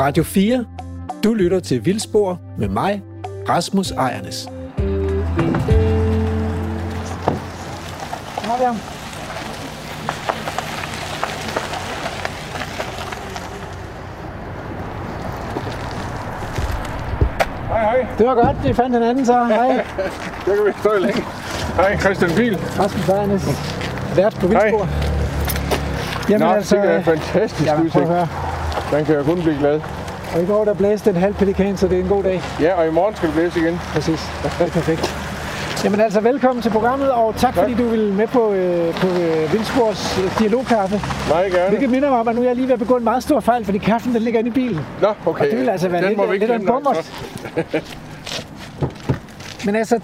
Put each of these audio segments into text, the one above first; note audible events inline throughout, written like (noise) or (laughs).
Radio 4. Du lytter til Vildspor med mig, Rasmus Ejernes. Hej, hej. Det var godt, vi fandt hinanden så. Hej, (laughs) Der kan vi stå i længe. Hej, Christian Biel. Rasmus Ejernes. Vært på Vildspor. Jamen Nå, altså, det er en fantastisk ja, udsigt. Den kan jeg kun blive glad. Og i går der blæste en halv pelikan, så det er en god dag. Ja, og i morgen skal det blæse igen. Præcis. Det er perfekt. Jamen altså, velkommen til programmet, og tak, Tak. fordi du vil med på, øh, på øh, Vildspors øh, dialogkaffe. Meget gerne. Hvilket minder mig om, at nu er jeg lige ved at begå en meget stor fejl, fordi kaffen den ligger inde i bilen. Nå, okay. Og det vil altså være Den lidt, ikke lidt af en bummer. altså. (laughs) Men altså,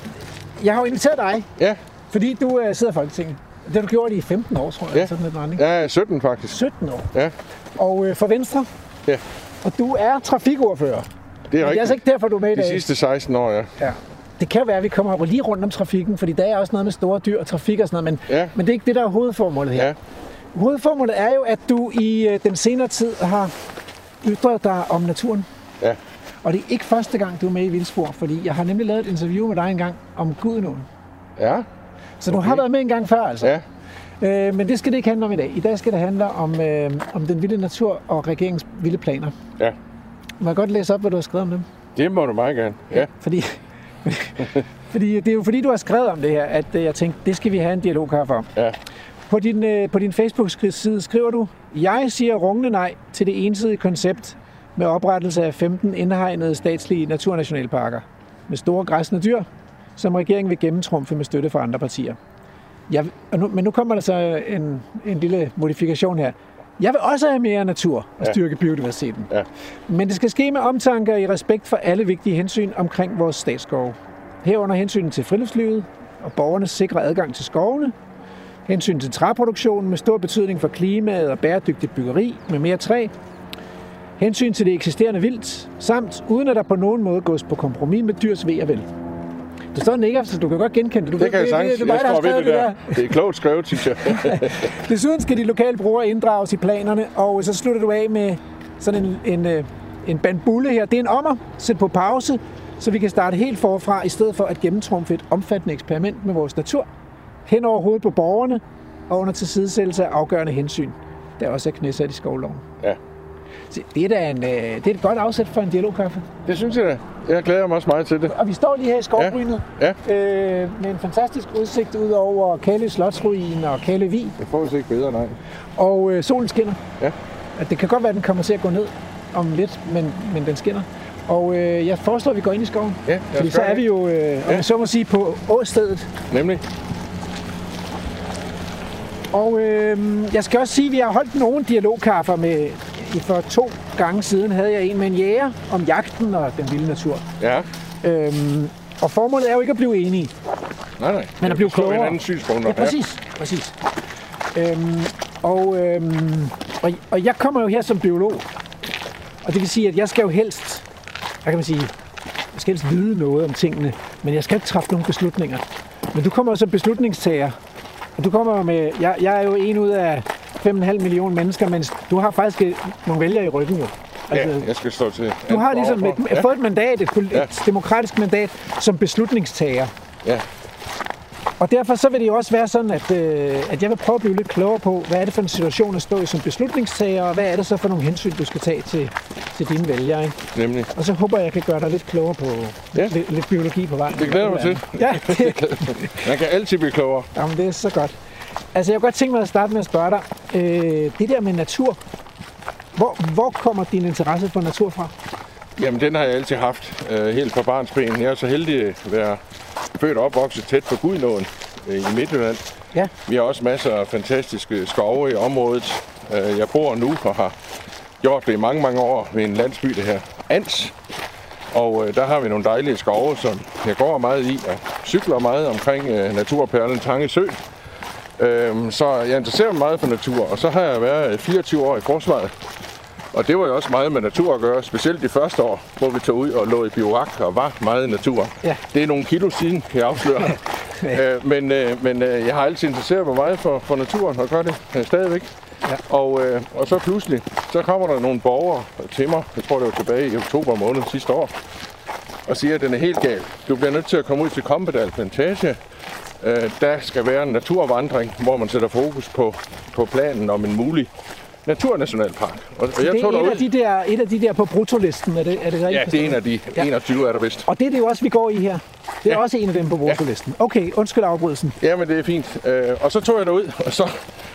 jeg har jo inviteret dig, Ja, fordi du øh, sidder i Folketinget. Det har du gjort i 15 år, tror jeg. Ja. Sådan jeg er 17 faktisk. 17 år. Ja, Og øh, for Venstre. Ja. Og du er trafikordfører. det er Det er rigtigt. altså ikke derfor, du er med i De dag. sidste 16 år, ja. Ja. Det kan være, at vi kommer lige rundt om trafikken, fordi der er også noget med store dyr og trafik og sådan noget, men, Ja. men det er ikke det, der er hovedformålet her. Ja, Hovedformålet er jo, at du i øh, den senere tid har ytret dig om naturen. ja. Og det er ikke første gang, du er med i Vildspor, fordi jeg har nemlig lavet et interview med dig engang om Gudenåen. Ja, Så du har været med en gang før, altså. ja. Øh, men det skal det ikke handle om i dag. I dag skal det handle om, øh, om den vilde natur og regeringens vilde planer. Ja. Må jeg godt læse op, hvad du har skrevet om dem? Det må du meget gerne. Ja, Fordi, (laughs) fordi det er jo fordi, du har skrevet om det her, at øh, jeg tænkte, det skal vi have en dialog for. ja. På din, øh, på din Facebook-side skriver du, jeg siger rungende nej til det ensidige koncept med oprettelse af 15 indhegnede statslige naturnationalparker med store græsne dyr, som regeringen vil gennemtrumfe med støtte fra andre partier. Jeg, og nu, men nu kommer der så en, en lille modifikation her. Jeg vil også have mere natur og Ja. styrke biodiversiteten. Ja. Men det skal ske med omtanke og i respekt for alle vigtige hensyn omkring vores statsskove. Herunder hensyn til friluftslivet og borgernes sikre adgang til skovene, hensyn til træproduktionen med stor betydning for klimaet og bæredygtigt byggeri med mere træ, hensyn til det eksisterende vildt, samt uden at der på nogen måde gås på kompromis med dyrs ved og vel. Der står nikker, så du kan godt genkende det. Du Det kan jeg sagtens. Det, det, det, er Jeg der ved det skrevet der. Det er klogt skrevet, synes jeg. (laughs) Desuden skal de lokale brugere inddrages i planerne, og så slutter du af med sådan en, en, øh, en bandbulle her. Det er en ommer. Sæt på pause, så vi kan starte helt forfra, i stedet for at gennemtrumfe et omfattende eksperiment med vores natur, hen over hovedet på borgerne, og under tilsidesættelse af afgørende hensyn, der også er knæsat i skovloven. Ja. Det er da en, øh, det er et godt afsæt for en dialogkaffe. Det synes jeg da. Jeg glæder mig også meget til det. Og vi står lige her i skovbrynet, Ja. øh, med en fantastisk udsigt ud over Kale Slotsruin og Kale Vig. Det får ikke bedre, nej. Og øh, solen skinner. Ja. Det kan godt være, at den kommer til at gå ned om lidt, men, men den skinner. Og øh, jeg foreslår, at vi går ind i skoven. Ja, Fordi så er vi jo, øh, om Ja. jeg så må sige, på åstedet. Nemlig. Og øh, jeg skal også sige, at vi har holdt nogle dialogkaffer med... i- For to gange siden havde jeg en med en jæger om jagten og den vilde natur. Ja. Øhm, og formålet er jo ikke at blive enige. Nej, nej. Men at blive klogere. hinandens synspunkter. Ja, præcis. præcis. Øhm, og, øhm, og, og jeg kommer jo her som biolog. Og det vil sige, at jeg skal jo helst, hvad kan man sige, jeg skal helst vide noget om tingene, men jeg skal ikke træffe nogle beslutninger. Men du kommer jo som beslutningstager. Og du kommer med, jeg, jeg er jo en ud af 5,5 millioner mennesker, men du har faktisk et- nogle vælgere i ryggen jo. Ja, jeg skal stå til. du har ligesom et, ja. fået et mandat, et, poli- Ja. et demokratisk mandat som beslutningstager. ja. Og derfor så vil det jo også være sådan, at, øh, at jeg vil prøve at blive lidt klogere på, hvad er det for en situation at stå i som beslutningstager, og hvad er det så for nogle hensyn, du skal tage til, til dine vælgere. Ikke? Nemlig. Og så håber jeg, jeg kan gøre dig lidt klogere på Ja. lidt, lidt biologi på vejen. Det glæder (laughs) mig til. Ja, det, Man kan altid blive klogere. jamen, det er så godt. Altså, jeg kunne godt tænke mig at starte med at spørge dig. Øh, det der med natur, hvor, hvor kommer din interesse for natur fra? Jamen, den har jeg altid haft, øh, helt fra barnsben. Jeg er så heldig at være født og opvokset tæt på Gudnåen øh, i Midtjylland. Ja. Vi har også masser af fantastiske skove i området. Øh, jeg bor nu og har gjort det i mange, mange år ved en landsby, det her Ans. Og øh, der har vi nogle dejlige skove, som jeg går meget i og cykler meget omkring øh, naturperlen Tange Sø. Øhm, så jeg interesserer mig meget for natur, og så har jeg været 24 år i forsvaret. Og det var jo også meget med natur at gøre, specielt de første år, hvor vi tog ud og lå i biorak og var meget i naturen. Ja. Det er nogle kilo siden, kan jeg afsløre. (laughs) øh, men øh, men øh, jeg har altid interesseret mig meget for, for naturen og gør det øh, stadigvæk. Ja. Og, øh, og så pludselig, så kommer der nogle borgere til mig, jeg tror det var tilbage i oktober måned sidste år, og siger, at den er helt gal. Du bliver nødt til at komme ud til Kompedal Plantage. Øh, der skal være en naturvandring, hvor man sætter fokus på, på planen om en mulig naturnationalpark. Og, og jeg det er et, af de der, et af de der på brutolisten, er det, er det rigtigt? Ja, det er en af de ja. 21, er der vist. Og det er det jo også, vi går i her. Det er ja. også en af dem på brutolisten. Ja. Okay, undskyld afbrydelsen. Ja, men det er fint. Øh, og så tog jeg derud, og så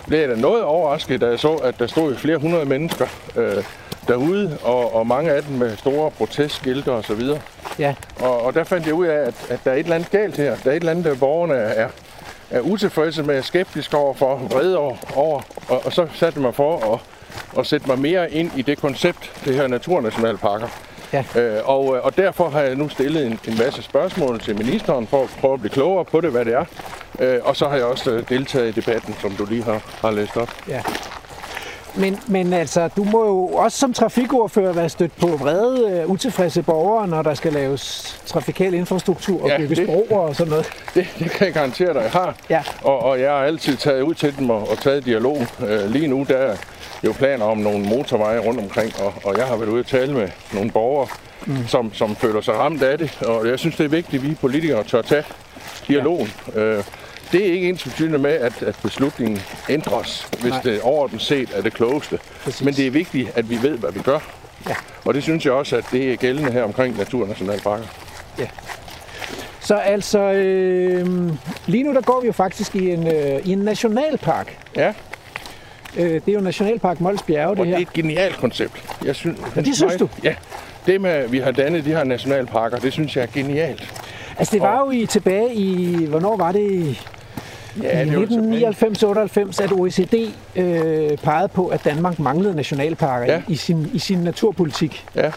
blev jeg da noget overrasket, da jeg så, at der stod flere hundrede mennesker øh, derude, og, og mange af dem med store protestskilte og så videre. Ja. Og, og der fandt jeg ud af, at, at der er et eller andet galt her. Der er et eller andet, der borgerne er, er utilfredse med, skeptisk over for, vrede over, over og, og så satte jeg mig for at, at sætte mig mere ind i det koncept, det her naturnationalparker. Ja. Øh, og, og derfor har jeg nu stillet en, en masse spørgsmål til ministeren for at prøve at blive klogere på det, hvad det er. Øh, og så har jeg også deltaget i debatten, som du lige har, har læst op. Ja. Men, men altså, du må jo også som trafikordfører være stødt på vrede, uh, utilfredse borgere, når der skal laves trafikal infrastruktur og ja, bygges broer og sådan noget. Det, det kan jeg garantere dig, jeg har. Ja. Og, og jeg har altid taget ud til dem og, og taget dialog. Uh, lige nu der er jo planer om nogle motorveje rundt omkring, og, og jeg har været ude og tale med nogle borgere, mm. som, som føler sig ramt af det. Og jeg synes, det er vigtigt, at vi politikere tør tage dialogen. Ja. Uh, det er ikke ens med, at, at beslutningen ændres, hvis Nej. det overordnet set er det klogeste. Præcis. Men det er vigtigt, at vi ved, hvad vi gør. Ja. Og det synes jeg også, at det er gældende her omkring Naturnationalparker. Ja. Så altså, øh, lige nu der går vi jo faktisk i en, øh, i en nationalpark. Ja. Øh, det er jo Nationalpark Mols Bjerge, det og her. det er et genialt koncept. Jeg synes, ja, det synes du? Ja. Det med, at vi har dannet de her nationalparker, det synes jeg er genialt. Altså det var og... jo i tilbage i, hvornår var det? Ja, I 1999-98, at OECD øh, pegede på, at Danmark manglede nationalparker ja. i, sin, i sin naturpolitik. Ja.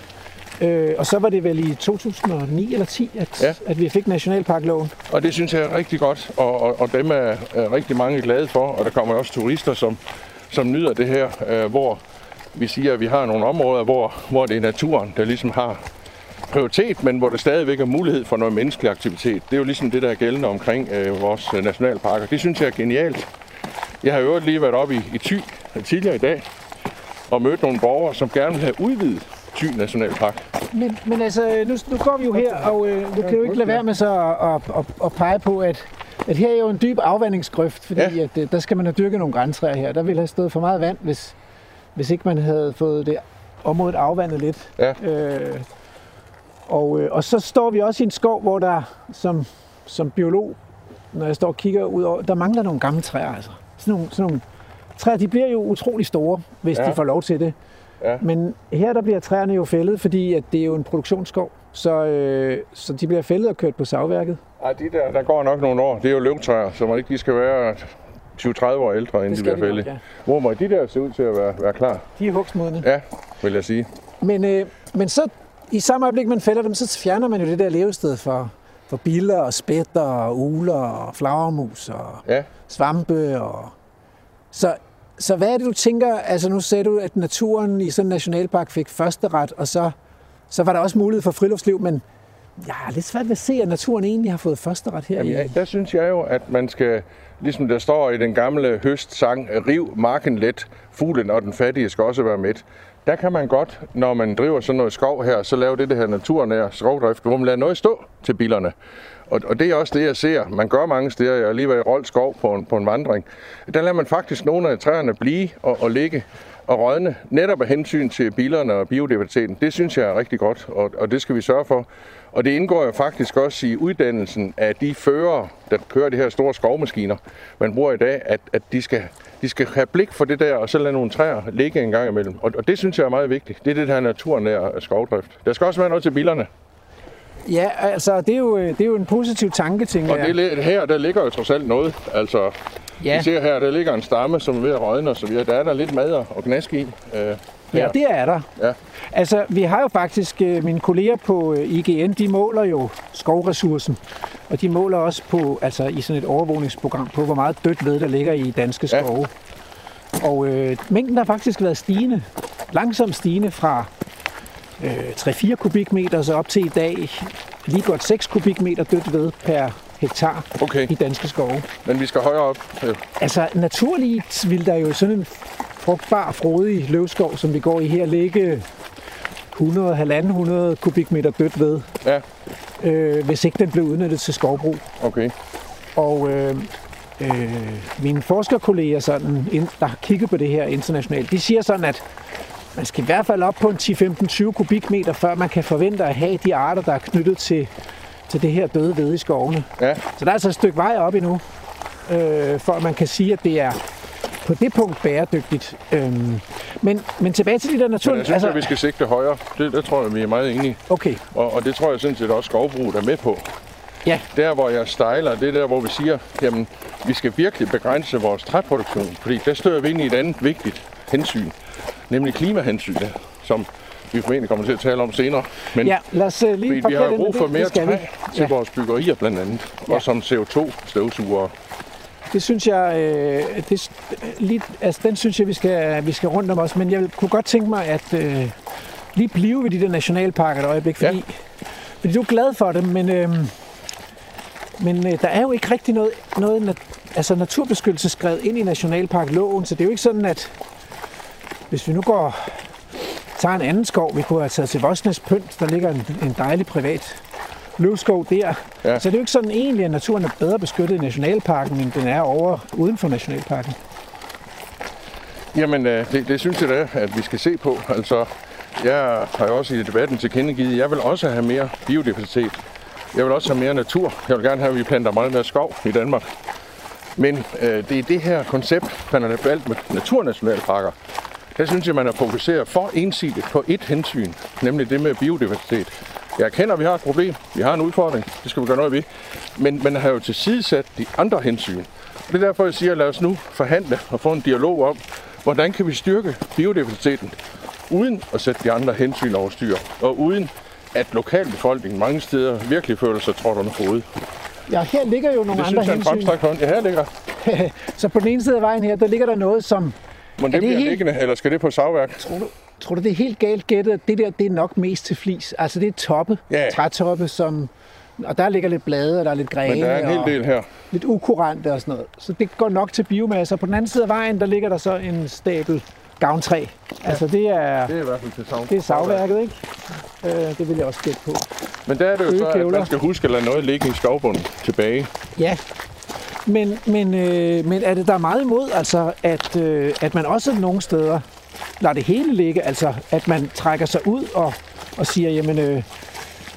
Øh, og så var det vel i 2009 eller 10, at, ja. at vi fik nationalparkloven. Og det synes jeg er rigtig godt, og, og, og dem er, er rigtig mange glade for, og der kommer også turister, som, som nyder det her, øh, hvor vi siger, at vi har nogle områder, hvor, hvor det er naturen, der ligesom har prioritet, men hvor der stadigvæk er mulighed for noget menneskelig aktivitet. Det er jo ligesom det, der er gældende omkring øh, vores øh, nationalparker. Det synes jeg er genialt. Jeg har jo lige været oppe i, i Thy tidligere i dag og mødt nogle borgere, som gerne vil have udvidet Thy Nationalpark. Men, men altså, nu, nu går vi jo her, og øh, du kan jo ikke lade være med så at, at, at, at pege på, at, at her er jo en dyb afvandingsgrøft, fordi ja. at, øh, der skal man have dyrket nogle græntræer her. Der ville have stået for meget vand, hvis, hvis ikke man havde fået det området afvandet lidt. Ja. Øh, og, øh, og så står vi også i en skov, hvor der som, som biolog, når jeg står og kigger ud over, der mangler nogle gamle træer. Altså. Sådan nogle, sådan nogle træer, de bliver jo utrolig store, hvis ja. de får lov til det. Ja. Men her der bliver træerne jo fældet, fordi at det er jo en produktionsskov. Så, øh, så de bliver fældet og kørt på savværket. Ej, de der, der går nok nogle år. Det er jo løvtræer, så man ikke de skal være 20-30 år ældre, inden de bliver fældet. Ja. Hvor må de der se ud til at være, være klar? De er hugstmodne. Ja, vil jeg sige. Men, øh, men så i samme øjeblik, man fælder dem, så fjerner man jo det der levested for, for biller og spætter og uler og flagermus og ja. svampe. Og... Så, så hvad er det, du tænker? Altså nu sagde du, at naturen i sådan en nationalpark fik første ret, og så, så var der også mulighed for friluftsliv, men jeg er lidt svært ved at se, at naturen egentlig har fået første ret her. Jamen, ja, der synes jeg jo, at man skal, ligesom der står i den gamle høstsang, riv marken let, fuglen og den fattige skal også være med der kan man godt, når man driver sådan noget skov her, så lave det, det her naturnære skovdrift, hvor man lader noget stå til bilerne. Og, og det er også det, jeg ser. Man gør mange steder. Jeg har lige været i Rold Skov på en, på en vandring. Der lader man faktisk nogle af træerne blive og, og ligge og rådne, netop af hensyn til bilerne og biodiversiteten. Det synes jeg er rigtig godt, og, og det skal vi sørge for. Og det indgår jo faktisk også i uddannelsen af de førere, der kører de her store skovmaskiner, man bruger i dag, at, at de, skal, de skal have blik for det der, og så lade nogle træer ligge en gang imellem. Og, og det synes jeg er meget vigtigt. Det er det her naturnære skovdrift. Der skal også være noget til bilerne. Ja, altså det er jo, det er jo en positiv tanke, tænker jeg. Og det, her, der ligger jo trods alt noget. Altså, ja. vi ser her, der ligger en stamme, som er ved at rådne og så videre. Der er der lidt mad og gnask i. Øh, Ja, det er der. Ja. Altså, vi har jo faktisk, øh, mine kolleger på øh, IGN, de måler jo skovressourcen. Og de måler også på, altså i sådan et overvågningsprogram, på hvor meget dødt ved, der ligger i danske skove. Ja. Og øh, mængden har faktisk været stigende. Langsomt stigende fra øh, 3-4 kubikmeter så op til i dag lige godt 6 kubikmeter dødt ved per hektar okay. i danske skove. Men vi skal højere op. Ja. Altså naturligt vil der jo sådan en frugtbar, frodig løvskov, som vi går i her, ligge 100-1.500 kubikmeter dødt ved, Ja, øh, hvis ikke den blev udnyttet til skovbrug. okay. Og øh, øh, mine forskerkolleger, sådan, der har kigget på det her internationalt, de siger sådan, at man skal i hvert fald op på en 10-15-20 kubikmeter, før man kan forvente at have de arter, der er knyttet til, til det her døde ved i skovene. Ja, Så der er altså et stykke vej op endnu, øh, for at man kan sige, at det er på det punkt bæredygtigt. Øhm, men, men tilbage til de der men natur... jeg synes, at vi skal sigte højere. Det, det tror jeg, vi er meget enige. Okay, Og, og det tror jeg sådan set også skovbruget er med på. ja, Der, hvor jeg stejler, det er der, hvor vi siger, jamen, vi skal virkelig begrænse vores træproduktion, fordi der støder vi ind i et andet vigtigt hensyn, nemlig klimahensyn, som vi formentlig kommer til at tale om senere. Men ja lad os uh, lige vi, vi har brug for det. mere Det skal vi. træ til Ja. vores byggerier blandt andet, Ja. og som CO2-støvsugere. Det synes jeg, øh, det, lige, altså, den synes jeg, vi skal, vi skal rundt om også. Men jeg kunne godt tænke mig at øh, lige blive ved de der nationalparker et øjeblik, fordi, ja. fordi du er glad for dem, men, øh, men øh, der er jo ikke rigtig noget, noget nat- altså naturbeskyttelse skrevet ind i nationalparkloven, så det er jo ikke sådan, at hvis vi nu går tager en anden skov, vi kunne have taget til Vosnes Pynt, der ligger en, en dejlig privat løvskov der. Ja. Så det er jo ikke sådan egentlig, at naturen er bedre beskyttet i nationalparken, end den er over uden for nationalparken. Jamen, øh, det, det synes jeg da, at vi skal se på. Altså, jeg har jo også i debatten tilkendegivet, jeg vil også have mere biodiversitet. Jeg vil også have mere natur. Jeg vil gerne have, at vi planter meget mere skov i Danmark. Men øh, det er det her koncept, man har valgt med naturnationalparker. Der synes jeg, man har fokuseret for ensidigt på et hensyn, nemlig det med biodiversitet. Jeg erkender, at vi har et problem. Vi har en udfordring. Det skal vi gøre noget ved. Men man har jo tilsidesat de andre hensyn. Og det er derfor, jeg siger, lad os nu forhandle og få en dialog om, hvordan kan vi styrke biodiversiteten, uden at sætte de andre hensyn over styr, og uden at lokalbefolkningen mange steder virkelig føler sig trådt under hovedet. Ja, her ligger jo nogle Det andre synes jeg er en hensyn. hånd. Ja, her ligger. (laughs) Så på den ene side af vejen her, der ligger der noget, som... Men det det bliver helt- liggende, eller skal det på savværk? Tror du, tror du det er helt galt gættet, at det der, det er nok mest til flis? Altså det er toppe, Ja. trætoppe, som... Og der ligger lidt blade, og der er lidt grene, Men der er en hel del her. lidt ukurante og sådan noget. Så det går nok til biomasse. Og på den anden side af vejen, der ligger der så en stabel gavntræ. Altså det er, Det er i hvert fald til savn. det er savværket, ikke? Øh, det vil jeg også gætte på. Men der er det jo så, at man skal huske at lade noget ligge i skovbunden tilbage. Ja, men, men, øh, men er det der er meget imod, altså, at, øh, at man også nogle steder lader det hele ligge, altså at man trækker sig ud og, og siger, jamen øh,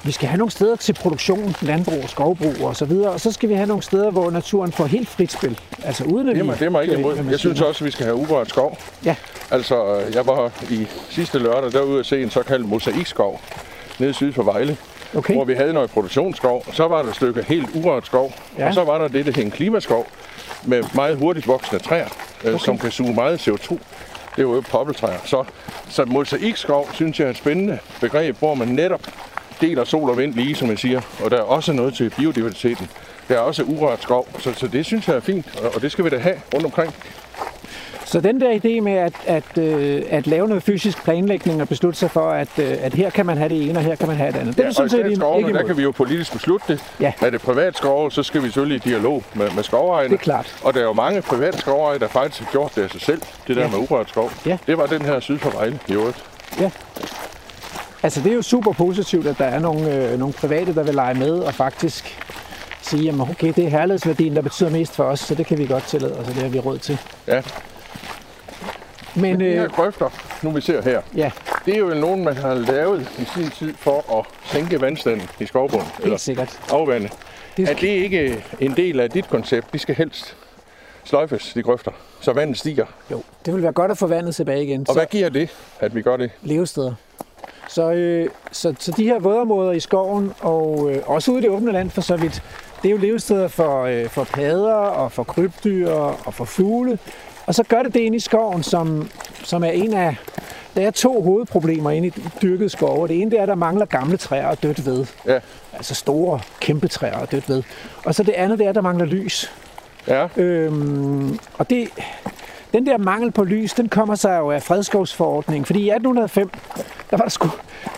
vi skal have nogle steder til produktion, landbrug, skovbrug og så videre, og så skal vi have nogle steder, hvor naturen får helt frit spil, altså uden at mig, det er mig ikke imod. Jeg synes også, at vi skal have urørt skov. Ja, Altså, øh, jeg var i sidste lørdag derude at se en såkaldt mosaikskov nede syd for Vejle, okay. hvor vi havde noget produktionsskov. Så var der et stykke helt urørt skov, Ja. og så var der det, der hed en klimaskov med meget hurtigt voksende træer, okay. som kan suge meget CO2. Det er jo poppeltræer. Så, så mosaikskov synes jeg er et spændende begreb, hvor man netop deler sol og vind lige, som jeg siger. Og der er også noget til biodiversiteten. Der er også urørt skov, så, så det synes jeg er fint, og, og det skal vi da have rundt omkring. Så den der idé med at, at, øh, at lave noget fysisk planlægning og beslutte sig for, at, øh, at her kan man have det ene, og her kan man have det andet, det er Ja, sådan og set ikke skovene, der kan vi jo politisk beslutte det. Ja. Er det privat skov, så skal vi selvfølgelig i dialog med, med skovejerne. Det er klart. Og der er jo mange private skovejere, der faktisk har gjort det af sig selv. Det der Ja. med urørt skov. Ja. Det var den her syd for Vejle i øvrigt. Ja. Altså det er jo super positivt, at der er nogle, øh, nogle private, der vil lege med og faktisk sige, jamen okay, det er herlighedsværdien, der betyder mest for os, så det kan vi godt tillade os, og det har vi råd til. Ja. Men De her øh, grøfter, nu vi ser her, ja, det er jo nogen, man har lavet i sin tid for at sænke vandstanden i skovbunden. helt sikkert. afvande. Det Er det ikke en del af dit koncept? De skal helst sløjfes, de grøfter, så vandet stiger. Jo, det vil være godt at få vandet tilbage igen. Og så hvad giver det, at vi gør det? levesteder. Så, øh, så, så de her vådområder i skoven, og øh, også ude i det åbne land for så vidt, det er jo levesteder for, øh, for padder og for krybdyr og for fugle. Og så gør det det inde i skoven, som, som er en af... Der er to hovedproblemer inde i dyrket skove. Det ene det er, at der mangler gamle træer og dødt ved. Ja, Altså store, kæmpe træer og dødt ved. Og så det andet, det er, at der mangler lys. ja. Øhm, og det, den der mangel på lys, den kommer sig jo af fredskovsforordningen. Fordi i 1805, der var der sgu,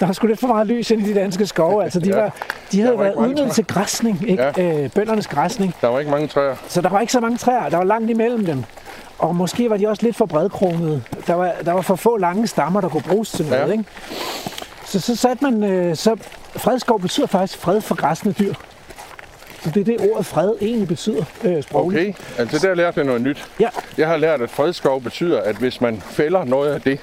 der var sgu lidt for meget lys ind i de danske skove. Altså, de, Ja. var, de havde var været udnyttet til græsning, ikke? Ja. Øh, bøndernes græsning. Der var ikke mange træer. Så der var ikke så mange træer, der var langt imellem dem. Og måske var de også lidt for bredkronede. Der var, der var for få lange stammer, der kunne bruges til noget. Ja. Ikke? Så, så satte man... Øh, så fredskov betyder faktisk fred for græsne dyr. Så det er det ordet fred egentlig betyder øh, sprogligt. Okay, altså der lærte jeg noget nyt. Ja, Jeg har lært, at fredskov betyder, at hvis man fælder noget af det,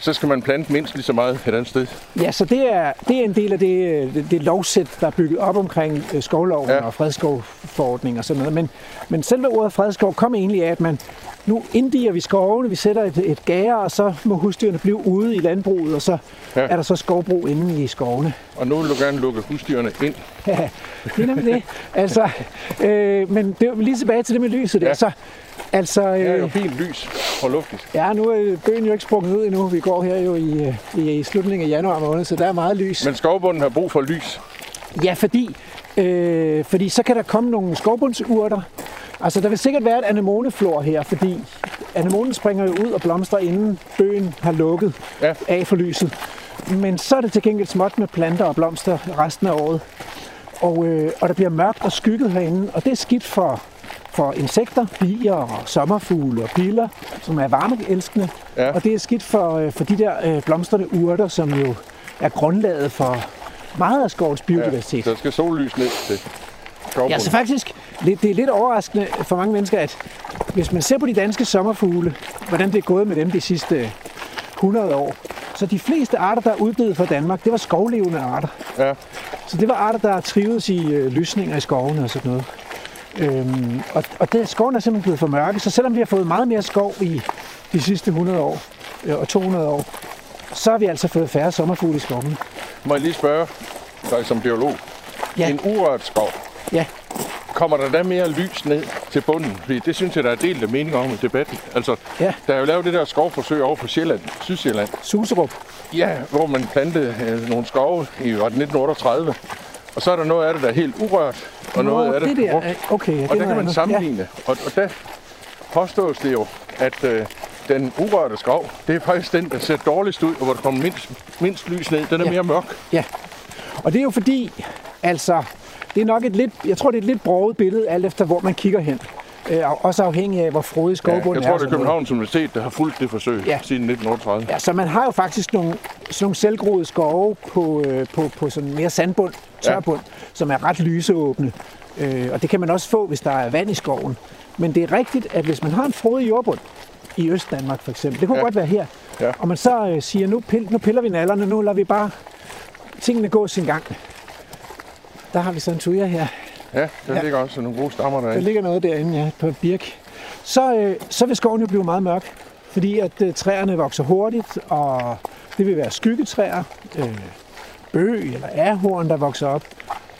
så skal man plante mindst lige så meget et andet sted. Ja, så det er, det er en del af det, øh, det, det lovsæt, der er bygget op omkring øh, skovloven ja. Og fredskovforordning og sådan noget. Men, men selve ordet fredskov kom egentlig af, at man nu inddiger vi skovene, vi sætter et, et gære, og så må husdyrene blive ude i landbruget, og så ja. Er der så skovbrug inde i skovene. Og nu vil du gerne lukke husdyrene ind. Ja, det er nemlig det. Altså, øh, men det lige tilbage til det med lyset der. Ja. Så, altså, Det er jo øh, fint lys og luftigt. ja, nu er bøgen jo ikke sprunget ud endnu. Vi går her jo i, øh, i, i slutningen af januar måned, så der er meget lys. Men skovbunden har brug for lys. Ja, fordi, øh, fordi så kan der komme nogle skovbundsurter. Altså, der vil sikkert være et anemoneflor her, fordi anemonen springer jo ud og blomstrer, inden bøgen har lukket Ja. af for lyset. Men så er det til gengæld småt med planter og blomster resten af året. Og, øh, og der bliver mørkt og skygget herinde, og det er skidt for, for insekter, bier og sommerfugle og biller, som er varmeelskende. Ja. Og det er skidt for, øh, for de der øh, blomstrende urter, som jo er grundlaget for meget af skovens biodiversitet. Så der skal sollys ned til skovbunden. Ja, så faktisk, det er lidt overraskende for mange mennesker, at hvis man ser på de danske sommerfugle, hvordan det er gået med dem de sidste 100 år, så de fleste arter, der er uddøde fra Danmark, det var skovlevende arter. Ja. Så det var arter, der trivedes i øh, lysninger i skovene og sådan noget. Øhm, og og det, skoven er simpelthen blevet for mørke, så selvom vi har fået meget mere skov i de sidste 100 år øh, og 200 år, så har vi altså fået færre sommerfugle i skovene. Må jeg lige spørge dig som biolog? Ja. En urørt skov, Ja, kommer der da mere lys ned til bunden? Fordi det synes jeg, der er delt af mening om i debatten. Altså, Ja. der er jo lavet det der skovforsøg over på Sjælland, Sydsjælland. Suserup. Ja, hvor man plantede øh, nogle skove i var det 1938. Og så er der noget af det, der er helt urørt, og noget Nå, af det, det der, brugt. øh, okay, ja, det Og er der noget kan man sammenligne. Og, og der påstås det jo, at øh, den urørte skov, det er faktisk den, der ser dårligst ud, og hvor der kommer mindst, mindst lys ned. Den er Ja. mere mørk. Ja, og det er jo fordi, altså, det er nok et lidt, jeg tror, det er et lidt broget billede, alt efter hvor man kigger hen. Øh, og også afhængig af, hvor frodig Ja, skovbunden jeg tror, er. det er. Københavns Universitet, der har fulgt det forsøg Ja. siden 1938. Ja, så man har jo faktisk nogle, sådan nogle selvgroede skove på, øh, på, på sådan mere sandbund, tørbund, ja. som er ret lyseåbne. Øh, og det kan man også få, hvis der er vand i skoven. Men det er rigtigt, at hvis man har en frodig jordbund, i Øst-Danmark for eksempel, det kunne ja. Godt være her, Ja. og man så øh, siger, nu, pil, nu piller vi nallerne, nu lader vi bare tingene gå sin gang. Der har vi så en tuja her. Ja, der Ja. ligger også nogle gode stammer Der derinde. ligger noget derinde, ja, på birk. Så, øh, så vil skoven jo blive meget mørk, fordi at øh, træerne vokser hurtigt, og det vil være skyggetræer, øh, bøg eller ærhorn, der vokser op,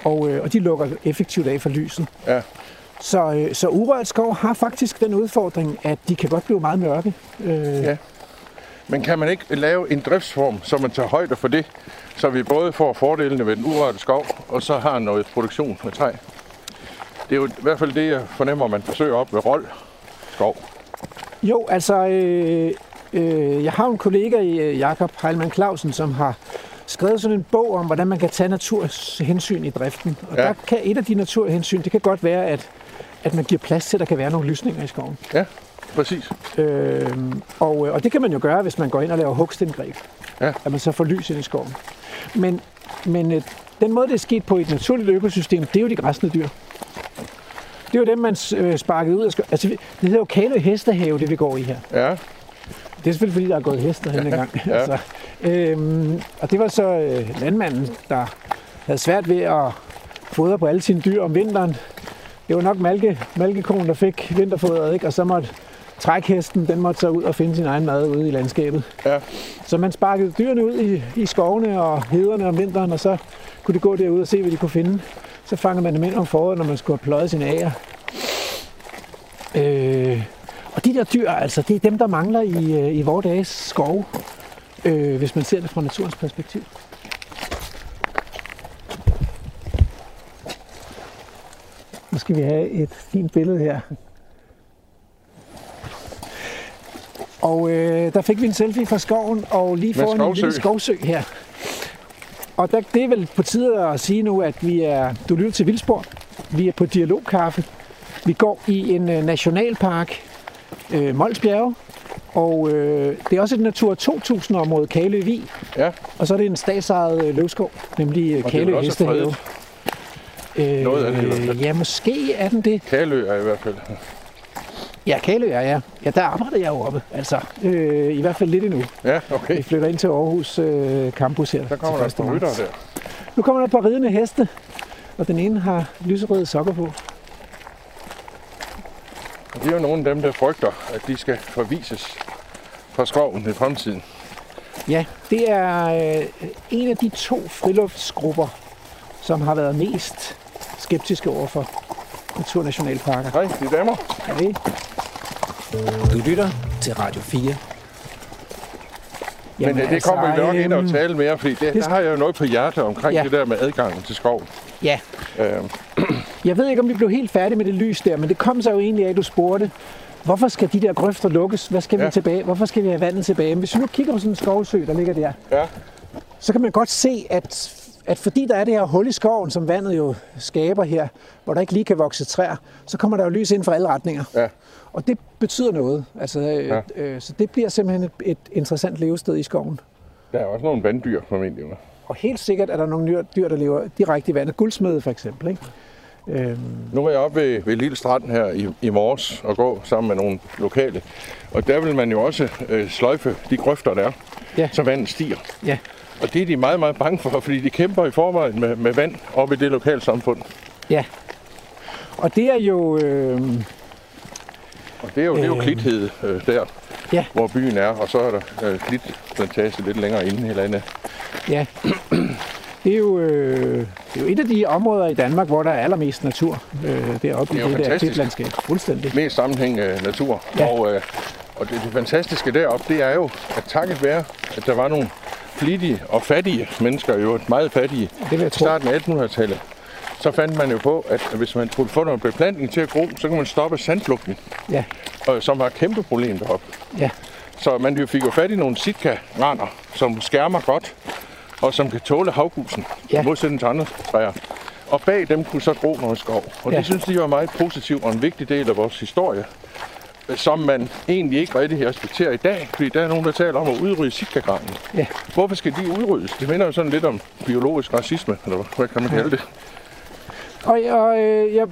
og, øh, og de lukker effektivt af for lyset. Ja. Så, øh, så urørt skov har faktisk den udfordring, at de kan godt blive meget mørke. Øh, Ja. Men kan man ikke lave en driftsform, så man tager højde for det, så vi både får fordelene ved den urørte skov, og så har noget produktion med træ? Det er jo i hvert fald det, jeg fornemmer, man forsøger op ved Rold skov. Jo, altså, øh, øh, jeg har en kollega i øh, Jakob Heilmann Clausen, som har skrevet sådan en bog om, hvordan man kan tage naturhensyn i driften. Og ja. Ja. der kan et af de naturhensyn, det kan godt være, at, at man giver plads til, at der kan være nogle lysninger i skoven. Ja, præcis. Øh, og, øh, og det kan man jo gøre, hvis man går ind og laver hugstindgreb. Ja. At man så får lys ind i skoven. Men, men øh, den måde, det er sket på i et naturligt økosystem, det er jo de græsne dyr. Det er jo dem, man øh, sparkede ud af skoven. Altså, det hedder jo Kalø Hestehave, det vi går i her. Ja, Det er selvfølgelig, fordi der er gået hester hen engang. Ja. altså, øhm, og det var så øh, landmanden, der havde svært ved at fodre på alle sine dyr om vinteren. Det var nok malke, malkekonen, der fik vinterfodret, ikke? og så måtte trækhesten, den måtte så ud og finde sin egen mad ude i landskabet. ja. Så man sparkede dyrene ud i, i skovene og hederne om vinteren, og så kunne de gå derud og se, hvad de kunne finde. Så fangede man dem ind om foråret, når man skulle have pløjet sine ager. Øh, og de der dyr, altså, det er dem, der mangler i, øh, i vores dages skove, øh, hvis man ser det fra naturens perspektiv. Skal vi have et fint billede her. Og øh, der fik vi en selfie fra skoven, og lige foran en lille skovsø. her. Og der, det er vel på tide at sige nu, at vi er, du lytter til Vildspor. Vi er på Dialogkaffe. Vi går i en øh, nationalpark øh, Mols Bjerge. Og øh, det er også et Natur 2000-område, Kalø Vig. Ja, Og så er det en statsejet øh, løvskov, nemlig øh, også Hestehave. Øh, Noget af det i hvert fald. Ja, måske er den det. Kalø er i hvert fald. Ja, Kalø er ja. Ja, der arbejder jeg jo oppe. Altså, øh, i hvert fald lidt endnu. Ja, okay. Vi flytter ind til Aarhus øh, Campus her. Der kommer der 1. et par rytter der. Nu kommer der et par ridende heste, og den ene har lyserøde sokker på. Og det er jo nogle af dem, der frygter, at de skal forvises fra skoven i fremtiden. Ja, det er øh, en af de to friluftsgrupper, som har været mest skeptiske over for naturnationalparker. Hej, de damer. Okay. Du lytter til Radio 4. Men øh, det kommer vi nok ind og tale mere, fordi det, der har jeg jo noget på hjerte omkring Ja. det der med adgangen til skoven. Ja, Øhm, jeg ved ikke, om vi blev helt færdige med det lys der, men det kom så jo egentlig af, at du spurgte, hvorfor skal de der grøfter lukkes? Hvad skal vi Ja. tilbage? Hvorfor skal vi have vandet tilbage? Men hvis vi nu kigger på sådan en skovsø, der ligger der, ja, så kan man godt se, at, at fordi der er det her hul i skoven, som vandet jo skaber her, hvor der ikke lige kan vokse træer, så kommer der jo lys ind fra alle retninger. ja, Og det betyder noget. Altså, øh, Ja. øh, så det bliver simpelthen et, et interessant levested i skoven. der er også nogle vanddyr formentlig. jo. Og helt sikkert er der nogle dyr- dyr, der lever direkte i vandet. Guldsmede for eksempel. Ikke? Øhm, Nu var jeg oppe ved, ved Lille Strand her i, i morges og gå sammen med nogle lokale. Og der vil man jo også øh, sløjfe de grøfter, der er, Ja. så vandet stiger. ja. Og det er de meget, meget bange for, fordi de kæmper i forvejen med, med vand oppe i det lokale samfund. ja. Og det er jo... Øh, Og det er jo, det er jo Øhm. klithed øh, der, Ja. hvor byen er. Og så er der øh, klitplantage lidt længere inde i landet. ja. Det er, jo, øh, det er jo et af de områder i Danmark, hvor der er allermest natur. Øh, deroppe Det er i det der fantastisk. klitlandskab. Fuldstændig. Mest sammenhængende natur. Ja. Og, øh, og det, det fantastiske deroppe, det er jo, at takket være, at der var nogle flittige og fattige mennesker, jo meget fattige, Det vil jeg i tro. starten af 1800-tallet, så fandt man jo på, at hvis man skulle få noget beplantning til at gro, så kunne man stoppe sandflugten, Ja, og, som var et kæmpe problem deroppe. ja, Så man jo fik jo fat i nogle sitka som skærmer godt, og som kan tåle havgusen, ja. modsætning til andre træer. Og bag dem kunne så gro noget skov. Og Ja. det synes de var meget positivt og en vigtig del af vores historie, som man egentlig ikke rigtig respekterer i dag, fordi der er nogen, der taler om at udrydde sitka ja. Hvorfor skal de udryddes? Det minder jo sådan lidt om biologisk racisme, eller hvad kan man kalde det? Og, og øh, jeg,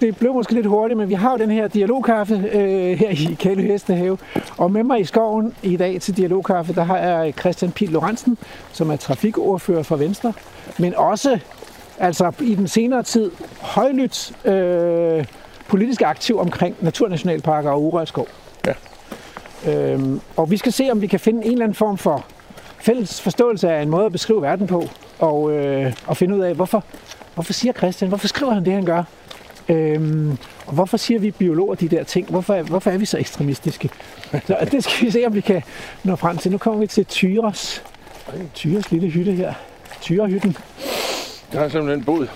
det blev måske lidt hurtigt, men vi har jo den her dialogkaffe øh, her i Kæle Hestehave. Og med mig i skoven i dag til dialogkaffe, der har jeg Christian Pil Lorentzen, som er trafikordfører for Venstre, men også altså i den senere tid højlydt øh, politisk aktiv omkring naturnationalparker og urørt skov. Ja. Øhm, og vi skal se, om vi kan finde en eller anden form for fælles forståelse af en måde at beskrive verden på, og, øh, og finde ud af, hvorfor, hvorfor siger Christian, hvorfor skriver han det, han gør? Øhm, og hvorfor siger vi biologer de der ting? Hvorfor, hvorfor er vi så ekstremistiske? Så (laughs) det skal vi se, om vi kan nå frem til. Nu kommer vi til Tyros. Tyros lille hytte her. Tyrehytten. Der har simpelthen boet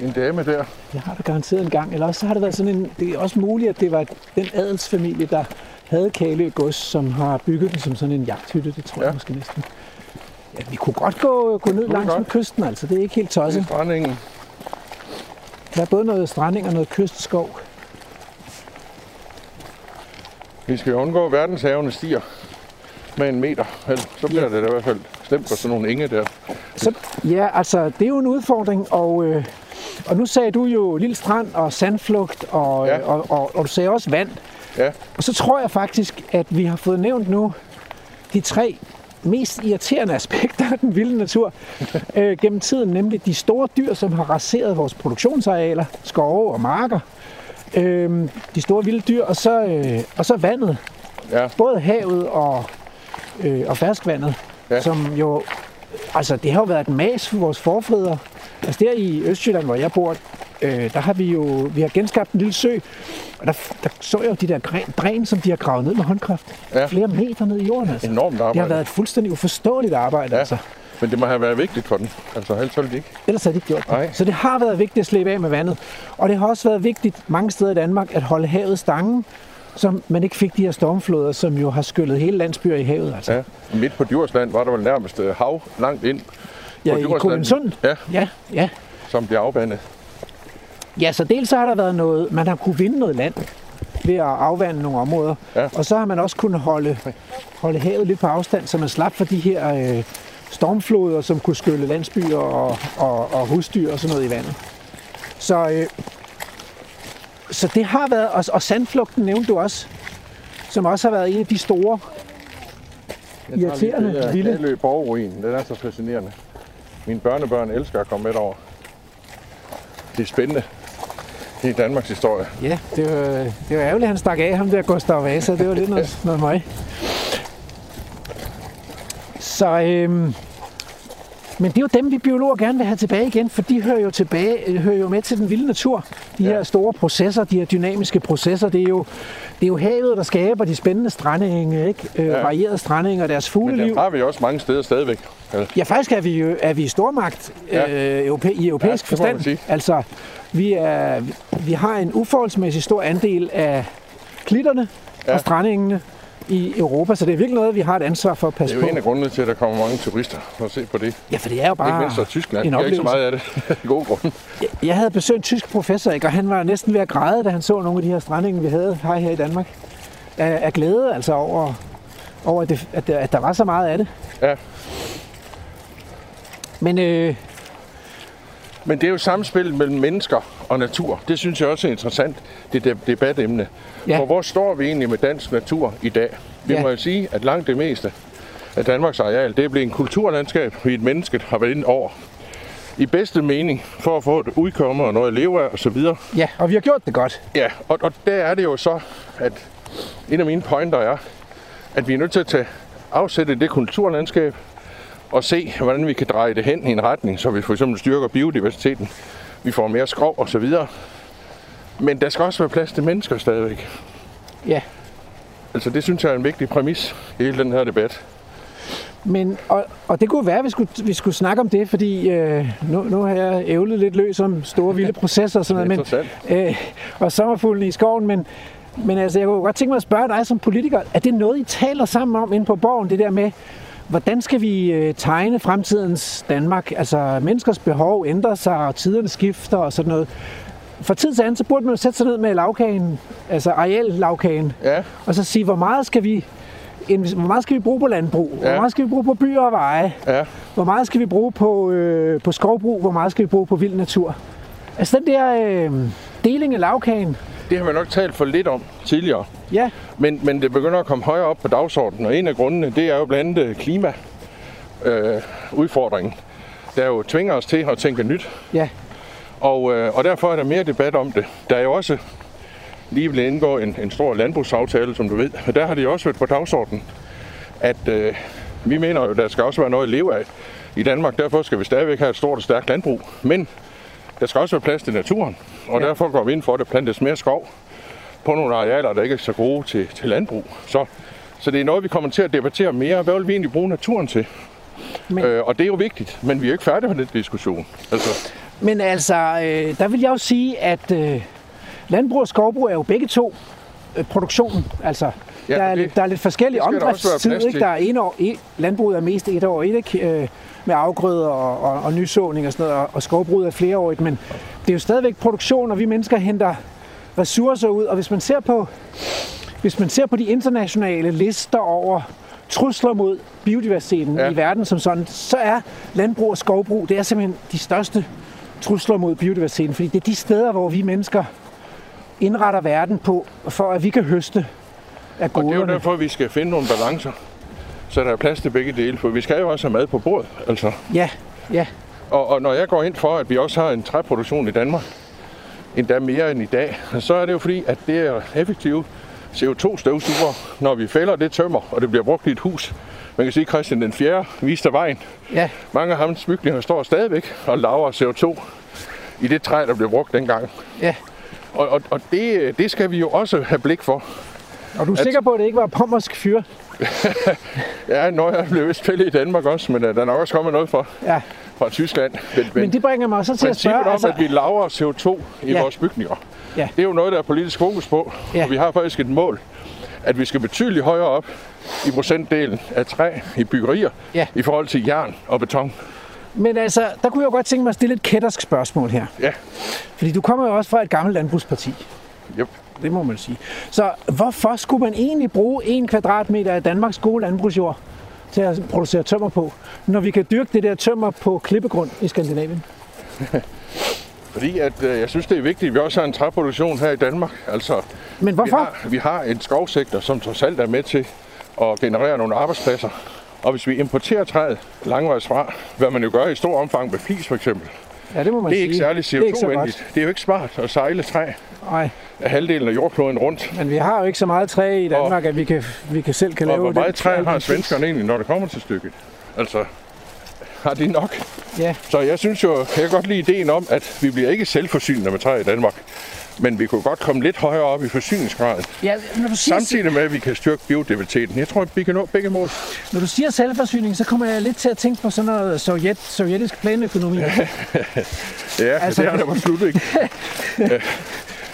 en dame der. Det har der garanteret en gang. Eller også så har det været sådan en... Det er også muligt, at det var den adelsfamilie, der havde Kæle Gods, som har bygget den som sådan en jagthytte. Det tror ja. Ja. jeg måske næsten. Ja, vi kunne godt gå, gå ned langs godt. med kysten, altså. Det er ikke helt Det er tosset. strandingen. Der er både noget stranding og noget kystskov. Vi skal undgå, verdenshavene stiger med en meter. Så bliver det da i hvert fald slemt for sådan nogle enge der. Så, ja, altså, det er jo en udfordring, og, øh, og nu sagde du jo Lille Strand og sandflugt, og, Ja. ja. og, og, og du sagde også vand. Ja, Og så tror jeg faktisk, at vi har fået nævnt nu de tre mest irriterende aspekter af den vilde natur (laughs) øh, gennem tiden, nemlig de store dyr, som har raseret vores produktionsarealer, skove og marker. Øh, de store vilde dyr, og så, øh, og så vandet. ja, Både havet og, øh, og ferskvandet, ja. Som jo... Altså, det har jo været et mas for vores forfædre. Altså, der i Østjylland, hvor jeg bor, øh, der har vi jo vi har genskabt en lille sø, og der, der så jeg jo de der græn, dræn, som de har gravet ned med håndkraft. Ja. Flere meter ned i jorden, altså. enormt Det har arbejde. været et fuldstændig uforståeligt arbejde, ja. Altså. Men det må have været vigtigt for den. Altså, ellers ville de ikke. Ellers havde de ikke gjort det. Nej. Så det har været vigtigt at slippe af med vandet. Og det har også været vigtigt mange steder i Danmark at holde havet stangen, så man ikke fik de her stormfloder, som jo har skyllet hele landsbyer i havet. Altså. Ja. Midt på Djursland var der vel nærmest øh, hav langt ind, Ja, på i Djursland. Kolindsund. Ja, Ja, ja. som bliver afvandet. Ja, så dels så har der været noget, man har kunne vinde noget land. ved at afvande nogle områder. Ja. Og så har man også kunnet holde, holde havet lidt på afstand, så man slap for de her øh, stormfloder, som kunne skylle landsbyer og, og, og husdyr og sådan noget i vandet. Så, øh, så det har været, og, og sandflugten nævnte du også, som også har været en af de store irriterende vilde. Halø Borgruin, den er så fascinerende. Mine børnebørn elsker at komme med over. Det er spændende. Det er Danmarks historie. Ja, det var, det var ærgerligt, at han stak af ham der Gustav Vasa. Det var lidt noget, (laughs) noget møg. Så, øhm, men det er jo dem, vi biologer gerne vil have tilbage igen, for de hører jo, tilbage, øh, hører jo med til den vilde natur. De Ja. her store processer, de her dynamiske processer, det er jo, det er jo havet, der skaber de spændende strandenge, ikke? Øh, Ja. varierede strandenge og deres Men fugleliv. dem har vi også mange steder stadigvæk. Eller, Ja, faktisk er vi jo er vi stormagt Ja. øh, europæ- i europæisk Ja, forstand. Altså, vi, er, vi har en uforholdsmæssig stor andel af klitterne. Ja. og strandengene i Europa, så det er virkelig noget, vi har et ansvar for at det passe er jo på. en af grundene til, at der kommer mange turister for at se på det. Ja, for det er jo Ikke bare mindst fra Tyskland. en har ikke så oplevelse. meget af det. (laughs) Gode grunde. Jeg havde besøgt en tysk professor, ikke? og han var næsten ved at græde, da han så nogle af de her strandenge, vi havde her, her i Danmark. Af, af glæde, altså over, over at, det, at, der- at der var så meget af det. Ja. Men øh, Men det er jo samspillet mellem mennesker og natur. Det synes jeg også er interessant, det debatemne. Ja. For hvor står vi egentlig med dansk natur i dag? Vi Ja. ja. må jo sige, at langt det meste af Danmarks areal, det er blevet en kulturlandskab, vi et menneske har været ind over. I bedste mening, for at få et udkomme og noget at leve af osv. ja, og vi har gjort det godt. Ja, og, og der er det jo så, at en af mine pointer er, at vi er nødt til at tage afsætte det kulturlandskab og se, hvordan vi kan dreje det hen i en retning, så vi for eksempel styrker biodiversiteten, vi får mere skov og så videre. Men der skal også være plads til mennesker stadigvæk. Ja. Altså det synes jeg er en vigtig præmis i hele den her debat. Men, og, og det kunne være, at vi skulle, vi skulle snakke om det, fordi øh, nu, nu har jeg ævlet lidt løs om store vilde processer og sådan noget, men, øh, og sommerfuglen i skoven, men, men altså, jeg kunne godt tænke mig at spørge dig som politiker, er det noget, I taler sammen om inde på borgen, det der med, hvordan skal vi øh, tegne fremtidens Danmark? Altså, menneskers behov ændrer sig, og tiderne skifter og sådan noget. For tid til anden, så burde man jo sætte sig ned med lavkagen, altså areallavkagen, Ja, og så sige, hvor meget skal vi hvor meget skal vi bruge på landbrug? Hvor Ja. meget skal vi bruge på byer og veje? ja, Hvor meget skal vi bruge på, øh, på skovbrug? Hvor meget skal vi bruge på vild natur? Altså den der øh, deling af lavkagen, det har vi nok talt for lidt om tidligere. ja, Men, men det begynder at komme højere op på dagsordenen, og en af grundene, det er jo blandt andet klima øh, udfordringen, der jo tvinger os til at tænke nyt. ja, Og, øh, og derfor er der mere debat om det. Der er jo også lige blevet indgået en, en stor landbrugsaftale, som du ved. Og der har det jo også været på dagsordenen, at øh, vi mener jo, der skal også være noget at leve af i Danmark. Derfor skal vi stadigvæk have et stort og stærkt landbrug. Men der skal også være plads til naturen. Og Ja. derfor går vi ind for, at der plantes mere skov på nogle arealer, der ikke er så gode til, til landbrug. Så, så det er noget, vi kommer til at debattere mere. Hvad vil vi egentlig bruge naturen til? Men-. Øh, og det er jo vigtigt, men vi er jo ikke færdige med den diskussion. Altså, Men altså, øh, der vil jeg jo sige, at øh, landbrug og skovbrug er jo begge to øh, produktionen. Altså, Ja, der, er, det- lidt, der er lidt forskellig det skal der også være omdriftstid. plads Ikke? Der er en år, en, landbruget er mest et år, et, ikke? Øh, med afgrøder og, og, og nysåning og sådan noget, og, og skovbruget er flereårigt, men det er jo stadigvæk produktion, og vi mennesker henter ressourcer ud, og hvis man ser på, hvis man ser på de internationale lister over trusler mod biodiversiteten ja. I verden som sådan, så er landbrug og skovbrug, det er simpelthen de største trusler mod biodiversiteten, fordi det er de steder, hvor vi mennesker indretter verden på, for at vi kan høste af Og det er jo goderne. derfor, vi skal finde nogle balancer, så der er plads til begge dele, for vi skal jo også have mad på bordet. Altså. Ja, ja, Og, og når jeg går ind for, at vi også har en træproduktion i Danmark, endda mere end i dag, så er det jo fordi, at det er effektive CO2-støvsuger, når vi fælder det tømmer, og det bliver brugt i et hus. Man kan sige, at Christian den 4. viste vejen. ja, Mange af hans bygninger står stadigvæk og laver CO2 i det træ, der blev brugt dengang. ja. Og, og, og det, det skal vi jo også have blik for. Og du er At- sikker på, at det ikke var pommersk fyr? (laughs) Ja, når jeg blev vist spillet i Danmark også, men uh, der er nok også kommet noget fra, Ja, fra Tyskland. Men, men det bringer mig så til at spørge, om, altså, at vi laver CO2 i ja. vores bygninger, Ja. det er jo noget, der er politisk fokus på. Ja. Og vi har faktisk et mål, at vi skal betydeligt højere op i procentdelen af træ i byggerier Ja. i forhold til jern og beton. men altså, der kunne jeg jo godt tænke mig at stille et kættersk spørgsmål her. Ja, Fordi du kommer jo også fra et gammelt landbrugsparti. yep. Det må man sige. Så hvorfor skulle man egentlig bruge en kvadratmeter af Danmarks gode landbrugsjord til at producere tømmer på, når vi kan dyrke det der tømmer på klippegrund i Skandinavien? (laughs) Fordi at, øh, jeg synes, det er vigtigt, at vi også har en træproduktion her i Danmark. Altså, Men hvorfor? Vi har, vi har en skovsektor, som trods alt er med til at generere nogle arbejdspladser. Og hvis vi importerer træet langvejs fra, hvad man jo gør i stor omfang med flis for eksempel, Ja, det må man det er sige. ikke særlig Det er ikke så CO2-venligt. godt. Det er jo ikke smart at sejle træ Nej, af halvdelen af jordkloden rundt. men vi har jo ikke så meget træ i Danmark, at vi, kan, vi kan selv kan Og lave hvor det. meget træ har svenskerne egentlig, når det kommer til stykket? Altså, har de nok? Ja, Så jeg synes jo, jeg kan godt lide ideen om, at vi bliver ikke selvforsynende med træ i Danmark. Men vi kunne godt komme lidt højere op i forsyningsgraden. ja når, du siger, Samtidig med, at vi kan styrke biodiversiteten. Jeg tror, at vi kan nå begge mål. når du siger selvforsyning, så kommer jeg lidt til at tænke på sådan noget sovjet, sovjetisk planøkonomi. (laughs) Ja, Altså- det er der på slut, ikke? (laughs)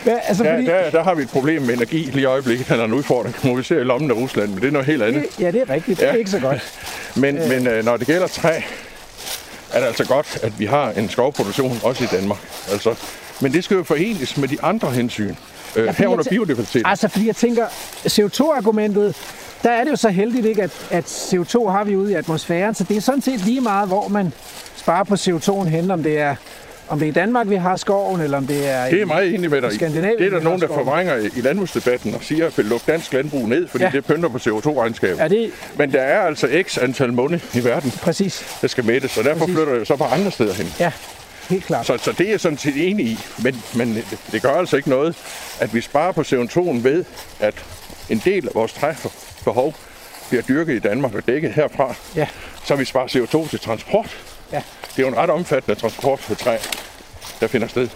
Ja, altså, Ja, fordi, der, der har vi et problem med energi lige i øjeblikket. (laughs) eller en udfordring, må vi se i lommen af Rusland, men det er noget helt andet. ja, det er rigtigt. Det er Ja. ikke så godt. (laughs) Men, men øh, når det gælder træ, er det altså godt, at vi har en skovproduktion også i Danmark. Altså, men det skal jo forenes med de andre hensyn. Øh, fordi herunder tæ- biodiversitet. Altså, fordi jeg tænker, CO2-argumentet, der er det jo så heldigt, ikke, at, at CO2 har vi ude i atmosfæren, så det er sådan set lige meget, hvor man sparer på CO2'en hen, om det er om det er i Danmark, vi har skoven, eller om det er Det er meget enig med dig. Skandinavien, Det er der nogen, der skov. forvrænger i landbrugsdebatten og siger, at vi lukke dansk landbrug ned, fordi Ja. det pynter på CO2-regnskabet. Er det Men der er altså x antal måned i verden, præcis? der skal mættes, og derfor Præcis. flytter jeg så på andre steder hen. Ja, helt klart. Så, så det er jeg sådan set enig i, men, men det, det gør altså ikke noget, at vi sparer på CO2'en ved, at en del af vores træbehov bliver dyrket i Danmark og dækket herfra, Ja, så vi sparer CO2 til transport. Ja. Det er jo en ret omfattende transport for træ, der finder sted.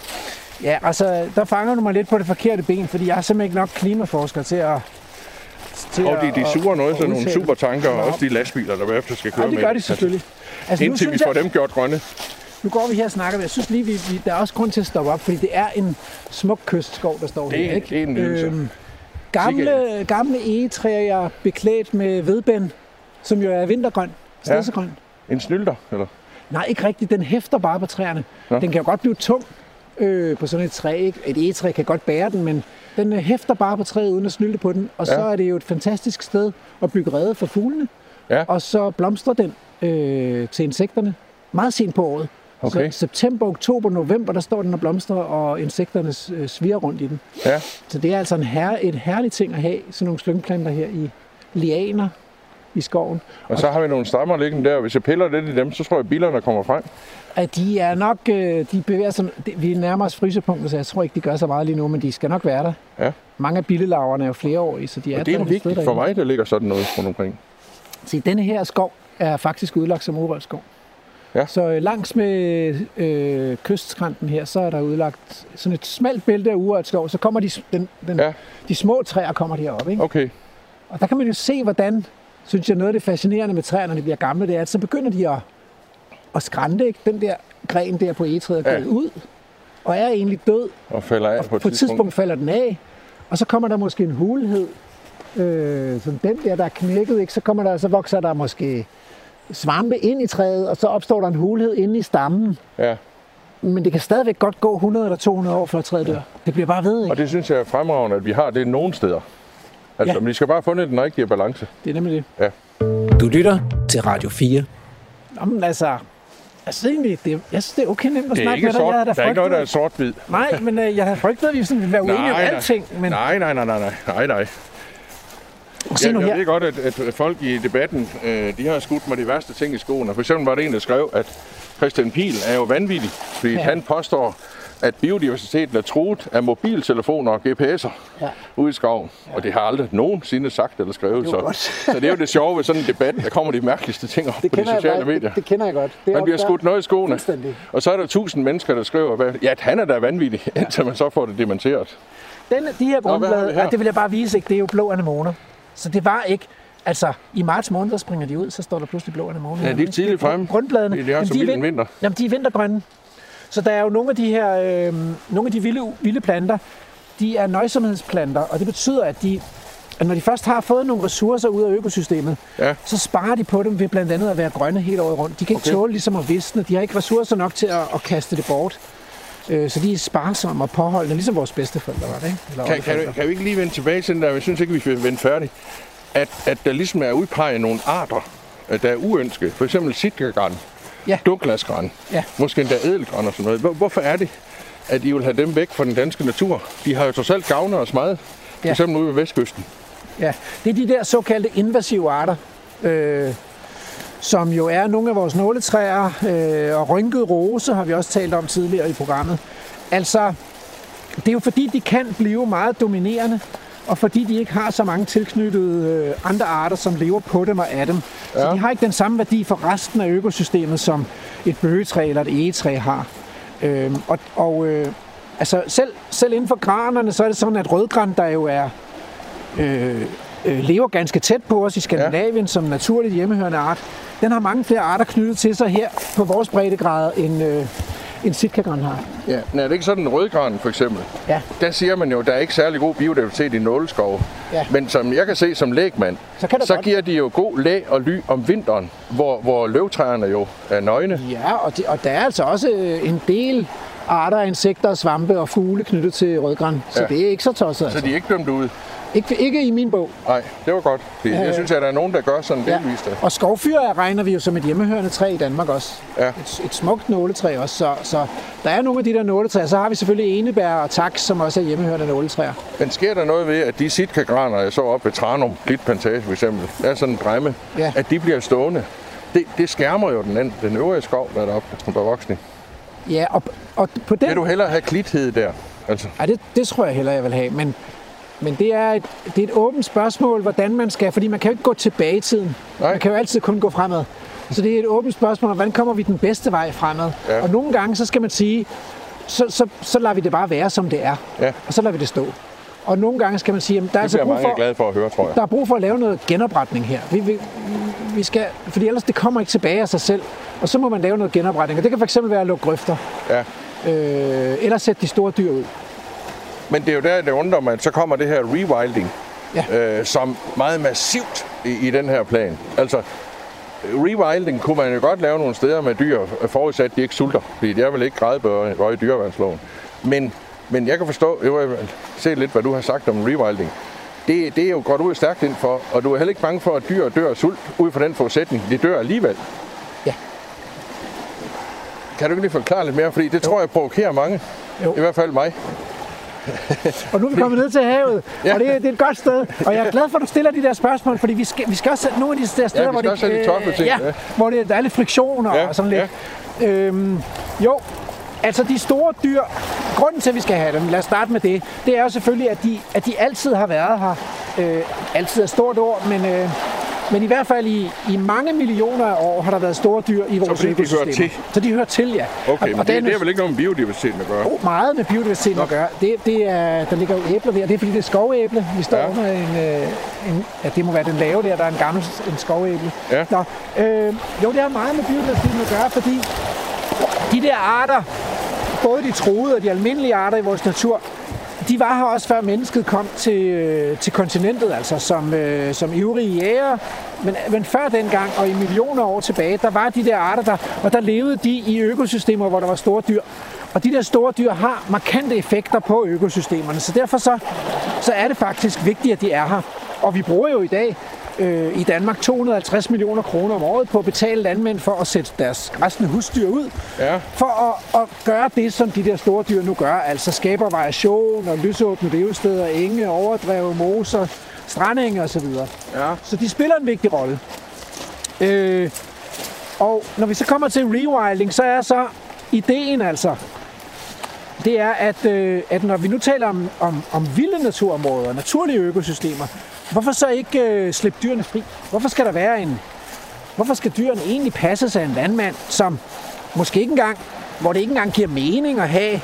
Ja, altså, der fanger du mig lidt på det forkerte ben, fordi jeg er simpelthen ikke nok klimaforsker til at... Til Og de, de suger noget, sådan nogle supertanker, og også de lastbiler, der bagefter skal køre Ja, det gør de selvfølgelig. Altså, Indtil vi får jeg, dem gjort grønne. nu går vi her og snakker, men jeg synes lige, vi, vi, der er også grund til at stoppe op, fordi det er en smuk kystskov, der står Det- her. Ikke? det er en nydelse. gamle, gamle egetræer beklædt med vedbænd, som jo er vintergrøn, stedsegrøn. En snylter, eller? Nej, ikke rigtigt. Den hæfter bare på træerne. Nå. Den kan jo godt blive tung øh, på sådan et træ. Ikke? Et egetræ kan godt bære den, men den øh, hæfter bare på træet uden at snylte på den. Og så Ja. er det jo et fantastisk sted at bygge rede for fuglene. Ja. Og så blomstrer den øh, til insekterne meget sent på året. Okay. Så september, oktober, november, der står den og blomstrer, og insekterne øh, sviger rundt i den. Ja. Så det er altså en her, et herligt ting at have, sådan nogle slyngplanter her i lianer i skoven. Og så har vi nogle stammer liggende der, og hvis jeg piller lidt i dem, så tror jeg, at bilerne kommer frem. At de er nok, øh, de bevæger sig, vi er nærmere os frysepunktet, så jeg tror ikke, de gør så meget lige nu, men de skal nok være der. Ja. Mange af billelaverne er jo flereårige, så de er Og det er vigtigt for derinde. mig, der ligger sådan noget rundt omkring. Se, denne her skov er faktisk udlagt som urørt skov. Ja. Så øh, langs med øh, kystskrænten her, så er der udlagt sådan et smalt bælte af urørt skov. Så kommer de, den, den, ja. de små træer kommer deroppe. Ikke? Okay. Og der kan man jo se, hvordan, synes jeg, noget af det fascinerende med træerne, når de bliver gamle, det er, at så begynder de at, at skrænte, ikke? Den der gren der på egetræet er Ja. ud, og er egentlig død, Og falder af og på et på et tidspunkt falder den af, og så kommer der måske en hulhed, øh, som den der, der er knækket, ikke? Så, kommer der, så vokser der måske svampe ind i træet, og så opstår der en hulhed inde i stammen. Ja, Men det kan stadigvæk godt gå 100 eller 200 år, før træet dør. Det bliver bare ved, og ikke? det synes jeg er fremragende, at vi har det nogle steder. Altså, Ja. men vi skal bare have fundet den rigtige balance. Det er nemlig det. Du lytter til Radio 4. Nå, men altså, altså egentlig, det, jeg synes, det er okay nemt at Det er snakke med dig. sort. Jeg havde Der er ikke noget, der er sort-hvid. Nej, men øh, jeg havde (laughs) frygtet, at vi sådan ville være uenige om Nej, alting. Men Nej, nej, nej, nej, nej, nej, nej. se Jeg, nu jeg her. ved godt, at, at folk i debatten, øh, de har skudt mig de værste ting i skoene. For eksempel var det en, der skrev, at Christian Pihl er jo vanvittig, fordi Ja. ja. han påstår, at biodiversiteten er truet af mobiltelefoner og GPS'er Ja. ude i skoven. Ja. Og det har jeg aldrig nogensinde sagt eller skrevet. Det Så, så det er jo det sjove ved sådan en debat, der kommer de mærkeligste ting op på de sociale medier. Det, det kender jeg godt. Det Man bliver skudt noget i skoene. Og så er der tusind mennesker, der skriver, hvad- ja, at han er da vanvittig, indtil (laughs) man så får det dementeret. Den, de her vi grundblade, her? ja, det vil jeg bare vise, ikke? det er jo blå anemoner. Så det var ikke, altså i marts måned, der springer de ud, så står der pludselig blå anemoner. Ja, de er tidligt fremme. Grundbladene, De- de har så er vild vinter. Jamen, de er vintergrønne. Så der er jo nogle af de her, øh, nogle af de vilde, vilde planter, de er nøjsomhedsplanter, og det betyder, at de, at når de først har fået nogle ressourcer ud af økosystemet, Ja. så sparer de på dem ved blandt andet at være grønne hele året rundt. De kan ikke Okay. tåle ligesom at visne. De har ikke ressourcer nok til at, at kaste det bort. Øh, så de er sparsomme og påholdende, ligesom vores bedsteforældre var det, ikke? Eller Kan, kan, oldeforældre. kan vi ikke lige vende tilbage til den der, jeg synes ikke, vi skal vende færdig, at, at der ligesom er udpeget nogle arter, øh, der er uønskede. For eksempel sitkagran, Ja. duklasgran, Ja. måske endda edelgran og sådan noget. Hvor, hvorfor er det, at I vil have dem væk fra den danske natur? De har jo trods alt gavnet os meget. Ja. eksempel ude ved vestkysten. Ja, det er de der såkaldte invasive arter, øh, som jo er nogle af vores nåletræer, øh, og rynket rose har vi også talt om tidligere i programmet. Altså, det er jo fordi, de kan blive meget dominerende, og fordi de ikke har så mange tilknyttede øh, andre arter, som lever på dem og af dem. Ja. Så de har ikke den samme værdi for resten af økosystemet, som et bøgetræ eller et egetræ har. Øh, og og øh, altså selv, selv inden for granerne, så er det sådan, at rødgran, der jo er øh, øh, lever ganske tæt på os i Skandinavien ja. som naturligt hjemmehørende art. Den har mange flere arter knyttet til sig her på vores breddegrader, end, øh, end sitkagran har. Ja, men er det ikke sådan en rødgran for eksempel? Ja. Der siger man jo, at der er ikke særlig god biodiversitet i nåleskove. Ja. Men som jeg kan se som lægmand, Så kan så godt. giver de jo god læ og ly om vinteren, hvor, hvor løvtræerne jo er nøgne. Ja, og, det, og der er altså også øh, en del arter af insekter, svampe og fugle knyttet til rødgran. Så Ja. det er ikke så tosset. Så Altså. de er ikke dømt ud. Ikke, ikke i min bog. Nej, det var godt. Det, jeg Øh, synes, at der er nogen, der gør sådan Ja. delvist. Og skovfyr regner vi jo som et hjemmehørende træ i Danmark også. Ja. Et, et smukt nåletræ også. Så, så der er nogle af de der nåletræer. Så har vi selvfølgelig enebær og taks, som også er hjemmehørende nåletræer. Men sker der noget ved, at de sitkagraner, jeg så op ved Tranum, Klitplantage for eksempel, der er sådan en bræmme, Ja. at de bliver stående. Det, det skærmer jo den, anden- den øvrige skov, der er deroppe på voksne. Ja, og, og på den... Vil du hellere have klithed der? Altså, Ej, det, det tror jeg heller, jeg vil have. Men, men det, er et, det er et åbent spørgsmål, hvordan man skal... Fordi man kan jo ikke gå tilbage i tiden. Nej. Man kan jo altid kun gå fremad. Så det er et åbent spørgsmål, om hvordan kommer vi den bedste vej fremad? Ja. Og nogle gange, så skal man sige, så, så, så lader vi det bare være, som det er. Ja. Og så lader vi det stå. Og nogle gange skal man sige, at der er altså brug for, glade for at høre, tror jeg. der er brug for at lave noget genopretning her. Vi, vi, vi skal, fordi ellers det kommer ikke tilbage af sig selv. Og så må man lave noget genopretning. Og det kan fx være at lukke grøfter. Ja. Øh, eller sætte de store dyr ud. Men det er jo der, det undrer mig, så kommer det her rewilding, Ja. øh, som meget massivt i, i den her plan. Altså, rewilding kunne man jo godt lave nogle steder med dyr, forudsat at de ikke sulter, fordi det er vel ikke grædebøre i dyreværnsloven. Men, men jeg kan forstå, jeg vil se lidt, hvad du har sagt om rewilding. Det, det er jo godt ud stærkt ind for, og du er heller ikke bange for, at dyr dør af sult, ud fra den forudsætning. De dør alligevel. Ja. Kan du ikke lige forklare lidt mere? Fordi det tror jeg provokerer mange. Jo. I hvert fald mig. Og nu er vi kommet ned til havet, (laughs) Ja. og det, er- det er et godt sted. Og jeg er glad for, at du stiller de der spørgsmål, fordi vi skal, vi skal også nogle af de der steder, vi hvor, det, ting, ja, ja. hvor det, der er lidt friktion og, Ja, og sådan lidt. Øhm, jo, altså de store dyr, grunden til, at vi skal have dem, lad os starte med det, det er jo selvfølgelig, at de, at de altid har været her. Øh, altid er stort ord, men, øh, men i hvert fald i, i mange millioner af år har der været store dyr i vores fordi de hører til? Så de hører til, ja. Okay, men og det, er det er vel ikke noget med biodiversiteten at gøre? Oh, meget med biodiversiteten at gøre. Det, det er, der ligger jo æbler der. Det er fordi, det er skovæble. Vi står Ja. ja. under en, øh, en... Ja, det må være den lave der. Der er en gammel en skovæble. Ja. Nå, øh, jo, det har meget med biodiversiteten at gøre, fordi de der arter, både de troede og de almindelige arter i vores natur, de var her også før mennesket kom til, øh, til kontinentet, altså som, øh, som ivrige jæger. Men, men før dengang, og i millioner år tilbage, der var de der arter der, og der levede de i økosystemer, hvor der var store dyr. Og de der store dyr har markante effekter på økosystemerne, så derfor så, så er det faktisk vigtigt, at de er her. Og vi bruger jo i dag øh, i Danmark 250 millioner kroner om året på at betale landmænd for at sætte deres græsne husdyr ud, Ja. for at, at gøre det, som de der store dyr nu gør, altså skaber variation og lysåbne levesteder, enge, overdrev, moser, strandenge osv. Ja. Så de spiller en vigtig rolle. Øh, og når vi så kommer til rewilding, så er så ideen altså, det er, at, øh, at når vi nu taler om, om, om vilde naturområder, naturlige økosystemer, hvorfor så ikke øh, slippe dyrene fri? Hvorfor skal der være en... Hvorfor skal dyrene egentlig passes af en landmand, som måske ikke engang, hvor det ikke engang giver mening at have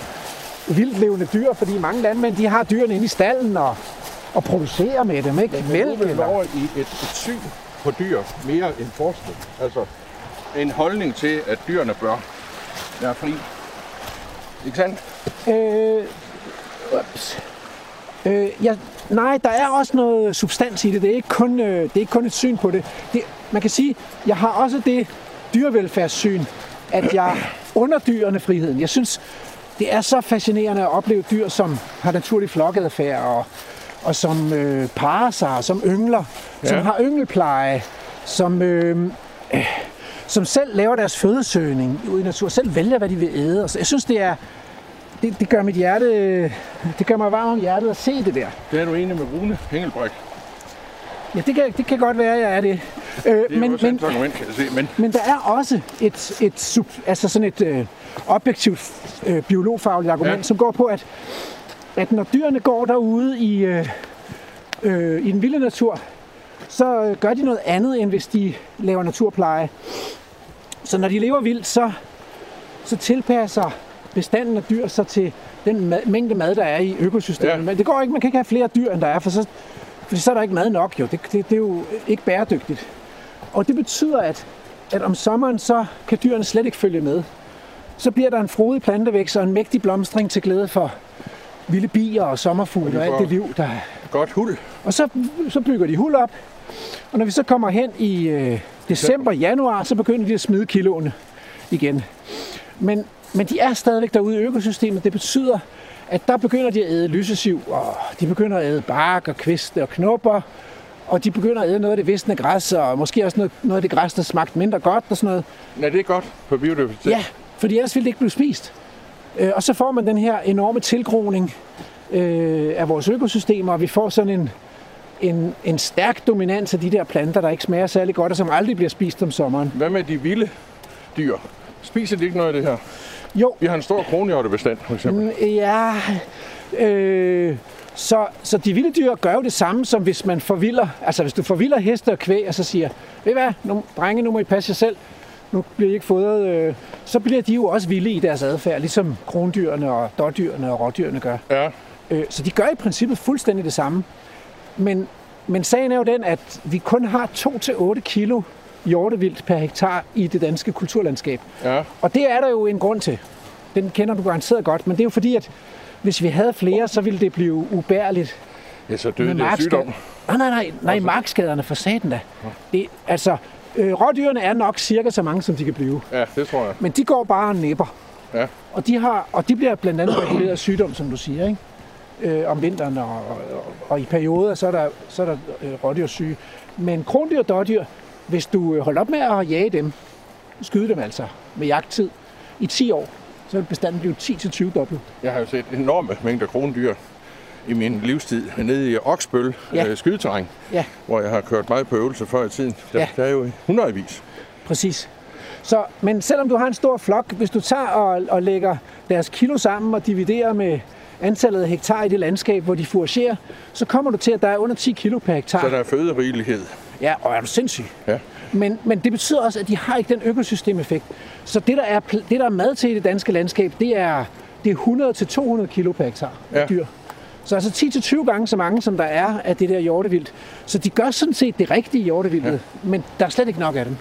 vildt levende dyr, fordi mange landmænd, de har dyrene inde i stallen og, og producerer med dem, ikke? Men Mælk er eller... over i et, et syn på dyr mere end forskning. Altså en holdning til, at dyrene bør være fri. Ikke sandt? Øh, ups. øh, ja, nej, der er også noget substans i det. Det er ikke kun, øh, det er ikke kun et syn på det. det. Man kan sige, jeg har også det dyrevelfærdssyn, at jeg under dyrene friheden. Jeg synes, det er så fascinerende at opleve dyr, som har naturlig flokadfærd, og, og som øh, parer sig, og som yngler, ja. som har yngelpleje, som, øh, øh, som selv laver deres fødesøgning ude i naturen, selv vælger, hvad de vil æde. Og så jeg synes, det er, det, det gør mit hjerte, det gør mig varm om hjertet at se det der. Det er du enig med Rune Hengelbræk. Ja, det kan, det kan godt være, jeg er det. Øh, det er men, også men, argument, kan jeg se. Men... men der er også et, et, sub, altså sådan et øh, objektivt øh, biologfagligt argument, ja. som går på, at, at når dyrene går derude i, øh, øh, i den vilde natur, så øh, gør de noget andet, end hvis de laver naturpleje. Så når de lever vildt, så, så tilpasser bestanden af dyr sig til den mad, mængde mad, der er i økosystemet. Ja. Men det går ikke, man kan ikke have flere dyr, end der er, for så, for så er der ikke mad nok. Jo. Det, det, det er jo ikke bæredygtigt. Og det betyder, at, at om sommeren, så kan dyrene slet ikke følge med. Så bliver der en frodig plantevækst og en mægtig blomstring til glæde for vilde bier og sommerfugle og, og alt det liv, der er. Godt hul. Og så, så bygger de hul op, og når vi så kommer hen i øh, december, januar, så begynder de at smide kiloene igen. Men, men de er stadigvæk derude i økosystemet. Det betyder, at der begynder de at æde lysesiv, og de begynder at æde bark og kviste og knopper, og de begynder at æde noget af det visne græs, og måske også noget, noget af det græs, der smagte mindre godt og sådan noget. Ja, det er godt på biodiversitet. Ja, fordi ellers ville det ikke blive spist. Øh, og så får man den her enorme tilgroning øh, af vores økosystemer, og vi får sådan en, en, en stærk dominans af de der planter, der ikke smager særlig godt, og som aldrig bliver spist om sommeren. Hvad med de vilde dyr? Spiser de ikke noget af det her? Jo. Vi har en stor kronhjortebestand, for eksempel. Mm, ja, øh, så, så de vilde dyr gør jo det samme, som hvis man forvilder, altså hvis du forvilder heste og kvæg, og så siger, ved hvad, nu, drenge, nu må I passe jer selv, nu bliver I ikke fodret, øh, så bliver de jo også vilde i deres adfærd, ligesom krondyrene og dårdyrene og rådyrene gør. Ja. Øh, så de gør i princippet fuldstændig det samme. Men, men sagen er jo den, at vi kun har 2-8 kilo hjortevildt per hektar i det danske kulturlandskab. Ja. Og det er der jo en grund til. Den kender du garanteret godt, men det er jo fordi, at hvis vi havde flere, så ville det blive ubærligt. Ja, så døde det sygdom. Nej, nej, nej, nej, markskaderne for saten da. Det, altså, øh, rådyrene er nok cirka så mange, som de kan blive. Ja, det tror jeg. Men de går bare og nipper. Ja. Og de, har, og de bliver blandt andet reguleret af sygdom, som du siger, ikke? Øh, om vinteren, og, og, og i perioder, så er der, så er der øh, rådyrsyge. Men krondyr og dårdyr, hvis du øh, holder op med at jage dem, skyde dem altså med jagttid, i 10 år, så vil bestanden blive 10-20 dobbelt. Jeg har jo set enorme mængder krondyr i min livstid nede i Oksbøl Ja. øh, skydeterræn, Ja, hvor jeg har kørt meget på øvelse før i tiden. Der, Ja. der er jo hundredvis. præcis. Så, men selvom du har en stor flok, hvis du tager og, og lægger deres kilo sammen og dividerer med antallet af hektar i det landskab, hvor de fouragerer, så kommer du til, at der er under 10 kilo per hektar. Så der er føderigelighed. Ja, og er du sindssyg. Ja. Men, men det betyder også, at de har ikke den økosystemeffekt. Så det, der er, det, der er mad til i det danske landskab, det er, det er 100-200 kilo per hektar Ja. dyr. Så altså 10-20 gange så mange, som der er af det der hjortevildt. Så de gør sådan set det rigtige hjortevildet, ja. men der er slet ikke nok af dem.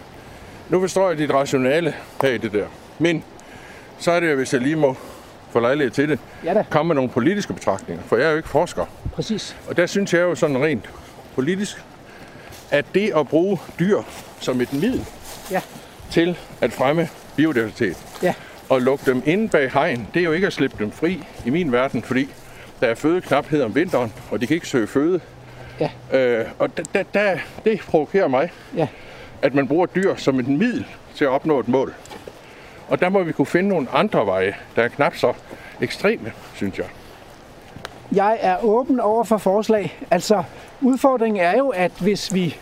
Nu forstår jeg dit rationale bag det der. Men så er det jo, hvis jeg lige må få lejlighed til det, Ja da, komme med nogle politiske betragtninger. For jeg er jo ikke forsker. præcis. Og der synes jeg jo sådan rent politisk, at det at bruge dyr som et middel Ja, til at fremme biodiversitet ja, og lukke dem inde bag hegn, det er jo ikke at slippe dem fri i min verden, fordi der er fødeknaphed om vinteren, og de kan ikke søge føde. ja, Øh, og da, da, da, det provokerer mig, ja. at man bruger dyr som et middel til at opnå et mål. Og der må vi kunne finde nogle andre veje, der er knap så ekstreme, synes jeg. Jeg er åben over for forslag. Altså, udfordringen er jo, at hvis vi,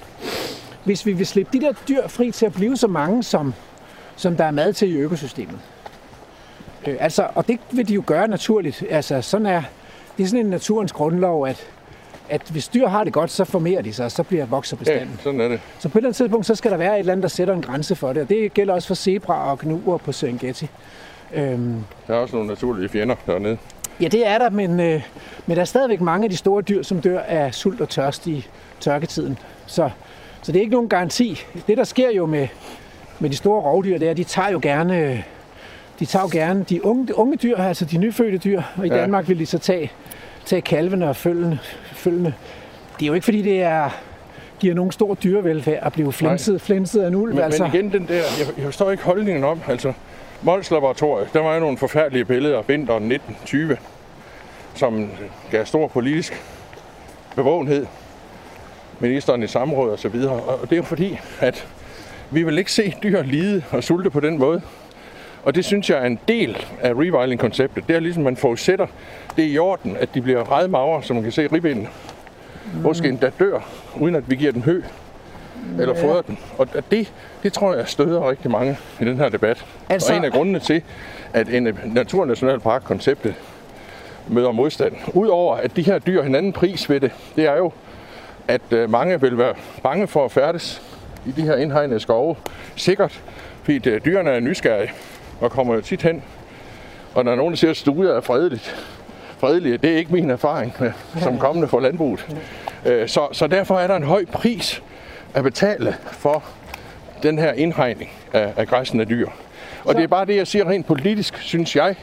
hvis vi vil slippe de der dyr fri til at blive så mange, som, som der er mad til i økosystemet. Øh, altså, og det vil de jo gøre naturligt. Altså, sådan er, det er sådan en naturens grundlov, at, at hvis dyr har det godt, så formerer de sig, og så bliver vokser Ja, bestanden. sådan er det. Så på et eller andet tidspunkt, så skal der være et eller andet, der sætter en grænse for det. Og det gælder også for zebra og gnuer på Serengeti. Øhm, Der er også nogle naturlige fjender dernede. Ja, det er der, men, øh, men der er stadigvæk mange af de store dyr, som dør af sult og tørst i tørketiden. Så, så det er ikke nogen garanti. Det, der sker jo med, med de store rovdyr, det er, at de tager jo gerne, de tager jo gerne de unge, de unge dyr, altså de nyfødte dyr, og i Ja. ja. Danmark vil de så tage, tage kalvene og følgende, følgende. Det er jo ikke, fordi det er, giver nogen stor dyrevelfærd at blive flænset, flænset af en ulv. Men, altså. men igen, den der, jeg, jeg forstår ikke holdningen om, altså Mols Laboratoriet, der var jo nogle forfærdelige billeder vinteren 1920, som gav stor politisk bevågenhed, ministeren i samråd og så videre. Og det er jo fordi, at vi vil ikke se dyr lide og sulte på den måde. Og det synes jeg er en del af rewilding-konceptet. Det er ligesom, man forudsætter, det er i orden, at de bliver ret magre, som man kan se i ribbenene. Måske endda dør, uden at vi giver dem hø eller fodrer den. Og det, det tror jeg støder rigtig mange i den her debat. Altså... Altså- Og en af grundene til, at en naturnationalpark-konceptet møder modstand. Udover at de her dyr har en anden pris ved det, det er jo, at øh, mange vil være bange for at færdes i de her indhegnede skove. Sikkert, fordi øh, dyrene er nysgerrige og kommer jo tit hen. Og når nogen, siger, at stuer er fredeligt, fredelige, det er ikke min erfaring øh, som kommende for landbruget. Øh, Så, så derfor er der en høj pris at betale for den her indhegning af, af græsende dyr. Og det er bare det, jeg siger rent politisk, synes jeg,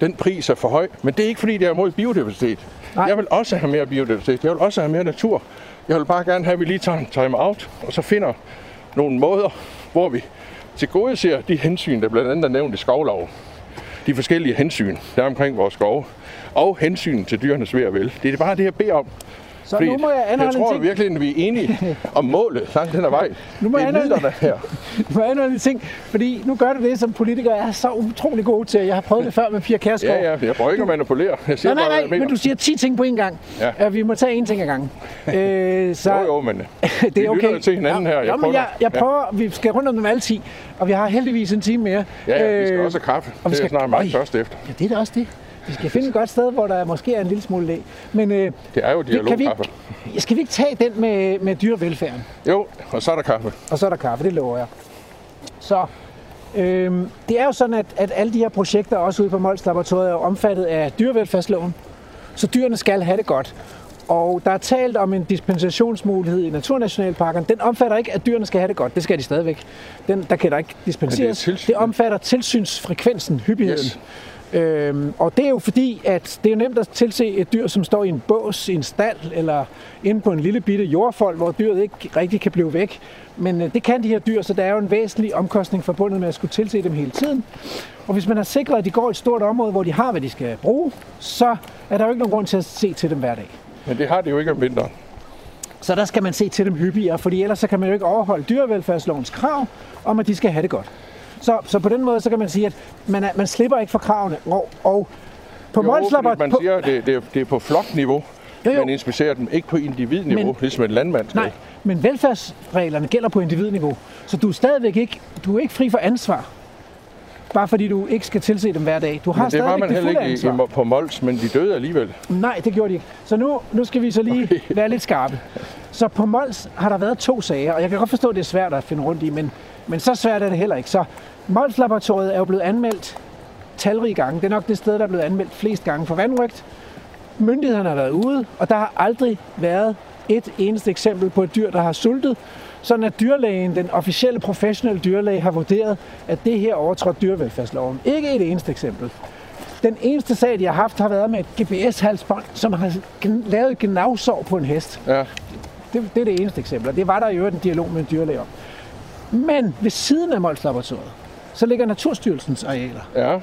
den pris er for høj. Men det er ikke, fordi det er imod biodiversitet. Nej. Jeg vil også have mere biodiversitet. Jeg vil også have mere natur. Jeg vil bare gerne have, at vi lige tager en time out, og så finder nogle måder, hvor vi til gode ser de hensyn, der blandt andet er nævnt i skovlov, De forskellige hensyn, der er omkring vores skove. Og hensyn til dyrenes ved og vel. Det er bare det, jeg beder om. Så Fordi nu må jeg jeg anholde en tror ting. virkelig, at vi er enige om målet langt den ad vej. Nu må det er jeg midlerne her. (laughs) Nu må jeg anholde en ting, fordi nu gør du det, som politikere er så utrolig gode til. Jeg har prøvet det før med Pia Kærsgaard. Ja, ja, jeg prøver ikke at manipulere. Jeg siger Nej, bare, nej, jeg nej, mener. men du siger 10 ting på en gang. Ja. Ja. vi må tage en ting ad gangen. Øh, så Jo, jo, men (laughs) det vi er okay. lytter til hinanden her. Jeg ja, men prøver- jeg, jeg ja. prøver, vi skal rundt om dem alle 10, og vi har heldigvis en time mere. ja, ja, vi skal Øh, også have kaffe. og vi Det er skal- snart meget Øj. først efter. Ja, det er da også det. Vi skal finde et godt sted, hvor der måske er en lille smule læg. Men øh, Det er jo vi- kan vi, ikke- skal vi ikke tage den med, med dyrevelfærden? Jo, og så er der kaffe. Og så er der kaffe, det lover jeg. Så øhm, det er jo sådan, at, at alle de her projekter, også ude på Mols Laboratoriet, er omfattet af dyrevelfærdsloven. Så dyrene skal have det godt. Og der er talt om en dispensationsmulighed i Naturnationalparken. Den omfatter ikke, at dyrene skal have det godt. Det skal de stadigvæk. Den, der kan der ikke dispenseres. tilsyn. det omfatter tilsynsfrekvensen, hyppigheden. Yes. Øhm, og det er jo fordi, at det er nemt at tilse et dyr, som står i en bås, i en stald, eller inde på en lille bitte jordfold, hvor dyret ikke rigtig kan blive væk. Men øh, det kan de her dyr, så der er jo en væsentlig omkostning forbundet med at skulle tilse dem hele tiden. Og hvis man har sikret, at de går i et stort område, hvor de har, hvad de skal bruge, så er der jo ikke nogen grund til at se til dem hver dag. Men det har det jo ikke om vinteren. Så der skal man se til dem hyppigere, fordi ellers så kan man jo ikke overholde dyrevelfærdslovens krav om, at de skal have det godt. Så, så på den måde, så kan man sige, at man, er, man slipper ikke for kravene. Og, og på Jo, Mols fordi Labor- man på- siger, at det, det, er, det er på flokniveau. Jo, jo. Man inspicerer dem ikke på individniveau, Men- ligesom en landmand skal. Nej, men velfærdsreglerne gælder på individniveau. Så du er stadigvæk ikke, du er ikke fri for ansvar. Bare fordi du ikke skal tilse dem hver dag. Du har Men det var man det heller ikke ansvar. i, på Mols, men de døde alligevel. Nej, det gjorde de ikke. Så nu, nu skal vi så lige okay. (laughs) være lidt skarpe. Så på Mols har der været to sager, og jeg kan godt forstå, at det er svært at finde rundt i, men, men så svært er det heller ikke. Så Mols Laboratoriet er jo blevet anmeldt talrige gange. Det er nok det sted, der er blevet anmeldt flest gange for vandrygt. Myndighederne har været ude, og der har aldrig været et eneste eksempel på et dyr, der har sultet. Sådan at dyrlægen, den officielle professionelle dyrlæge, har vurderet, at det her overtrådte dyrevelfærdsloven. Ikke et eneste eksempel. Den eneste sag, de har haft, har været med et GPS-halsbånd, som har lavet et gnavsår på en hest. Ja, Det, det er det eneste eksempel, og det var der i øvrigt en dialog med en dyrlæge om. Men ved siden af Mols Laboratoriet, så ligger Naturstyrelsens arealer. ja.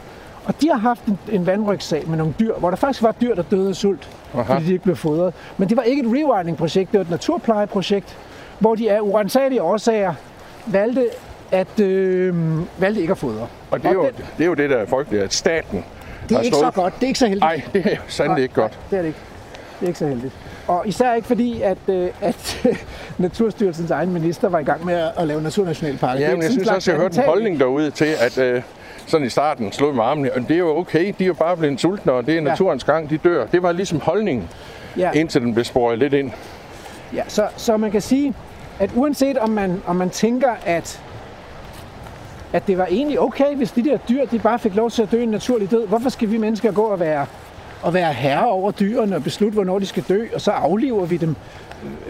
Og de har haft en, en vandrygssag med nogle dyr, hvor der faktisk var dyr, der døde af sult, Aha. fordi de ikke blev fodret. Men det var ikke et rewilding-projekt, det var et naturplejeprojekt, hvor de af urensagelige årsager valgte, at, øh, valgte ikke at fodre. Og det er, jo, den- det er jo det, der er frygteligt, at staten Det er ikke stået... så godt, det er ikke så heldigt. Nej, det er sandelig ikke godt. Nej, det er det ikke. Det er ikke så heldigt. Og især ikke fordi, at, øh, at (laughs) Naturstyrelsens egen minister var i gang med at, lave naturnationalparker. Er Ja, men jeg synes også, jeg hørte en holdning derude til, at øh, sådan i starten slog med armene, og det er jo okay, de er jo bare blevet sultne, og det er naturens gang, de dør. Det var ligesom holdningen, Ja, indtil den blev sporet lidt ind. ja så, så man kan sige, at uanset om man, om man tænker, at at det var egentlig okay, hvis de der dyr, de bare fik lov til at dø en naturlig død. Hvorfor skal vi mennesker gå og være, og være herre over dyrene og beslutte, hvornår de skal dø, og så afliver vi dem?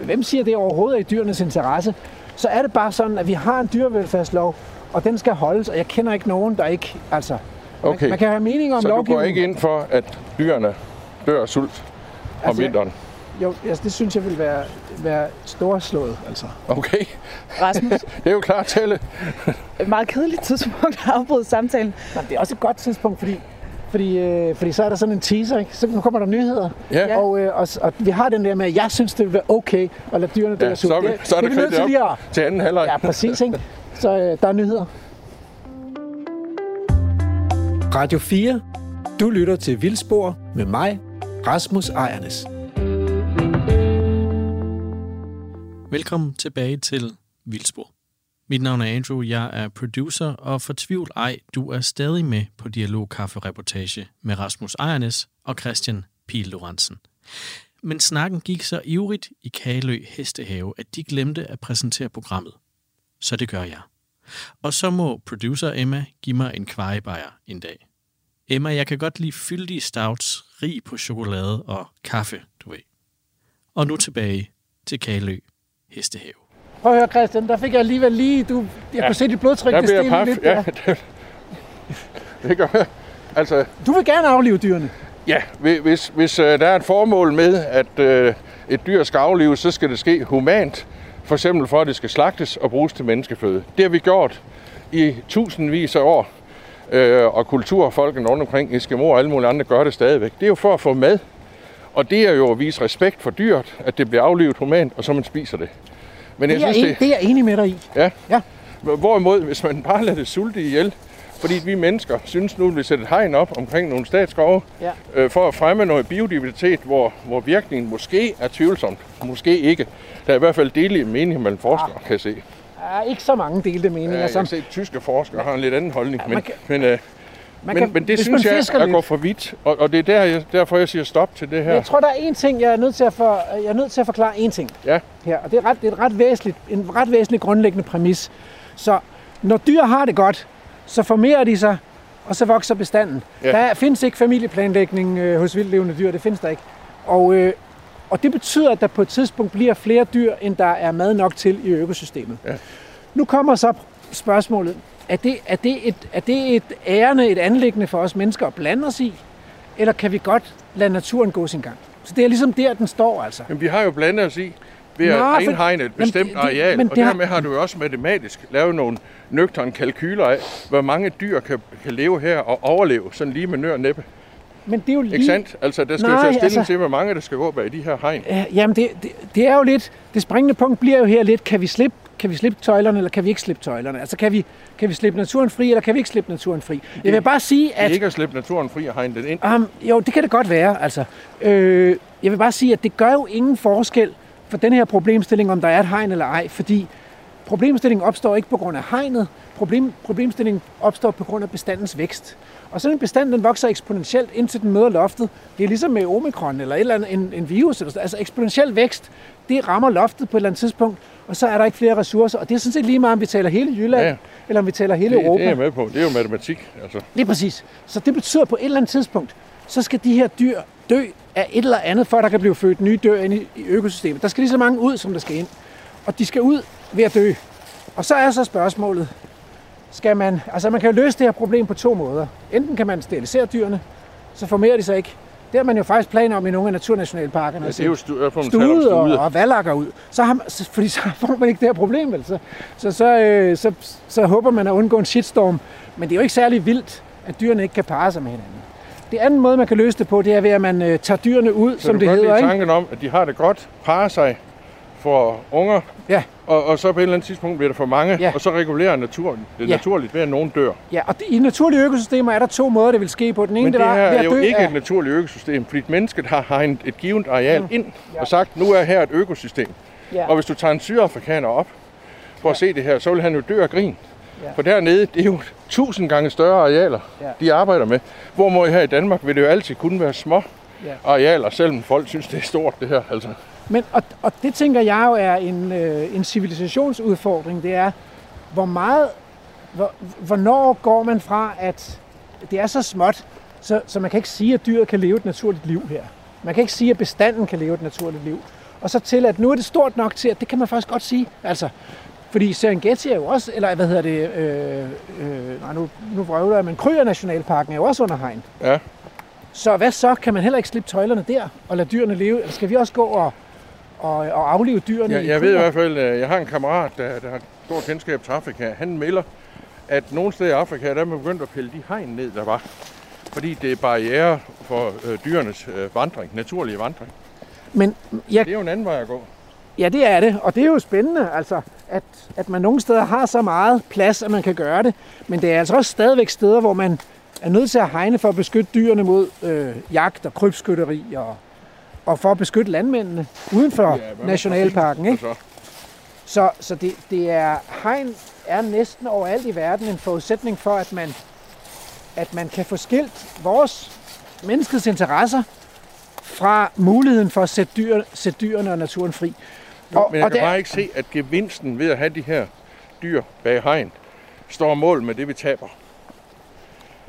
Hvem siger det overhovedet er i dyrenes interesse? Så er det bare sådan, at vi har en dyrevelfærdslov, og den skal holdes, og jeg kender ikke nogen, der ikke... Altså, Okay. man, man kan have mening om Så du går lovgivningen. ikke ind for, at dyrene dør af sult om Altså, vinteren? Jo, altså, det synes jeg vil være, være storslået, altså. Okay, Rasmus, (laughs) det er jo klart tale. et meget kedeligt tidspunkt at afbryde samtalen. Men det er også et godt tidspunkt, fordi, fordi, øh, fordi så er der sådan en teaser, ikke? Så nu kommer der nyheder. Ja. Og, øh, og, og, vi har den der med, at jeg synes, det vil være okay at lade dyrene dø Ja, så er vi, så er det det er nødt til lige at... til anden halvleg. Ja, præcis, ikke? Så øh, der er nyheder. Radio 4. Du lytter til Vildspor med mig, Rasmus Ejernes. Velkommen tilbage til Vildspor. Mit navn er Andrew, jeg er producer, og for tvivl ej, du er stadig med på Dialog Kaffe Reportage med Rasmus Ejernes og Christian Pil Lorentzen. Men snakken gik så ivrigt i Kalø Hestehave, at de glemte at præsentere programmet. Så det gør jeg. Og så må producer Emma give mig en kvejebajer en dag. Emma, jeg kan godt lide fyldige stouts, rig på chokolade og kaffe, du ved. Og nu tilbage til Kalø Hestehave. Prøv at høre, Christian, der fik jeg alligevel lige... Du, jeg ja. kunne se dit blodtryk, Der det steg lidt Ja, der. det, det gør jeg. Altså, Du vil gerne aflive dyrene. ja, hvi- hvis, hvis uh, der er et formål med, at uh, et dyr skal aflives, så skal det ske humant. For eksempel for, at det skal slagtes og bruges til menneskeføde. Det har vi gjort i tusindvis af år. Øh, og kulturfolkene rundt omkring, Eskimo og alle mulige andre, gør det stadigvæk. Det er jo for at få mad. Og det er jo at vise respekt for dyret, at det bliver aflivet humant, og så man spiser det. Men Det er, jeg, en, det er jeg enig med dig i. Ja. Ja. Hvorimod, hvis man bare lader det sulte ihjel, fordi vi mennesker synes nu, at vi sætter hegn op omkring nogle statsskove, Ja. øh, for at fremme noget biodiversitet, hvor, hvor virkningen måske er tvivlsomt, måske ikke. Der er i hvert fald dele mening mellem forskere, kan jeg se. Der er ikke så mange delte meninger. Ja, jeg som, kan se, at tyske forskere har en lidt anden holdning, Ja, men, kan- men, øh, man men, men det synes jeg fisker er lidt- gå for vidt, og, og det er der, jeg, derfor, jeg siger stop til det her. Jeg tror, der er en ting, jeg er nødt til at, for, jeg er nødt til at forklare en ting Ja. her. Og det er, ret, det er et ret væsentligt, en ret væsentlig grundlæggende præmis. Så når dyr har det godt, så formerer de sig, og så vokser bestanden. Ja. Der findes ikke familieplanlægning øh, hos vildlevende dyr, det findes der ikke. Og, øh, og det betyder, at der på et tidspunkt bliver flere dyr, end der er mad nok til i økosystemet. Ja. Nu kommer så spørgsmålet, er det, er, det et, er det et ærende, et anlæggende for os mennesker at blande os i? Eller kan vi godt lade naturen gå sin gang? Så det er ligesom der, den står altså. Men vi har jo blandet os i ved at Nå, for- indhegne et bestemt det- areal, men og har- dermed har du jo også matematisk lavet nogle nøgterne kalkyler af, hvor mange dyr kan, kan leve her og overleve, sådan lige med nør og næppe. Men det er jo lige... Ikke sandt? Altså, der skal jo Nej, tage stilling altså- til, hvor mange der skal gå bag de her hegn. Ja, Jamen, det, det, det er jo lidt... Det springende punkt bliver jo her lidt, kan vi slippe, kan vi slippe tøjlerne, eller kan vi ikke slippe tøjlerne? Altså, kan vi, kan vi slippe naturen fri, eller kan vi ikke slippe naturen fri? Jeg vil bare sige, Det at... er ikke at slippe naturen fri og hegne den ind. Um, jo, det kan det godt være. Altså, øh, jeg vil bare sige, at det gør jo ingen forskel for den her problemstilling, om der er et hegn eller ej, fordi problemstillingen opstår ikke på grund af hegnet. Problem, problemstillingen opstår på grund af bestandens vækst. Og sådan en bestand, den vokser eksponentielt, indtil den møder loftet. Det er ligesom med omikron eller et eller andet, en, en virus. Eller sådan. Altså eksponentiel vækst, det rammer loftet på et eller andet tidspunkt, og så er der ikke flere ressourcer. Og det er sådan set lige meget, om vi taler hele Jylland, Ja, eller om vi taler hele Det, Europa. det er jeg med på. Det er jo matematik. Altså. Lige præcis. Så det betyder, at på et eller andet tidspunkt, så skal de her dyr dø af et eller andet, at der kan blive født nye dyr ind i, i økosystemet. Der skal lige så mange ud, som der skal ind. Og de skal ud ved at dø. Og så er så spørgsmålet, skal man, altså man kan løse det her problem på to måder. Enten kan man sterilisere dyrene, så formerer de sig ikke. Det har man jo faktisk planer om i nogle af naturnationalparkerne. Ja, at det er jo stu- om stude og, stude. og valakker ud. Så har man, så- fordi så får man ikke det her problem, vel? Så, så, så, øh, så, så håber man at undgå en shitstorm. Men det er jo ikke særlig vildt, at dyrene ikke kan parre sig med hinanden. Det anden måde, man kan løse det på, det er ved, at man øh, tager dyrene ud, Så som du det hedder. lide Ikke? tanken om, at de har det godt, parer sig, for unger, Ja. Og, og så på et eller andet tidspunkt bliver der for mange, Ja. og så regulerer naturen det Ja. naturligt ved, at nogen dør. Ja, og det, i naturlige økosystemer er der to måder, det vil ske på. Den ene, Men det var her er jo ikke af, et naturligt økosystem, fordi mennesket har hegnet et givet areal Mm. ind Ja. og sagt, nu er her et økosystem. Ja. Og hvis du tager en sydafrikaner op for at se det her, så vil han jo dø af grin. Ja. For dernede, det er jo tusind gange større arealer, Ja. de arbejder med. Hvorimod her i Danmark vil det jo altid kun være små Ja. arealer, selvom folk synes, det er stort det her. Altså. Men, og, og det tænker jeg jo er en, øh, en civilisationsudfordring. Det er, hvor meget, hvor, hvornår går man fra, at det er så småt, så, så man kan ikke sige, at dyret kan leve et naturligt liv her. Man kan ikke sige, at bestanden kan leve et naturligt liv. Og så til, at nu er det stort nok til, at det kan man faktisk godt sige. Altså, fordi Serengeti er jo også, eller hvad hedder det, øh, øh, nej, nu, nu vrøvler jeg, men Kryer Nationalparken er jo også under hegn. Ja. Så hvad så? Kan man heller ikke slippe tøjlerne der og lade dyrene leve? Eller skal vi også gå og, og, og aflive dyrene Jeg, i ved i hvert fald, at jeg har en kammerat, der, der har stor kendskab til Afrika. Han melder, at nogle steder i Afrika, der er man begyndt at pille de hegn ned, der var. Fordi det er barriere for øh, dyrenes øh, vandring, naturlige vandring. Men jeg Det er jo en anden vej at gå. Ja, det er det, og det er jo spændende, altså, at, at man nogle steder har så meget plads, at man kan gøre det. Men det er altså også stadigvæk steder, hvor man er nødt til at hegne for at beskytte dyrene mod øh, jagt og krybskytteri og, og for at beskytte landmændene uden for Ja, nationalparken. Ikke? Og så, Så, det, det er, hegn er næsten overalt i verden en forudsætning for, at man, at man kan få skilt vores menneskets interesser fra muligheden for at sætte, dyr, sætte dyrene og naturen fri. og, men jeg kan det er- bare ikke se, at gevinsten ved at have de her dyr bag hegn står mål med det, vi taber.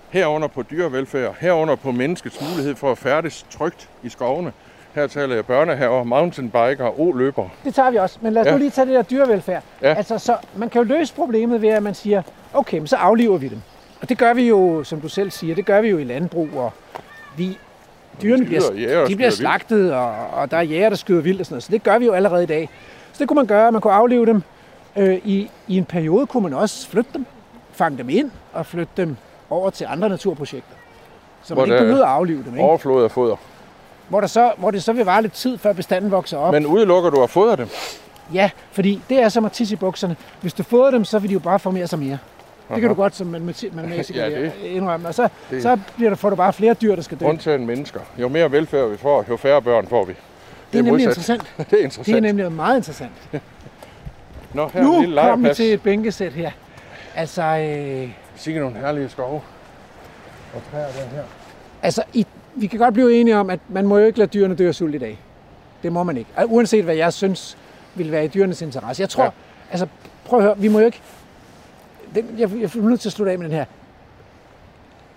Herunder på dyrevelfærd, herunder på menneskets mulighed for at færdes trygt i skovene. Her taler jeg børnehaver, mountainbiker og o-løbere. Det tager vi også, men lad os ja. Nu lige tage det der dyrevelfærd. Ja. Altså, så man kan jo løse problemet ved, at man siger, okay, men så afliver vi dem. Og det gør vi jo, som du selv siger, det gør vi jo i landbrug, og vi, dyrene bliver, jæger og de bliver slagtet, og, og der er jæger, der skyder vildt og sådan noget. Så det gør vi jo allerede i dag. Så det kunne man gøre, man kunne aflive dem. Øh, i, I en periode kunne man også flytte dem, fange dem ind og flytte dem over til andre naturprojekter. Så man Hvor ikke behøver at aflive dem. Ikke? Overflod af foder. Hvor, der så, hvor det så vil vare lidt tid, før bestanden vokser op. Men udelukker du at fodre dem? Ja, fordi det er som at tisse i bukserne. Hvis du fodrer dem, så vil de jo bare formere sig mere. Det kan du godt som matemati- matematiker (laughs) Ja, det- indrømme. Og så, det- så bliver der, får du bare flere dyr, der skal dø. Undtagen mennesker. Jo mere velfærd vi får, jo færre børn får vi. Det er nemlig modsat. interessant. Det (laughs) er Det er interessant. nemlig meget interessant. (laughs) Nå, her er Nu lille kommer vi til et bænkesæt her. Altså, øh, Sikke nogle herlige skove. Og træer den her. altså i, vi kan godt blive enige om, at man må jo ikke lade dyrene dø af sult i dag. Det må man ikke. Uanset hvad jeg synes vil være i dyrenes interesse. Jeg tror, ja. Ja. altså prøv at høre, vi må jo ikke... Den, jeg, jeg er nødt til at slutte af med den her.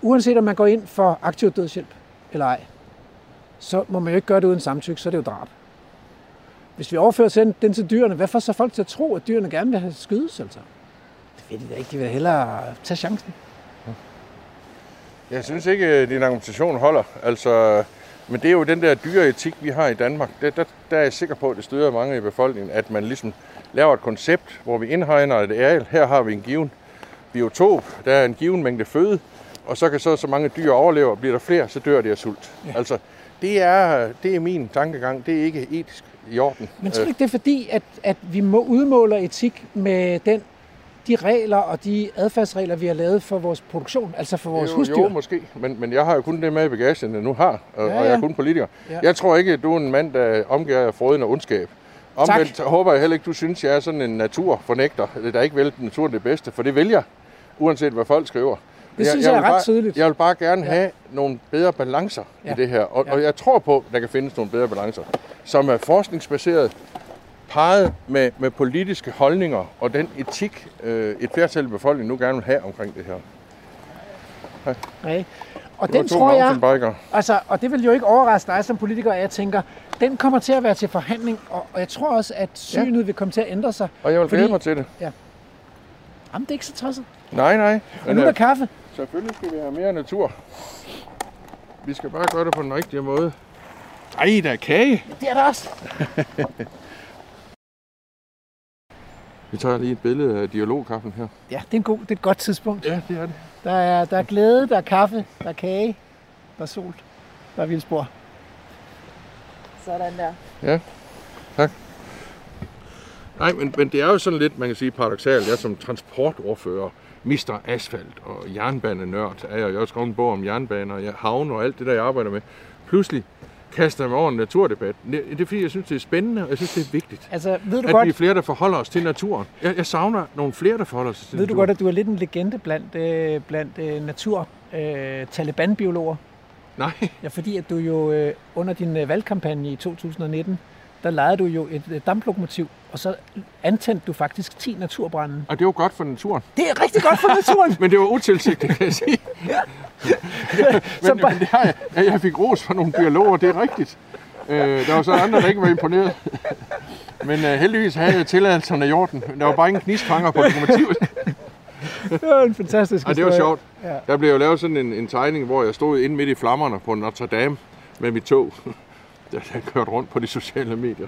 Uanset om man går ind for aktiv dødshjælp eller ej, så må man jo ikke gøre det uden samtykke, så er det jo drab. Hvis vi overfører den, den til dyrene, hvad får så folk til at tro, at dyrene gerne vil have skydes, altså? Det ved de da ikke. De vil hellere tage chancen. Jeg synes ikke, at din argumentation holder. Altså, men det er jo den der dyreetik, vi har i Danmark. Der, der, der er jeg sikker på, at det støder mange i befolkningen, at man ligesom laver et koncept, hvor vi indhegner et areal. Her har vi en given biotop, der er en given mængde føde, og så kan så, så mange dyr overleve, og bliver der flere, så dør de af sult. Ja. Altså, det er, det er min tankegang. Det er ikke etisk i orden. Men tror du ikke, det er fordi, at, at vi må udmåler etik med den, de regler og de adfærdsregler, vi har lavet for vores produktion, altså for vores jo, husdyr? Jo, måske. Men, men jeg har jo kun det med i bagagen, jeg nu har, og, Ja, ja, og jeg er kun politiker. Ja. Jeg tror ikke, at du er en mand, der omgiver af fråden og ondskab. Omvendt tak. håber jeg heller ikke, du synes, jeg er sådan en naturfornægter, der ikke vil naturen det bedste, for det vil jeg, uanset hvad folk skriver. Det synes jeg er vil ret bare, tydeligt. Jeg vil bare gerne Ja. have nogle bedre balancer Ja. i det her, og, Ja. og jeg tror på, at der kan findes nogle bedre balancer, som er forskningsbaseret, peget med, med politiske holdninger og den etik, øh, et flertal i befolkningen nu gerne vil have omkring det her. Nej. Og Det var den tror jeg, altså, og det vil jo ikke overraske dig som politiker, at jeg tænker, den kommer til at være til forhandling, og, og jeg tror også, at synet ja. vil komme til at ændre sig. Og jeg vil Fordi- glæde mig til det. Jamen, det er ikke så tosset. Nej, nej. Og nu er der øh, kaffe. selvfølgelig skal vi have mere natur. Vi skal bare gøre det på den rigtige måde. Ej, der er kage. Det er der også. (laughs) Vi tager lige et billede af dialogkaffen her. Ja, det er, en god, det er et godt tidspunkt. Ja, det er det. Der er, der er glæde, der er kaffe, der er kage, der er sol, der er vildspor. Sådan der. Nej, men, men det er jo sådan lidt, man kan sige paradoxalt. Jeg som transportordfører, mister asfalt og jernbanenørd, er jeg jo også skrevet en bog om jernbaner, jeg, havne og alt det der, jeg arbejder med. Pludselig kaster mig over en naturdebat. Det er fordi, jeg synes, det er spændende, og jeg synes, det er vigtigt. Altså, ved du At godt, vi er flere, der forholder os til naturen. Jeg, jeg savner nogle flere, der forholder sig til Ved du naturen. godt, at du er lidt en legende blandt, øh, blandt øh, natur øh, Taliban-biologer? Nej, Ja, fordi at du jo øh, under din øh, valgkampagne i 2019, der lejede du jo et damplokomotiv, og så antændte du faktisk 10 naturbrænde. og det var godt for naturen. Det er rigtig godt for naturen! (laughs) Men det var utilsigtet, kan jeg sige. (laughs) (laughs) Så Men, bare- men det har jeg, ja, jeg fik ros fra nogle biologer, det er rigtigt. Øh, der var så andre, der ikke var imponeret. Men øh, heldigvis havde jeg tilladelserne i orden. Der var bare ingen knistfanger på lokomotivet. det var en fantastisk Ej, det var historie. sjovt. Ja. Der blev jo lavet sådan en, en tegning, hvor jeg stod inde midt i flammerne på Notre Dame med mit tog. Der jeg kørte rundt på de sociale medier.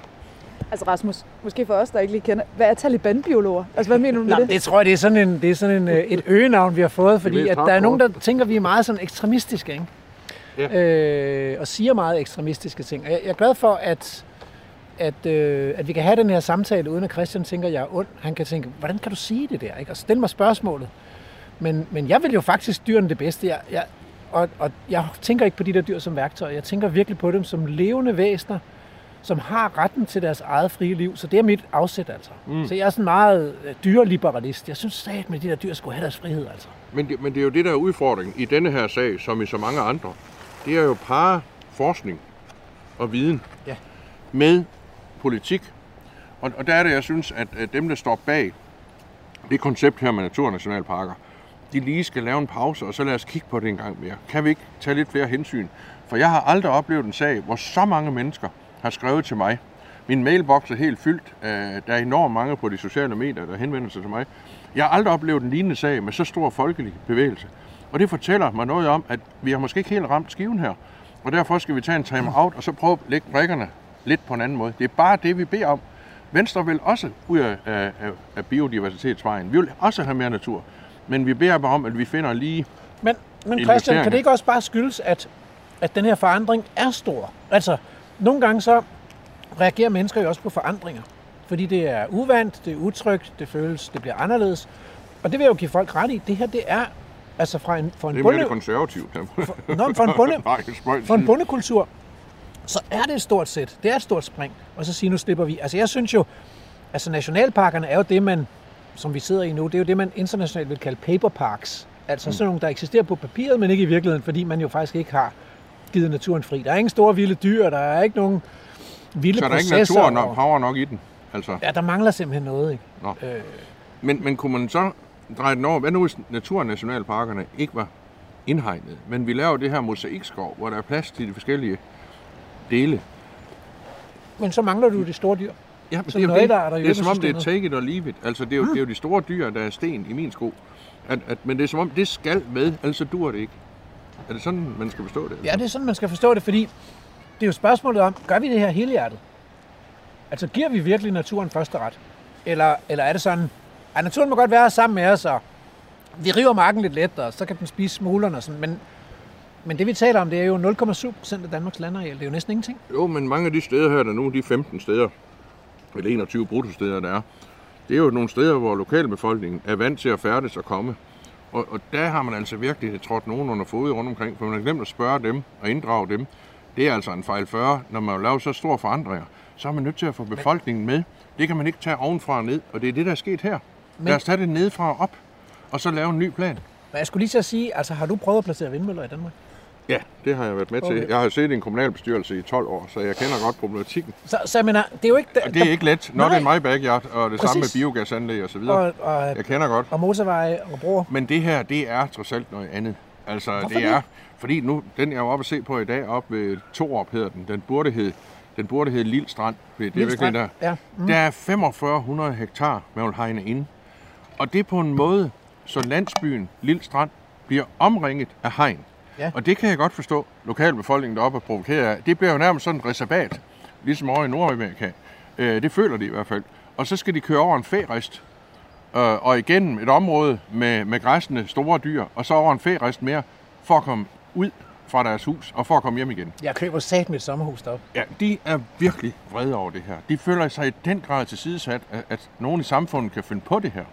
Altså Rasmus, måske for os, der ikke lige kender, hvad er talibanbiologer? Altså hvad mener du med Nå, det? det tror jeg, det er sådan, en, det er sådan en, øh, et øgenavn, vi har fået, fordi at der er nogen, der tænker, at vi er meget sådan ekstremistiske, ikke? Ja. Øh, og siger meget ekstremistiske ting. Og jeg, jeg er glad for, at, at, øh, at vi kan have den her samtale, uden at Christian tænker, at jeg er ond. Han kan tænke, hvordan kan du sige det der? Ikke? Og stille mig spørgsmålet. Men, men jeg vil jo faktisk dyrene det bedste. Jeg, jeg, og, og jeg tænker ikke på de der dyr som værktøjer. Jeg tænker virkelig på dem som levende væsener, som har retten til deres eget frie liv. Så det er mit afsæt, altså. Mm. Så jeg er sådan meget øh, dyreliberalist. Jeg synes sat med at de der dyr skulle have deres frihed, altså. Men det, men det er jo det, der er udfordringen i denne her sag, som i så mange andre. Det er jo par forskning og viden Ja. med politik. Og, og der er det, jeg synes, at, at dem, der står bag det koncept her med naturnationalparker, de lige skal lave en pause, og så lad os kigge på det en gang mere. Kan vi ikke tage lidt flere hensyn? For jeg har aldrig oplevet en sag, hvor så mange mennesker har skrevet til mig. Min mailbox er helt fyldt. Øh, der er enormt mange på de sociale medier, der henvender sig til mig. Jeg har aldrig oplevet en lignende sag med så stor folkelig bevægelse. Og det fortæller mig noget om, at vi har måske ikke helt ramt skiven her. Og derfor skal vi tage en time-out, og så prøve at lægge brikkerne lidt på en anden måde. Det er bare det, vi beder om. Venstre vil også ud af, af, af biodiversitetsvejen. Vi vil også have mere natur. Men vi beder bare om, at vi finder lige... Men, men Christian, kan det ikke også bare skyldes, at, at den her forandring er stor? Altså, nogle gange så reagerer mennesker jo også på forandringer. Fordi det er uvandt, det er utrygt, det føles, det bliver anderledes. Og det vil jeg jo give folk ret i. Det her, det er altså fra en, for en Det er mere bonde, det konservative. for, nå, for en (laughs) spøjt. for en bondekultur, så er det et stort sæt. Det er et stort spring. Og så sige, nu slipper vi. Altså jeg synes jo, altså nationalparkerne er jo det, man, som vi sidder i nu, det er jo det, man internationalt vil kalde paper parks. Altså sådan nogle, der eksisterer på papiret, men ikke i virkeligheden, fordi man jo faktisk ikke har givet naturen fri. Der er ingen store vilde dyr, der er ikke nogen vilde Så er der ikke processer. natur nok, og- power nok i den. Altså. Ja, der mangler simpelthen noget, ikke? Nå. Øh, Men, men kunne man så dreje den over, hvad nu hvis naturnationalparkerne ikke var indhegnet, men vi laver det her mosaikskov, hvor der er plads til de forskellige dele. men så mangler du de store dyr. Ja, men Som det er, jo noget, det. der er der det er som om det er take it or leave it. Altså, det er jo, det er jo de store dyr, der er sten i min sko. At, at, men det er som om, det skal med, ellers så dur det ikke. Er det sådan, man skal forstå det? Ja, det er sådan, man skal forstå det, fordi det er jo spørgsmålet om, gør vi det her helhjertet? Altså, giver vi virkelig naturen første ret? Eller, eller er det sådan, at naturen må godt være sammen med os, og vi river marken lidt let, og så kan den spise smuglerne og sådan, men, men det vi taler om, det er jo 0,7 procent af Danmarks landareal. Det er jo næsten ingenting. Jo, men mange af de steder her, der nu, de 15 steder, eller 21 brutosteder, der er, det er jo nogle steder, hvor lokalbefolkningen er vant til at færdes og komme. Og, og der har man altså virkelig trådt nogen under fod rundt omkring, for man har glemt at spørge dem og inddrage dem. Det er altså en fejl 40, når man laver så store forandringer. Så er man nødt til at få befolkningen med. Det kan man ikke tage ovenfra og ned, og det er det, der er sket her. Men- Lad os tage det nedefra og op, og så lave en ny plan. Men jeg skulle lige at sige, altså har du prøvet at placere vindmøller i Danmark? Ja, det har jeg været med til. Okay. Jeg har siddet i en kommunalbestyrelse i 12 år, så jeg kender godt problematikken. Så, så mener, det er jo ikke... Og det er ikke let. Not Nej. in my backyard, og det samme med Præcis. biogasanlæg og så videre. Og, og, Jeg kender godt. og motorveje og broer. Men det her, det er trods alt noget andet. Altså, Hvorfor det det? er, fordi nu, den jeg er jo oppe at se på i dag, op ved Torup hedder den, den burde hedde, den burde hedde Lille Strand. Det er virkelig der. Ja. Mm. Der er 4500 hektar, man vil hegne inde. Og det er på en måde, så landsbyen Lille Strand bliver omringet af hegn. Ja. Og det kan jeg godt forstå, lokalbefolkningen deroppe er provokeret af. Det bliver jo nærmest sådan et reservat, ligesom over i Nordamerika. Øh, det føler de i hvert fald. Og så skal de køre over en færist, øh, og igennem et område med, med græsne store dyr, og så over en færist mere, for at komme ud fra deres hus, og for at komme hjem igen. Jeg køber sat et sommerhus deroppe. Ja, de er virkelig vrede over det her. De føler sig i den grad tilsidesat, at, at nogen i samfundet kan finde på det her.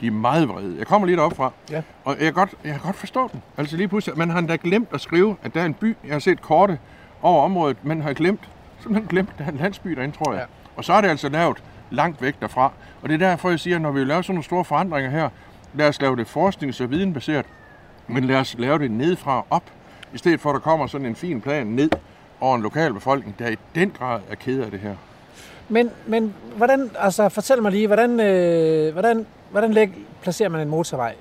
De er meget vrede. Jeg kommer lidt op fra, Ja. og jeg kan, godt, jeg kan godt forstå dem. Altså lige pludselig, man har endda glemt at skrive, at der er en by, jeg har set korte over området, men har glemt, simpelthen glemt, at der er en landsby derinde, tror jeg. Ja. Og så er det altså lavet langt væk derfra. Og det er derfor, jeg siger, at når vi laver sådan nogle store forandringer her, lad os lave det forsknings- og videnbaseret, men lad os lave det nedefra og op, i stedet for at der kommer sådan en fin plan ned over en lokal befolkning, der i den grad er ked af det her. Men, men hvordan, altså fortæl mig lige, hvordan, øh, hvordan, hvordan læg, placerer man en motorvej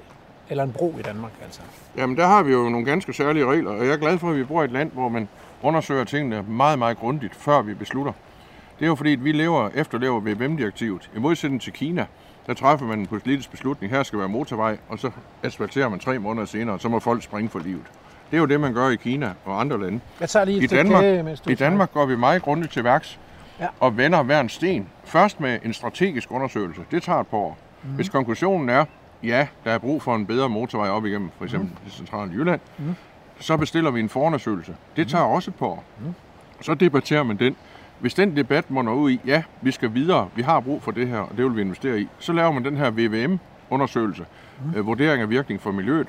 eller en bro i Danmark? Altså? Jamen, der har vi jo nogle ganske særlige regler, og jeg er glad for, at vi bor i et land, hvor man undersøger tingene meget, meget grundigt, før vi beslutter. Det er jo fordi, at vi lever, efterlever VVM-direktivet. I modsætning til Kina, der træffer man en politisk beslutning, her skal være motorvej, og så asfalterer man tre måneder senere, og så må folk springe for livet. Det er jo det, man gør i Kina og andre lande. Jeg tager lige I Danmark, du I Danmark går vi meget grundigt til værks Ja. og vender hver en sten. Først med en strategisk undersøgelse. Det tager et par år. Mm. Hvis konklusionen er, ja, der er brug for en bedre motorvej op igennem, for eksempel mm. det centrale Jylland, mm. så bestiller vi en forundersøgelse. Det tager også et par år. Mhm. Mm. Så debatterer man den. Hvis den debat munder ud i, ja, vi skal videre, vi har brug for det her, og det vil vi investere i, så laver man den her VVM-undersøgelse, mm. øh, vurdering af virkning for miljøet,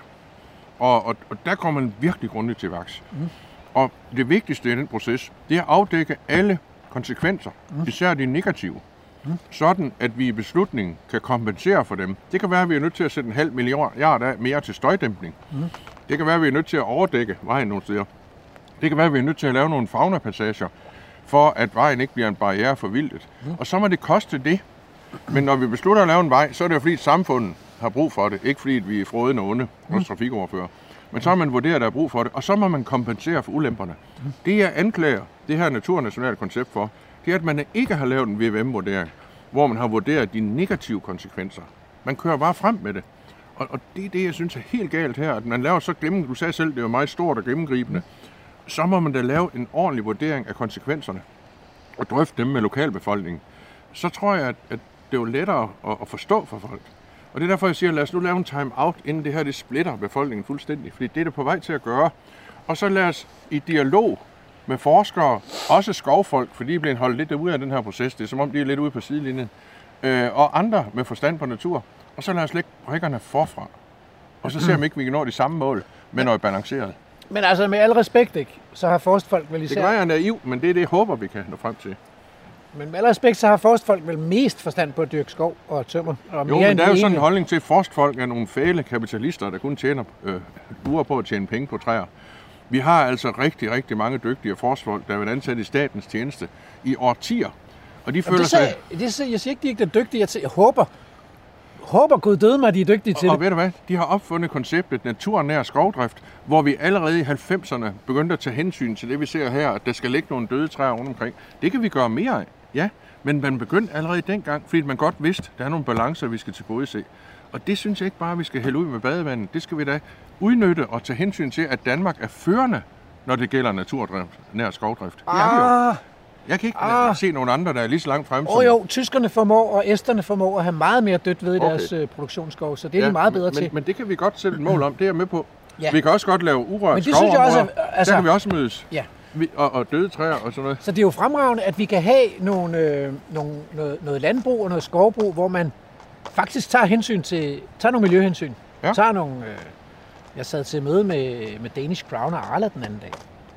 og, og, og der kommer man virkelig grundigt til værks. Mm. Og det vigtigste i den proces, det er at afdække alle konsekvenser, mm. især de negative, mm. sådan at vi i beslutningen kan kompensere for dem. Det kan være, at vi er nødt til at sætte en halv milliard af mere til støjdæmpning. Mm. Det kan være, at vi er nødt til at overdække vejen nogle steder. Det kan være, at vi er nødt til at lave nogle faunapassager, for at vejen ikke bliver en barriere for vildtet. Mm. Og så må det koste det. Men når vi beslutter at lave en vej, så er det jo fordi samfundet har brug for det. Ikke fordi vi er frådende onde hos trafikoverfører. Men så har man vurderet, at der er brug for det, og så må man kompensere for ulemperne. Det jeg anklager det her naturnationale koncept for, det er, at man ikke har lavet en VVM-vurdering, hvor man har vurderet de negative konsekvenser. Man kører bare frem med det. Og, og det er det, jeg synes er helt galt her, at man laver så gennem, du sagde selv, det er jo meget stort og gennemgribende, så må man da lave en ordentlig vurdering af konsekvenserne og drøfte dem med lokalbefolkningen. Så tror jeg, at, at det er jo lettere at, at forstå for folk. Og det er derfor, jeg siger, lad os nu lave en time-out, inden det her det splitter befolkningen fuldstændig. Fordi det er det på vej til at gøre. Og så lad os i dialog med forskere, også skovfolk, for de er blevet holdt lidt ude af den her proces. Det er som om, de er lidt ude på sidelinjen. Øh, og andre med forstand på natur. Og så lad os lægge brikkerne forfra. Og så ser vi, ikke vi kan nå de samme mål, men noget balanceret. Men altså med al respekt, ikke, så har forstfolk vel Det især... kan være, jeg er naiv, men det er det, jeg håber, vi kan nå frem til. Men med al respekt, så har forstfolk vel mest forstand på at dyrke skov og tømmer. Og Jo, mere men der er jo sådan en holdning til, at forstfolk er nogle fæle kapitalister, der kun tjener øh, uger på at tjene penge på træer. Vi har altså rigtig, rigtig mange dygtige forstfolk, der er været ansat i statens tjeneste i årtier. Og de føler det sig... sagde, det sagde, jeg siger ikke, de ikke er dygtige. Jeg, jeg håber, håber Gud døde mig, at de er dygtige til Og det. ved du hvad? De har opfundet konceptet naturnær skovdrift, hvor vi allerede i 90'erne begyndte at tage hensyn til det, vi ser her, at der skal ligge nogle døde træer rundt omkring. Det kan vi gøre mere af, ja. Men man begyndte allerede dengang, fordi man godt vidste, at der er nogle balancer, vi skal tilgodese. Og det synes jeg ikke bare, vi skal hælde ud med badevandet. Det skal vi da udnytte og tage hensyn til, at Danmark er førende, når det gælder naturdrift, nær skovdrift. Det er vi jo. Ah, Jeg kan ikke ah. se nogen andre, der er lige så langt frem åh jo, tyskerne formår, og esterne formår at have meget mere dødt ved i Okay. deres øh, produktionsskov, så det er de meget bedre men, til. Men det kan vi godt sætte et mål om, det er jeg med på. Ja. Vi kan også godt lave urørt Men det synes jeg også, altså- Der kan vi også mødes. Ja. Vi, og, og døde træer og sådan noget. Så det er jo fremragende, at vi kan have nogle, øh, nogle, noget, noget landbrug og noget skovbrug, hvor man faktisk tager hensyn til, tager nogle miljøhensyn. Ja. Tager nogle, øh, jeg sad til møde med, med Danish Crown og Arla den anden dag.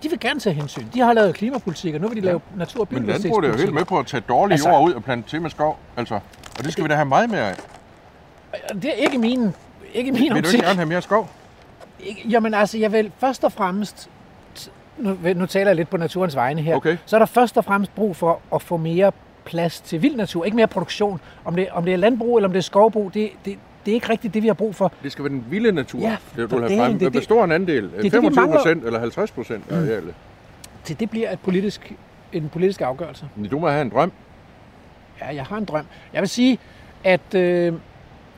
De vil gerne tage hensyn. De har lavet klimapolitik, og nu vil de lave natur- og Men landbruget er jo helt med på at tage dårlig Altså- jord ud og plante til med skov. Altså, og det skal vi da have meget mere af. Det er ikke min, ikke min Vil du optik. ikke gerne have mere skov? Jamen altså, jeg vil først og fremmest, nu, nu taler jeg lidt på naturens vegne her, Okay. så er der først og fremmest brug for at få mere plads til vild natur, ikke mere produktion. Om det, om det er landbrug eller om det er skovbrug, det, det, det er ikke rigtigt det, vi har brug for. Det skal være den vilde natur, Ja, det du vil have frem. det- Det det- består en andel. det, vi 25 mangler. procent eller 50 procent af arealet. Til det bliver et politisk, en politisk afgørelse. Men Du må have en drøm. Ja, jeg har en drøm. Jeg vil sige, at øh,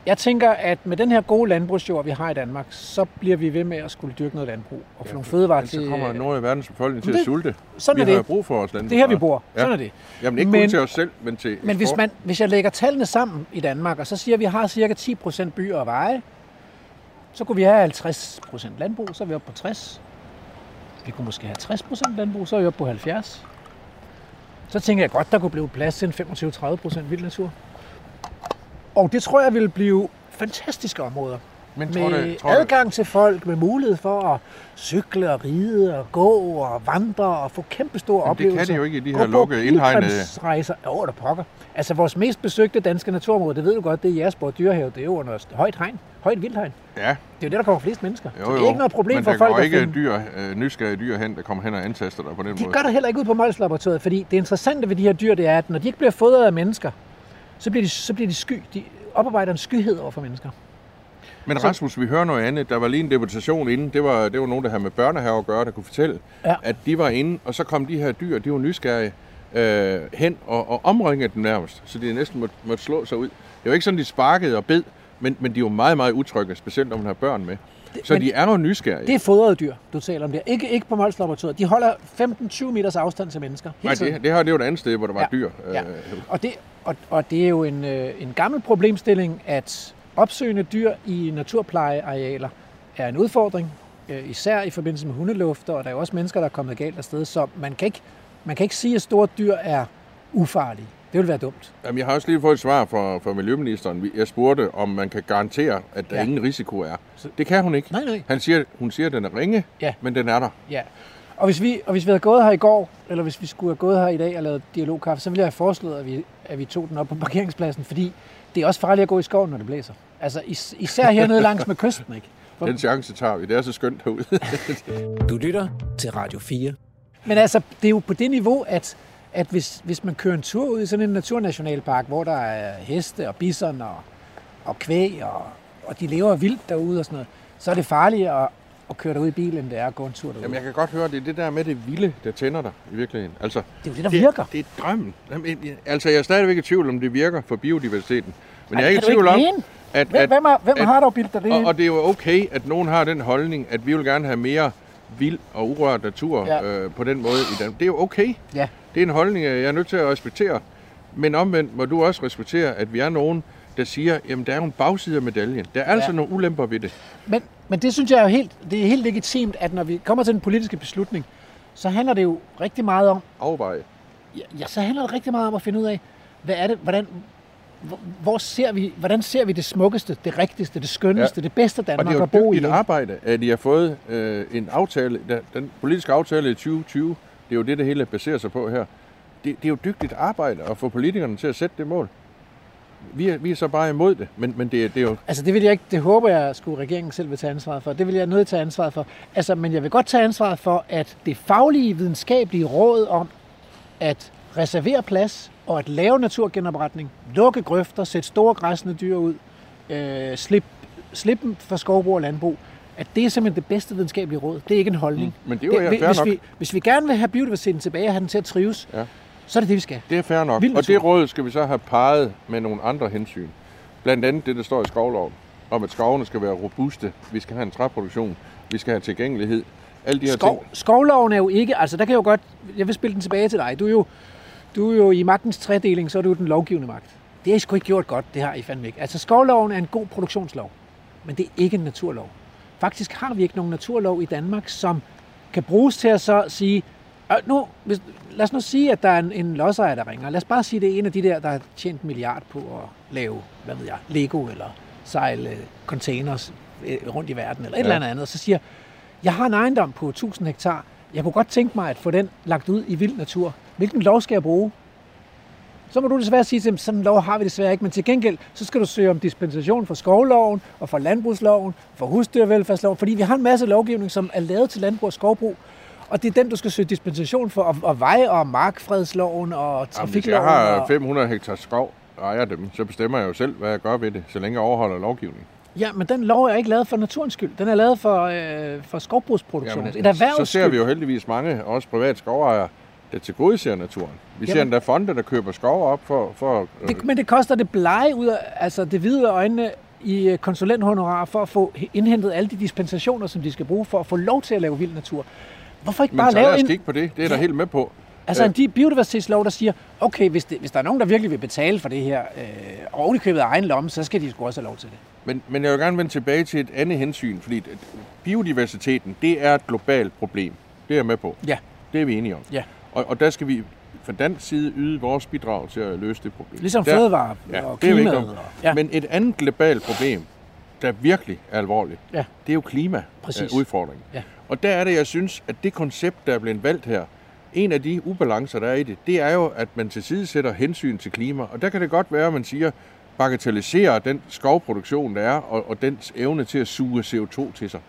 jeg tænker, at med den her gode landbrugsjord, vi har i Danmark, så bliver vi ved med at skulle dyrke noget landbrug og få nogle fødevarer til. så kommer noget af verdens befolkning til Men at det- sulte. Sådan vi er har det. brug for vores landbrug. Det er her, vi bor. Ja. Sådan er det. Jamen ikke Men- kun til os selv, men til Men hvis, man, hvis jeg lægger tallene sammen i Danmark, og så siger, at vi har cirka 10% byer og veje, så kunne vi have 50% landbrug, så er vi oppe på 60. Vi kunne måske have 60% landbrug, så er vi oppe på 70. Så tænker jeg godt, der kunne blive plads til en 25-30% vild natur. Og det tror jeg vil blive fantastiske områder. Men tror Med det, tror adgang til folk, med mulighed for at cykle og ride og gå og vandre og få kæmpe store Men det oplevelser. kan de jo ikke i de her lukkede, indhegnede- pilgrimsrejser. Jo, der pokker. Altså, vores mest besøgte danske naturområde, det ved du godt, det er Jægersborg Dyrehave. Det er jo under højt hegn. Højt vildhegn. ja, Det er jo det, der kommer flest mennesker. jo, så det jo. er ikke noget problem men for der folk går at ikke finde. dyr, øh, nysgerrige dyr hen, der kommer hen og antaster dig på den De måde. gør det heller ikke ud på Mols Laboratoriet, fordi det interessante ved de her dyr, det er, at når de ikke bliver fodret af mennesker, så bliver de, så bliver de sky. De oparbejder en skyhed over for mennesker. Men Rasmus, vi hører noget andet. Der var lige en deputation inden. Det var, det var nogen, der havde med børnehave at gøre, der kunne fortælle, Ja. at de var inde, og så kom de her dyr, de var nysgerrige, øh, hen og, og omringede dem nærmest, så de næsten måtte, måtte slå sig ud. Det var ikke sådan, de sparkede og bed, men, men de jo meget, meget utrygge, specielt når man har børn med. Så men- de er jo nysgerrige. Det er fodrede dyr, du taler om der. Ikke, ikke på Mols Laboratoriet. De holder 15-20 meters afstand til mennesker. Nej, tiden. det, det her det er jo et andet sted, hvor der var Ja. dyr. Ja. Øh, Og, det, og, og det er jo en, øh, en gammel problemstilling, at opsøgende dyr i naturplejearealer er en udfordring, øh, især i forbindelse med hundelufter, og der er jo også mennesker, der er kommet galt afsted, så man kan ikke, man kan ikke sige, at store dyr er ufarlige. Det vil være dumt. Jamen, jeg har også lige fået et svar fra, fra Miljøministeren. Vi- Jeg spurgte, om man kan garantere, at der Ja. ja. ingen risiko er. Det kan hun ikke. Nej, nej. Han siger, hun siger, at den er ringe, Ja. men den er der. Ja. Og hvis, vi, og hvis vi havde gået her i går, eller hvis vi skulle have gået her i dag og lavet dialogkaffe, så ville jeg have foreslået, at vi, at vi tog den op på parkeringspladsen, fordi det er også farligt at gå i skoven, når det blæser. Altså is, især hernede langs med kysten, ikke? For- Den chance tager vi. Det er så skønt herude. (laughs) Du lytter til Radio 4. Men altså, det er jo på det niveau, at, at hvis, hvis man kører en tur ud i sådan en naturnationalpark, hvor der er heste og bison og, og kvæg, og, og de lever vildt derude og sådan noget, så er det farligere at, at køre derud i bil, end det er at gå en tur derude. Jamen, jeg kan godt høre, det er det der med det vilde, der tænder dig i virkeligheden. Altså, det er jo det, der virker. Det, er drømmen. Jamen, altså, jeg er stadigvæk i tvivl, om det virker for biodiversiteten. Men Ej, jeg er ikke i tvivl om, mene? at, Hvem, at, hvem, har, hvem at- har dog bildt dig det og, og det er jo okay, at nogen har den holdning, at vi vil gerne have mere vild og urørt natur Ja. øh, på den måde i Danmark. Det er jo okay. Ja. Det er en holdning, jeg er nødt til at respektere. Men omvendt må du også respektere, at vi er nogen, der siger, jamen der er en bagside af medaljen. Der er altså Ja. nogle ulemper ved det. Men, men det synes jeg er jo helt, det er helt legitimt, at når vi kommer til den politiske beslutning, så handler det jo rigtig meget om, Afveje. ja, ja, så handler det rigtig meget om at finde ud af, hvad er det, hvordan, hvor, ser vi, hvordan ser vi det smukkeste, det rigtigste, det skønneste, ja. det bedste Og Danmark det er at jo bo i. dygtigt ikke? arbejde, at I har fået øh, en aftale, den, politiske aftale i 2020, det er jo det, det hele baserer sig på her. Det, det er jo dygtigt arbejde at få politikerne til at sætte det mål. Vi er, vi er så bare imod det, men, men det, er- det er jo... Altså det vil jeg ikke, det håber jeg skulle regeringen selv vil tage ansvaret for. Det vil jeg nødt til at tage ansvaret for. Altså, men jeg vil godt tage ansvaret for, at det faglige videnskabelige råd om at reservere plads og at lave naturgenopretning, lukke grøfter, sætte store græsne dyr ud, øh, slip, slip dem for skovbrug og landbrug, at det er simpelthen det bedste videnskabelige råd. Det er ikke en holdning. Men det er jo det, fair hvis, nok. vi, hvis vi gerne vil have biodiversiteten tilbage og have den til at trives, Ja. så er det det, vi skal. Det er fair nok. Vild Og det råd skal vi så have peget med nogle andre hensyn. Blandt andet det, der står i skovloven, om at skovene skal være robuste, vi skal have en træproduktion, vi skal have tilgængelighed. Alle de her Skov, ting. skovloven er jo ikke, altså der kan jeg jo godt, jeg vil spille den tilbage til dig. Du er jo, du er jo i magtens tredeling, så er du den lovgivende magt. Det har I sgu ikke gjort godt, det har I fandme ikke. Altså skovloven er en god produktionslov, men det er ikke en naturlov. Faktisk har vi ikke nogen naturlov i Danmark, som kan bruges til at så sige, øh, nu, hvis, lad os nu sige, at der er en, en lodsejer, der ringer. Lad os bare sige, at det er en af de der, der har tjent en milliard på at lave, hvad ved jeg, Lego eller sejle øh, containers øh, rundt i verden, eller et Ja. eller andet så siger, jeg har en ejendom på 1000 hektar. Jeg kunne godt tænke mig at få den lagt ud i vild natur. Hvilken lov skal jeg bruge? Så må du desværre sige til dem, sådan en lov har vi desværre ikke, men til gengæld, så skal du søge om dispensation for skovloven, og for landbrugsloven, for husdyrvelfærdsloven, fordi vi har en masse lovgivning, som er lavet til landbrug og skovbrug, og det er den, du skal søge dispensation for, og, og vej- og markfredsloven, og Jamen, hvis jeg trafikloven. har og, 500 hektar skov ejer dem, så bestemmer jeg jo selv, hvad jeg gør ved det, så længe jeg overholder lovgivningen. Ja, men den lov er ikke lavet for naturens skyld. Den er lavet for, øh, for skovbrugsproduktion. et så erhvervs ser vi jo heldigvis mange, også private skovejere, der tilgodeser naturen. Vi ser Jamen. endda fonde, der køber skov op for... for øh, Det, men det koster det blege ud af altså det hvide øjnene i øh, konsulenthonorar for at få indhentet alle de dispensationer, som de skal bruge for at få lov til at lave vild natur. Hvorfor ikke men bare så lad lave en, kigge på det. Det er der Ja. helt med på. Altså Øh. en di- biodiversitetslov, der siger, okay, hvis, det, hvis der er nogen, der virkelig vil betale for det her, øh, og oven i købet af egen lomme, så skal de sgu også have lov til det. Men, men jeg vil gerne vende tilbage til et andet hensyn, fordi biodiversiteten, det er et globalt problem. Det er jeg med på. Ja. Det er vi enige om. Ja. Og, og der skal vi fra dansk side yde vores bidrag til at løse det problem. Ligesom der, fødevare Ja, og det er klimaet. Og, ja. Men et andet globalt problem, der virkelig er alvorligt, Ja. det er jo klimaudfordringen. Præcis. Ja. Og der er det, jeg synes, at det koncept, der er blevet valgt her, en af de ubalancer, der er i det, det er jo, at man til side sætter hensyn til klima. Og der kan det godt være, at man siger, bagatelliserer den skovproduktion, der er, og, og dens evne til at suge CO2 til sig.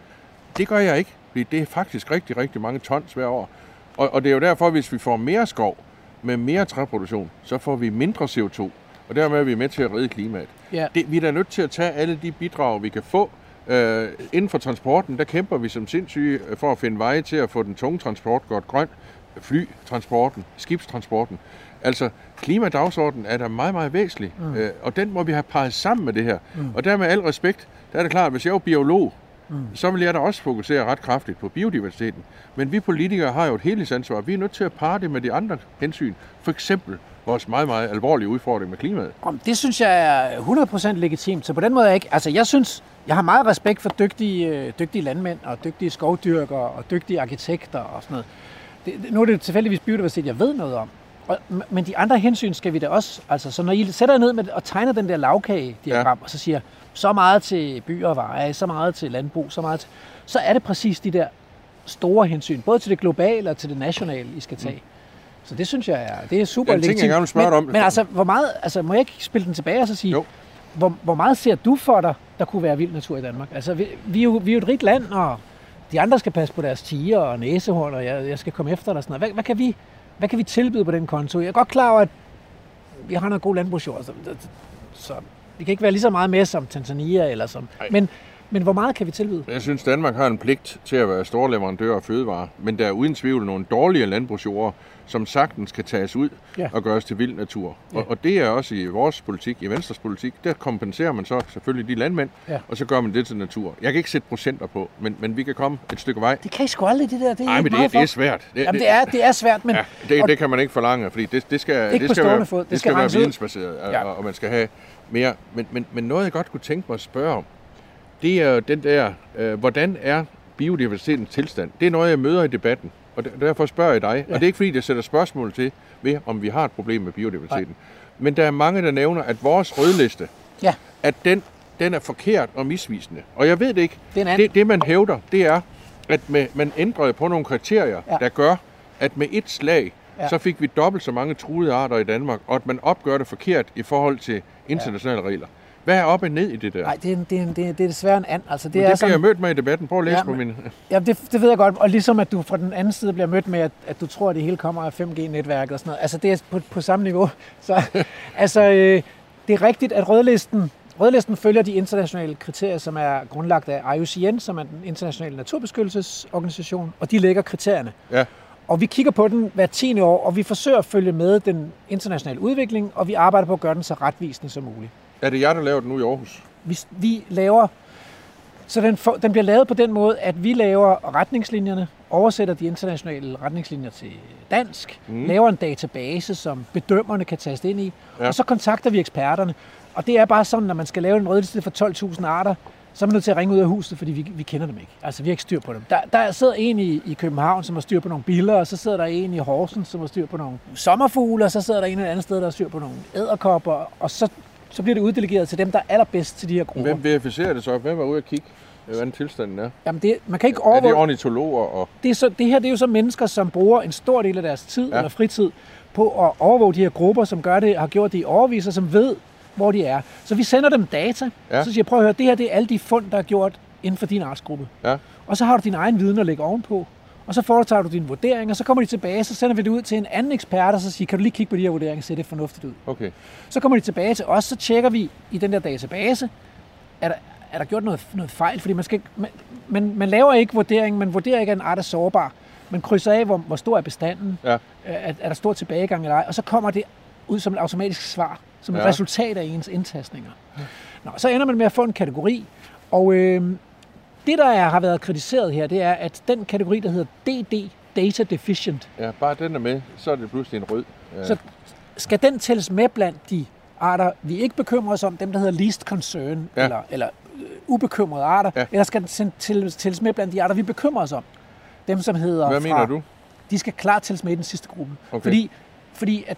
Det gør jeg ikke, fordi det er faktisk rigtig, rigtig mange tons hver år. Og, og det er jo derfor, hvis vi får mere skov med mere træproduktion, så får vi mindre CO2. Og dermed er vi med til at redde klimaet. Ja. Det, vi er da nødt til at tage alle de bidrag, vi kan få. Øh, inden for transporten, der kæmper vi som sindssyge for at finde veje til at få den tunge transport godt grøn. Flytransporten, skibstransporten. Altså, klimadagsordenen er da meget, meget væsentlig, mm. øh, og den må vi have parret sammen med det her. Mm. Og der med al respekt, der er det klart, at hvis jeg var biolog, mm. så vil jeg da også fokusere ret kraftigt på biodiversiteten. Men vi politikere har jo et helhedsansvar. Vi er nødt til at parre det med de andre hensyn. For eksempel vores meget, meget alvorlige udfordring med klimaet. Det synes jeg er 100% legitimt, så på den måde er jeg ikke... Altså, jeg synes, jeg har meget respekt for dygtige, øh, dygtige landmænd og dygtige skovdyrkere og dygtige arkitekter og sådan noget. Det, nu er det tilfældigvis biodiversitet, jeg ved noget om. Og, men de andre hensyn skal vi da også... Altså, så når I sætter jer ned med og tegner den der lavkage-diagram, ja. og så siger, så meget til byer og veje, så meget til landbrug, så meget til, så er det præcis de der store hensyn, både til det globale og til det nationale, I skal tage. Mm. Så det synes jeg er, det er super legitimt. Jeg gerne men, om. Men altså, hvor meget, altså, må jeg ikke spille den tilbage og så sige, jo. Hvor, hvor meget ser du for dig, der kunne være vild natur i Danmark? Altså, vi, vi, er, jo, vi er jo et rigt land, og de andre skal passe på deres tiger og næsehorn, og jeg, jeg skal komme efter dig og sådan noget. Hvad, hvad, kan vi, hvad kan vi tilbyde på den konto? Jeg er godt klar over, at vi har noget god landbrugsjord, så, så vi kan ikke være lige så meget med som Tanzania, eller som, men, men hvor meget kan vi tilbyde? Jeg synes, Danmark har en pligt til at være stor leverandør af fødevarer, men der er uden tvivl nogle dårlige landbrugsjorder, som sagtens kan tages ud ja. og gøres til vild natur. Ja. Og, og det er også i vores politik, i Venstres politik, der kompenserer man så selvfølgelig de landmænd, ja. og så gør man det til natur. Jeg kan ikke sætte procenter på, men, men vi kan komme et stykke vej. Det kan I sgu aldrig, det der. Det Nej, men det, det er svært. Det, Jamen, det, er, det er svært, men... Ja, det, det kan man ikke forlange, fordi det, det skal, det skal være, fod. Det, det skal, skal være vidensbaseret, ja. og, og man skal have mere. Men, men, men noget, jeg godt kunne tænke mig at spørge om, det er den der, øh, hvordan er biodiversitetens tilstand? Det er noget, jeg møder i debatten. Og derfor spørger jeg dig, ja. og det er ikke fordi, jeg sætter spørgsmål til, ved om vi har et problem med biodiversiteten. Nej. Men der er mange, der nævner, at vores rødliste, ja. at den, den er forkert og misvisende. Og jeg ved det ikke. Det, det, det man hævder, det er, at med, man ændrede på nogle kriterier, ja. der gør, at med et slag, ja. så fik vi dobbelt så mange truede arter i Danmark, og at man opgør det forkert i forhold til internationale ja. regler. Hvad er op og ned i det der? Nej, det er, det, er, det, er, det er desværre en and. Altså, det, det er bliver jeg mødt med i debatten. Prøv at læse ja, på min... Ja, det, det ved jeg godt. Og ligesom at du fra den anden side bliver mødt med, at, at du tror, at det hele kommer af 5G-netværket og sådan noget. Altså, det er på, på samme niveau. (laughs) Så, altså, øh, det er rigtigt, at rødlisten, rødlisten følger de internationale kriterier, som er grundlagt af IUCN, som er den internationale naturbeskyttelsesorganisation, og de lægger kriterierne. Ja. Og vi kigger på den hver tiende år, og vi forsøger at følge med den internationale udvikling, og vi arbejder på at gøre den så retvisende som muligt. Er det jer, der laver den nu i Aarhus? Vi, vi laver... Så den, for, den bliver lavet på den måde, at vi laver retningslinjerne, oversætter de internationale retningslinjer til dansk, mm. laver en database, som bedømmerne kan taste ind i, ja. og så kontakter vi eksperterne. Og det er bare sådan, når man skal lave en rødliste for 12.000 arter, så er man nødt til at ringe ud af huset, fordi vi, vi kender dem ikke. Altså, vi har ikke styr på dem. Der, der sidder en i, i København, som har styr på nogle biller, og så sidder der en i Horsens, som har styr på nogle sommerfugle, og så sidder der en et andet sted, der har styr på nogle æderkopper, og så så bliver det uddelegeret til dem, der er allerbedst til de her grupper. Hvem verificerer det så? Hvem er ude at kigge? hvordan tilstanden er. Jamen det, man kan ikke overvåge... Er det ornitologer? Og... Det, er så, det her det er jo så mennesker, som bruger en stor del af deres tid ja. eller fritid på at overvåge de her grupper, som gør det, har gjort det i overvis, og som ved, hvor de er. Så vi sender dem data, ja. så siger jeg, prøv at høre, det her det er alle de fund, der er gjort inden for din artsgruppe. Ja. Og så har du din egen viden at lægge ovenpå og så foretager du din vurdering, og så kommer de tilbage, så sender vi det ud til en anden ekspert, og så siger, kan du lige kigge på de her vurderinger, ser det fornuftigt ud. Okay. Så kommer de tilbage til os, så tjekker vi i den der database, er der, er der gjort noget, noget fejl, fordi man, skal, man, man, man laver ikke vurdering, man vurderer ikke, at en art er sårbar. Man krydser af, hvor, hvor stor er bestanden, ja. er, er der stor tilbagegang eller ej, og så kommer det ud som et automatisk svar, som et ja. resultat af ens indtastninger. Nå, så ender man med at få en kategori, og øh, det, der er, har været kritiseret her, det er, at den kategori, der hedder DD, Data Deficient. Ja, bare den er med, så er det pludselig en rød. Ja. Så skal den tælles med blandt de arter, vi ikke bekymrer os om, dem der hedder least concern, ja. eller, eller uh, ubekymrede arter, ja. eller skal den tælles, tælles med blandt de arter, vi bekymrer os om? Dem, som hedder... Hvad fra, mener du? De skal klart tælles med i den sidste gruppe. Okay. Fordi, fordi at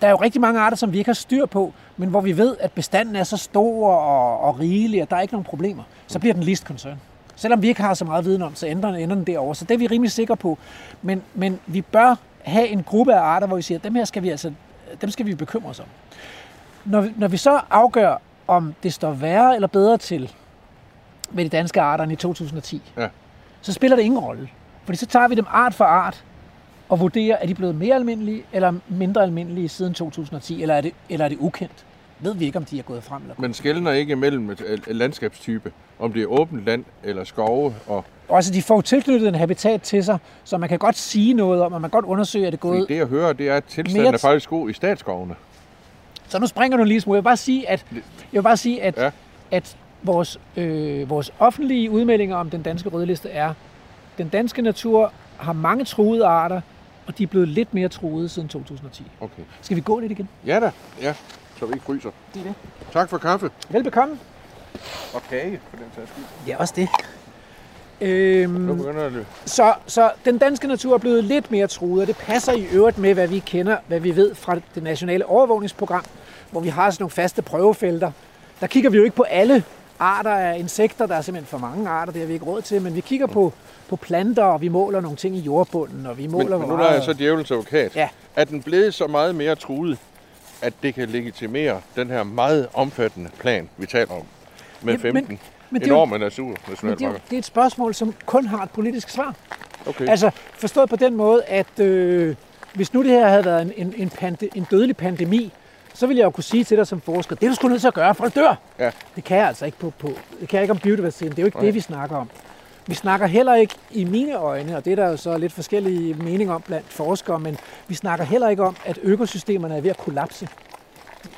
der er jo rigtig mange arter, som vi ikke har styr på, men hvor vi ved, at bestanden er så stor og, og rigelig, at der er ikke nogen problemer, så bliver den least concern. Selvom vi ikke har så meget viden om, så ender, ender den derovre. Så det er vi rimelig sikre på. Men, men vi bør have en gruppe af arter, hvor vi siger, at dem her skal vi altså, dem skal vi bekymre os om. Når, når vi så afgør, om det står værre eller bedre til med de danske arter end i 2010, ja. så spiller det ingen rolle. Fordi så tager vi dem art for art, og vurdere, er de blevet mere almindelige eller mindre almindelige siden 2010, eller er det, eller er det ukendt? Ved vi ikke, om de er gået frem eller Men skældner ikke mellem et landskabstype, om det er åbent land eller skove og også de får tilknyttet en habitat til sig, så man kan godt sige noget om, og man kan godt undersøge, at det er Fordi gået... det jeg hører, det er, at tilstanden Mere- er faktisk god i statsskovene. Så nu springer du lille smule. Jeg vil bare sige, at, jeg vil bare sige, at, ja. at vores, øh, vores offentlige udmeldinger om den danske rødliste er, den danske natur har mange truede arter, og de er blevet lidt mere truede siden 2010. Okay. Skal vi gå lidt igen? Ja da, ja. Så vi ikke fryser. Det er det. Tak for kaffe. Velbekomme. Og kage, for den sags skyld. Ja, også det. Nu Øhm, begynder det. så, så den danske natur er blevet lidt mere truet, og det passer i øvrigt med, hvad vi kender, hvad vi ved fra det nationale overvågningsprogram, hvor vi har sådan nogle faste prøvefelter. Der kigger vi jo ikke på alle arter af insekter, der er simpelthen for mange arter, det har vi ikke råd til, men vi kigger på, på planter, og vi måler nogle ting i jordbunden, og vi Men, måler, men hvor nu er jeg så djævelens advokat. Ja. Er den blevet så meget mere truet, at det kan legitimere den her meget omfattende plan, vi taler om? Med Ja, men- 15 men det er jo- enorme Men det, er, jo- det er et spørgsmål, som kun har et politisk svar. Okay. Altså forstået på den måde, at øh, hvis nu det her havde været en, en, en, pande, en dødelig pandemi, så ville jeg jo kunne sige til dig som forsker, det er du sgu nødt til at gøre, det dør. Ja. Det kan jeg altså ikke på, på det kan jeg ikke om biodiversiteten. Det er jo ikke Nej. det, vi snakker om. Vi snakker heller ikke i mine øjne, og det er der jo så lidt forskellige meninger om blandt forskere, men vi snakker heller ikke om, at økosystemerne er ved at kollapse.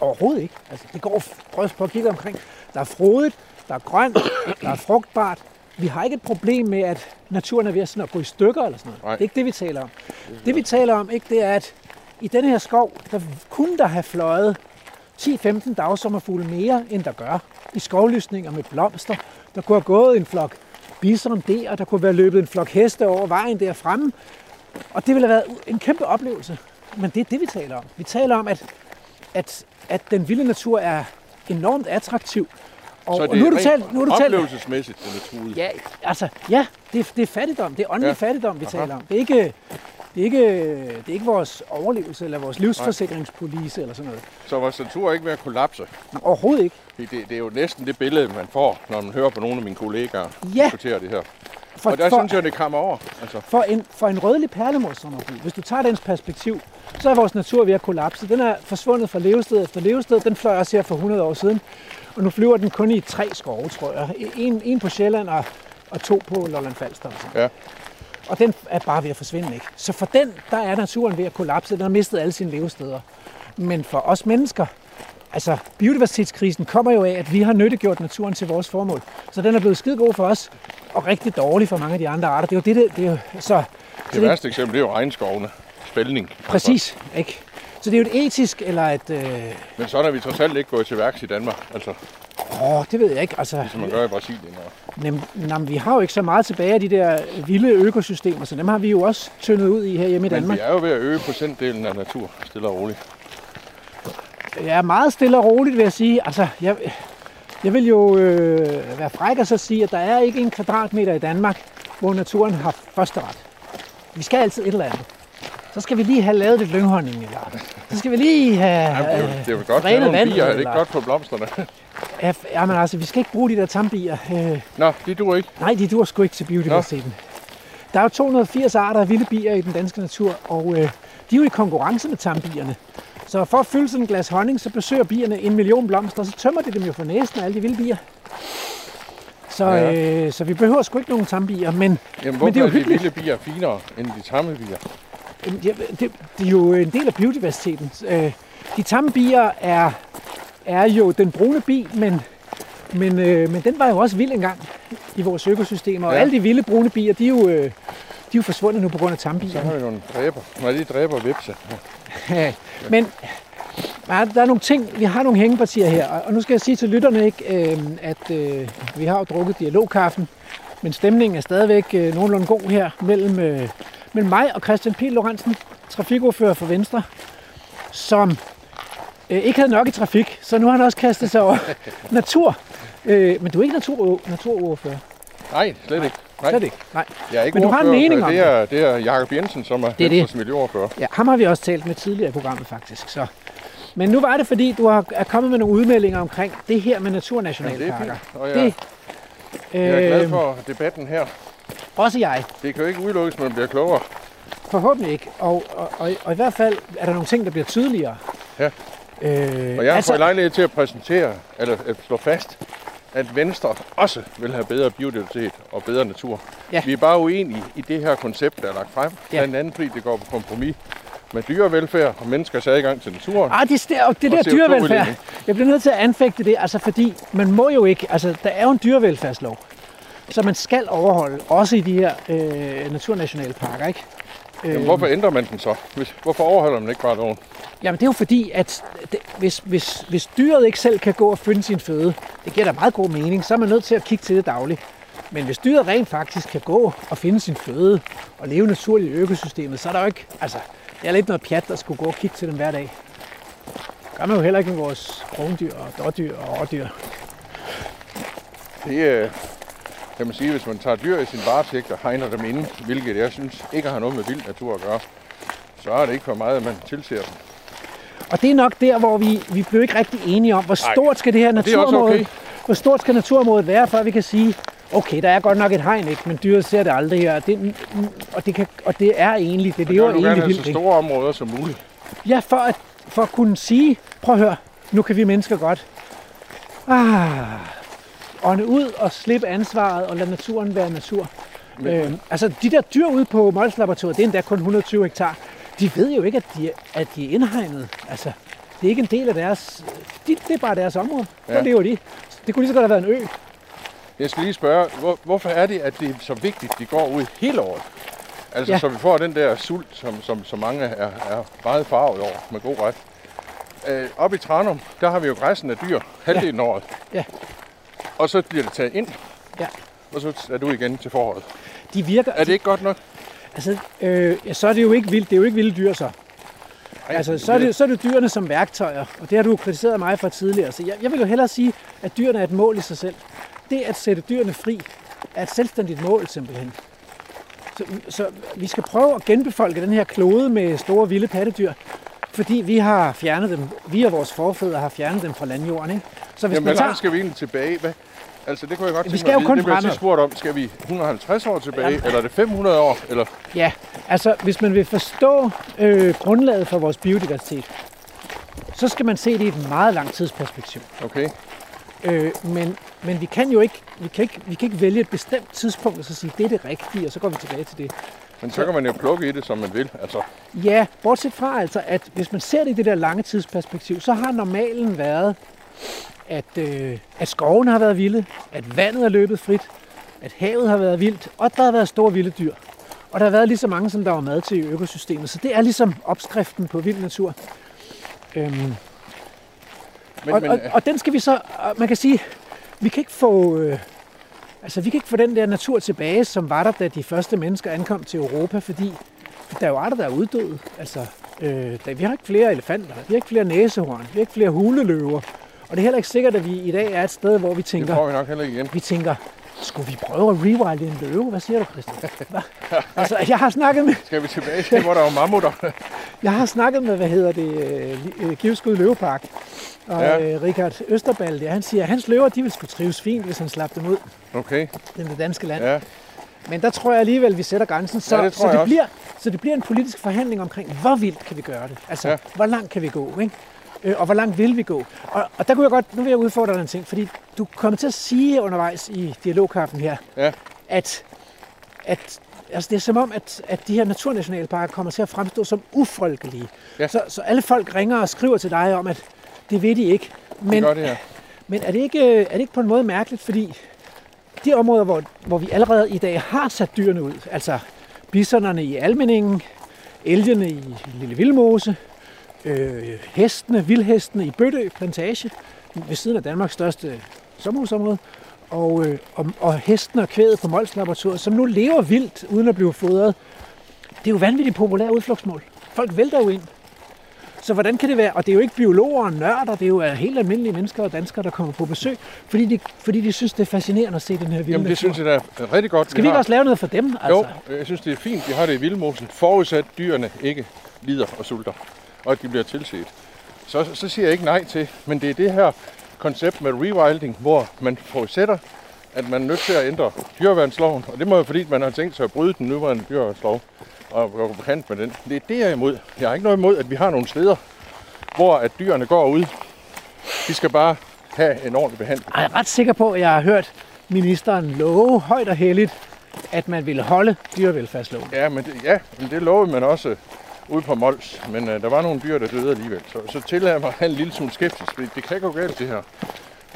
Overhovedet ikke. Altså, det går, prøv at kigge omkring. Der er frodigt, der er grønt, der er frugtbart. Vi har ikke et problem med, at naturen er ved at, sådan at gå i stykker eller sådan noget. Nej. Det er ikke det, vi taler om. Det, vi taler om, ikke, det er, at i denne her skov, der kunne der have fløjet 10-15 dagsommerfugle mere, end der gør. I skovlysninger med blomster. Der kunne have gået en flok bison der, der kunne være løbet en flok heste over vejen der fremme. Og det ville have været en kæmpe oplevelse. Men det er det, vi taler om. Vi taler om, at, at, at den vilde natur er enormt attraktiv. Og, så og det nu har er du talt, nu har du talt, oplevelsesmæssigt, den er truet. Ja, altså, ja, det, er- det er fattigdom. Det er åndelig ja. fattigdom, vi Aha. taler om. Det er ikke, det er ikke, det er ikke vores overlevelse eller vores livsforsikringspolice eller sådan noget. Så vores natur er ikke ved at kollapse. Overhovedet ikke. Det, det, det er jo næsten det billede, man får, når man hører på nogle af mine kollegaer Ja. diskutere det her. For, Og der for, synes jeg, det kommer over. Altså, for, en, for en rødlig perlemorsommerfugl, hvis du tager dens perspektiv, så er vores natur ved at kollapse. Den er forsvundet fra levested efter levested. Den fløj også her for 100 år siden. Og nu flyver den kun i tre skove, tror jeg. En, en på Sjælland og, og to på Lolland Falster. Ja. Og den er bare ved at forsvinde, ikke? Så for den, der er naturen ved at kollapse. Den har mistet alle sine levesteder. Men for os mennesker, altså biodiversitetskrisen kommer jo af, at vi har nyttegjort naturen til vores formål. Så den er blevet skide god for os, og rigtig dårlig for mange af de andre arter. Det er jo det, det, det er jo, så, så det værste eksempel, det er jo regnskovene. Spældning. Altså, Præcis, ikke? Så det er jo et etisk, eller et... Øh, Men sådan er vi trods alt ikke gået til værks i Danmark. Altså, åh, det ved jeg ikke. Altså, som man gør i Brasilien. Og... nem, nem, vi har jo ikke så meget tilbage af de der vilde økosystemer, så dem har vi jo også tyndet ud i her hjemme i Men Danmark. vi er jo ved at øge procentdelen af natur, stille og roligt. Er meget stille og roligt, vil jeg sige. Altså, jeg, jeg vil jo øh, være fræk og så sige, at der er ikke en kvadratmeter i Danmark, hvor naturen har førsteret. Vi skal altid et eller andet. Så skal vi lige have lavet lidt lynghonning, eller så skal vi lige have Jamen, det, er jo, det er jo godt have drænet nogle vandet, bier. Er det ikke godt for blomsterne? Ja, Jamen altså, vi skal ikke bruge de der tambier. Øh, Nå, det duer ikke. nej, de dur sgu ikke til biodiversiteten. Der er jo 280 arter af vilde bier i den danske natur, og øh, de er jo i konkurrence med tambierne. Så for at fylde sådan et glas honning, så besøger bierne en million blomster, og så tømmer de dem jo for næsten alle de vilde bier. Så, Ja. øh, så vi behøver sgu ikke nogen tambier, men Jamen, Men det er jo er de vilde bier finere end de tamme bier? det, det, det er jo en del af biodiversiteten. Øh, de tamme bier er, er jo den brune bi, men, men, øh, men den var jo også vild engang i vores økosystemer. Og Ja. alle de vilde brune bier, de er jo, øh, de er jo forsvundet nu på grund af Så tambier. har vi nogle dræber. Nej, de dræber vipse. Ja, (laughs) men ja, der er nogle ting, vi har nogle hængepartier her, og nu skal jeg sige til lytterne, ikke, øh, at øh, vi har jo drukket dialogkaffen, men stemningen er stadigvæk øh, nogenlunde god her mellem, øh, mellem mig og Christian Pihl Lorentzen, trafikordfører for Venstre, som øh, ikke havde nok i trafik, så nu har han også kastet sig over (laughs) natur. Øh, men du er ikke natur, naturordfører, Nej, slet ikke. Nej, slet ikke. Nej. jeg er ikke Men du har en mening så om det er, det er Jakob Jensen, som er, Det er det. Miljøordfører. Ja, ham har vi også talt med tidligere i programmet faktisk. Så. Men nu var det, fordi du har, er kommet med nogle udmeldinger omkring det her med Ja, det er naturnationalparker. fint. Og jeg, det, jeg er glad øh, for debatten her. også jeg. Det kan jo ikke udelukkes, at man bliver klogere. Forhåbentlig ikke. Og, og, og, og i hvert fald er der nogle ting, der bliver tydeligere. Ja. Øh, Og jeg har altså, fået lejlighed til at præsentere, eller at slå fast, at Venstre også vil have bedre biodiversitet og bedre natur. Ja. Vi er bare uenige i det her koncept, der er lagt frem. Ja. Blandt andet fordi det går på kompromis med dyrevelfærd og menneskers adgang til naturen. Ah, det, der, det der dyrevelfærd. CO2-udledning. Jeg bliver nødt til at anfægte det, altså fordi man må jo ikke, altså der er jo en dyrevelfærdslov, så man skal overholde, også i de her øh, naturnationalparker, ikke? Jamen, hvorfor ændrer man den så? Hvis, hvorfor overholder man ikke bare loven? Jamen det er jo fordi, at det, hvis, hvis, hvis dyret ikke selv kan gå og finde sin føde, det giver da meget god mening, så er man nødt til at kigge til det dagligt. Men hvis dyret rent faktisk kan gå og finde sin føde og leve naturligt i økosystemet, så er der jo ikke, altså det er lidt noget pjat, der skulle gå og kigge til dem hver dag. Det gør man jo heller ikke med vores krondyr og dårdyr og årdyr. Det øh, kan man sige, hvis man tager dyr i sin varetægt og hegner dem inde, hvilket jeg synes ikke har noget med vild natur at gøre, så er det ikke for meget, at man tilser dem. Og det er nok der, hvor vi, vi blev ikke rigtig enige om, hvor stort skal det her det er naturområde, okay. hvor stort skal naturområdet være, før vi kan sige, okay, der er godt nok et hegn, ikke? men dyret ser det aldrig her. Det, og, det kan, og det er egentlig, det Det lever egentlig vildt. så ikke? store områder som muligt. Ja, for at, for at kunne sige, prøv at høre, nu kan vi mennesker godt ah, ånde ud og slippe ansvaret og lade naturen være natur. Men- Øh, altså de der dyr ude på Mols Laboratoriet, det er endda kun 120 hektar, de ved jo ikke, at de, at de er indhegnet. Altså, det er ikke en del af deres... De, det er bare deres område. Ja. Ja. Der lever de. Det kunne lige så godt have været en ø. Jeg skal lige spørge, hvor, hvorfor er det, at det er så vigtigt, at de går ud hele året? Altså, Ja. ja. så vi får den der sult, som, som, som mange er, er meget farvet over, med god ret. Øh, oppe i Tranum, der har vi jo græssen af dyr halvdelen af året. Ja. Og så bliver det taget ind, Ja. og så er du igen til foråret. De virker... Er det ikke godt nok? Altså, øh, ja, så er det jo ikke vildt. Det er jo ikke vilde dyr, så. Ej, Altså, så er, det, så er det dyrene som værktøjer, og det har du kritiseret mig for tidligere. Så jeg, jeg vil jo hellere sige, at dyrene er et mål i sig selv. Det at sætte dyrene fri er et selvstændigt mål simpelthen. Så, så vi skal prøve at genbefolke den her klode med store vilde pattedyr, fordi vi har fjernet dem, vi og vores forfædre har fjernet dem fra landjorden. Ikke? Så hvis Jamen, man tager, skal vi egentlig tilbage? Hvad? Altså, det kunne jeg godt Vi tænke skal mig jo kun Det blev jeg spurgt om. Skal vi 150 år tilbage, Jamen. eller er det 500 år? Eller? Ja, altså hvis man vil forstå øh, grundlaget for vores biodiversitet, så skal man se det i et meget langt tidsperspektiv. Okay. Øh, men, men vi kan jo ikke vi kan ikke, vi kan ikke vælge et bestemt tidspunkt og så sige, det er det rigtige, og så går vi tilbage til det. Men så kan man jo plukke i det, som man vil. Altså, Ja, bortset fra altså, at hvis man ser det i det der lange tidsperspektiv, så har normalen været, at, øh, at skoven har været vilde, at vandet er løbet frit, at havet har været vildt, og der har været store vilde dyr. Og der har været lige så mange, som der var mad til i økosystemet. Så det er ligesom opskriften på vild natur. Øhm, men, og, men, og, og den skal vi så, man kan sige, vi kan ikke få, øh, altså vi kan ikke få den der natur tilbage, som var der, da de første mennesker ankom til Europa, fordi der er jo arter, der er uddøde. Altså, øh, der, vi har ikke flere elefanter, vi har ikke flere næsehorn, vi har ikke flere huleløver. Og det er heller ikke sikkert, at vi i dag er et sted, hvor vi det tænker, får vi nok heller ikke igen. vi tænker, skulle vi prøve at rewilde en løve? Hvad siger du, Christian? Hva? altså, jeg har snakket med, Skal vi tilbage til, hvor der var mammutter? (laughs) jeg har snakket med, hvad hedder det, øh, øh, Givskud Løvepark. Og Ja. øh, Richard Østerballe, der, han siger, at hans løver, de vil skulle trives fint, hvis han slap dem ud Okay, i det danske land. Ja. Men der tror jeg alligevel, vi sætter grænsen, så, Ja, det så, det også. bliver, så det bliver en politisk forhandling omkring, hvor vildt kan vi gøre det? Altså. Ja. hvor langt kan vi gå? Ikke? Øh, og hvor langt vil vi gå? Og, og der kunne jeg godt, nu vil jeg udfordre dig en ting, fordi du kommer til at sige undervejs i dialogkaffen her, Ja. at, at altså det er som om, at, at de her naturnationalparker kommer til at fremstå som ufolkelige. Ja. Så, så alle folk ringer og skriver til dig om, at det ved de ikke. Men, Men, gør det her. men er, det ikke, er det ikke på en måde mærkeligt, fordi de områder, hvor, hvor vi allerede i dag har sat dyrene ud, altså bisonerne i Almeningen, elgene i Lille Vildmose, øh, hestene, vildhestene i Bøtø Plantage, ved siden af Danmarks største sommerhusområde, og, øh, og, og hestene og kvædet på Mols Laboratoriet, som nu lever vildt uden at blive fodret. Det er jo vanvittigt populære udflugtsmål. Folk vælter jo ind. Så hvordan kan det være? Og det er jo ikke biologer og nørder, det er jo helt almindelige mennesker og danskere, der kommer på besøg, fordi de, fordi de synes, det er fascinerende at se den her vilde Jamen, det synes jeg da er rigtig godt. Skal vi ikke også lave noget for dem? Altså? Jo, jeg synes, det er fint, vi har det i Vildmosen, forudsat dyrene ikke lider og sulter, og at de bliver tilset. Så, så siger jeg ikke nej til, men det er det her koncept med rewilding, hvor man forudsætter, at man er nødt til at ændre dyreværnsloven, og det må jo fordi, man har tænkt sig at bryde den nuværende dyreværnslov og gå på kant med den. Det er det, jeg er imod. Jeg har ikke noget imod, at vi har nogle steder, hvor at dyrene går ud. De skal bare have en ordentlig behandling. Jeg er ret sikker på, at jeg har hørt ministeren love højt og heldigt, at man ville holde dyrevelfærdsloven. Ja, men det, ja, men det lovede man også ude på Mols, men øh, der var nogle dyr, der døde alligevel. Så, så tillader jeg mig at have en lille smule skeptisk, fordi det kan gå galt det her.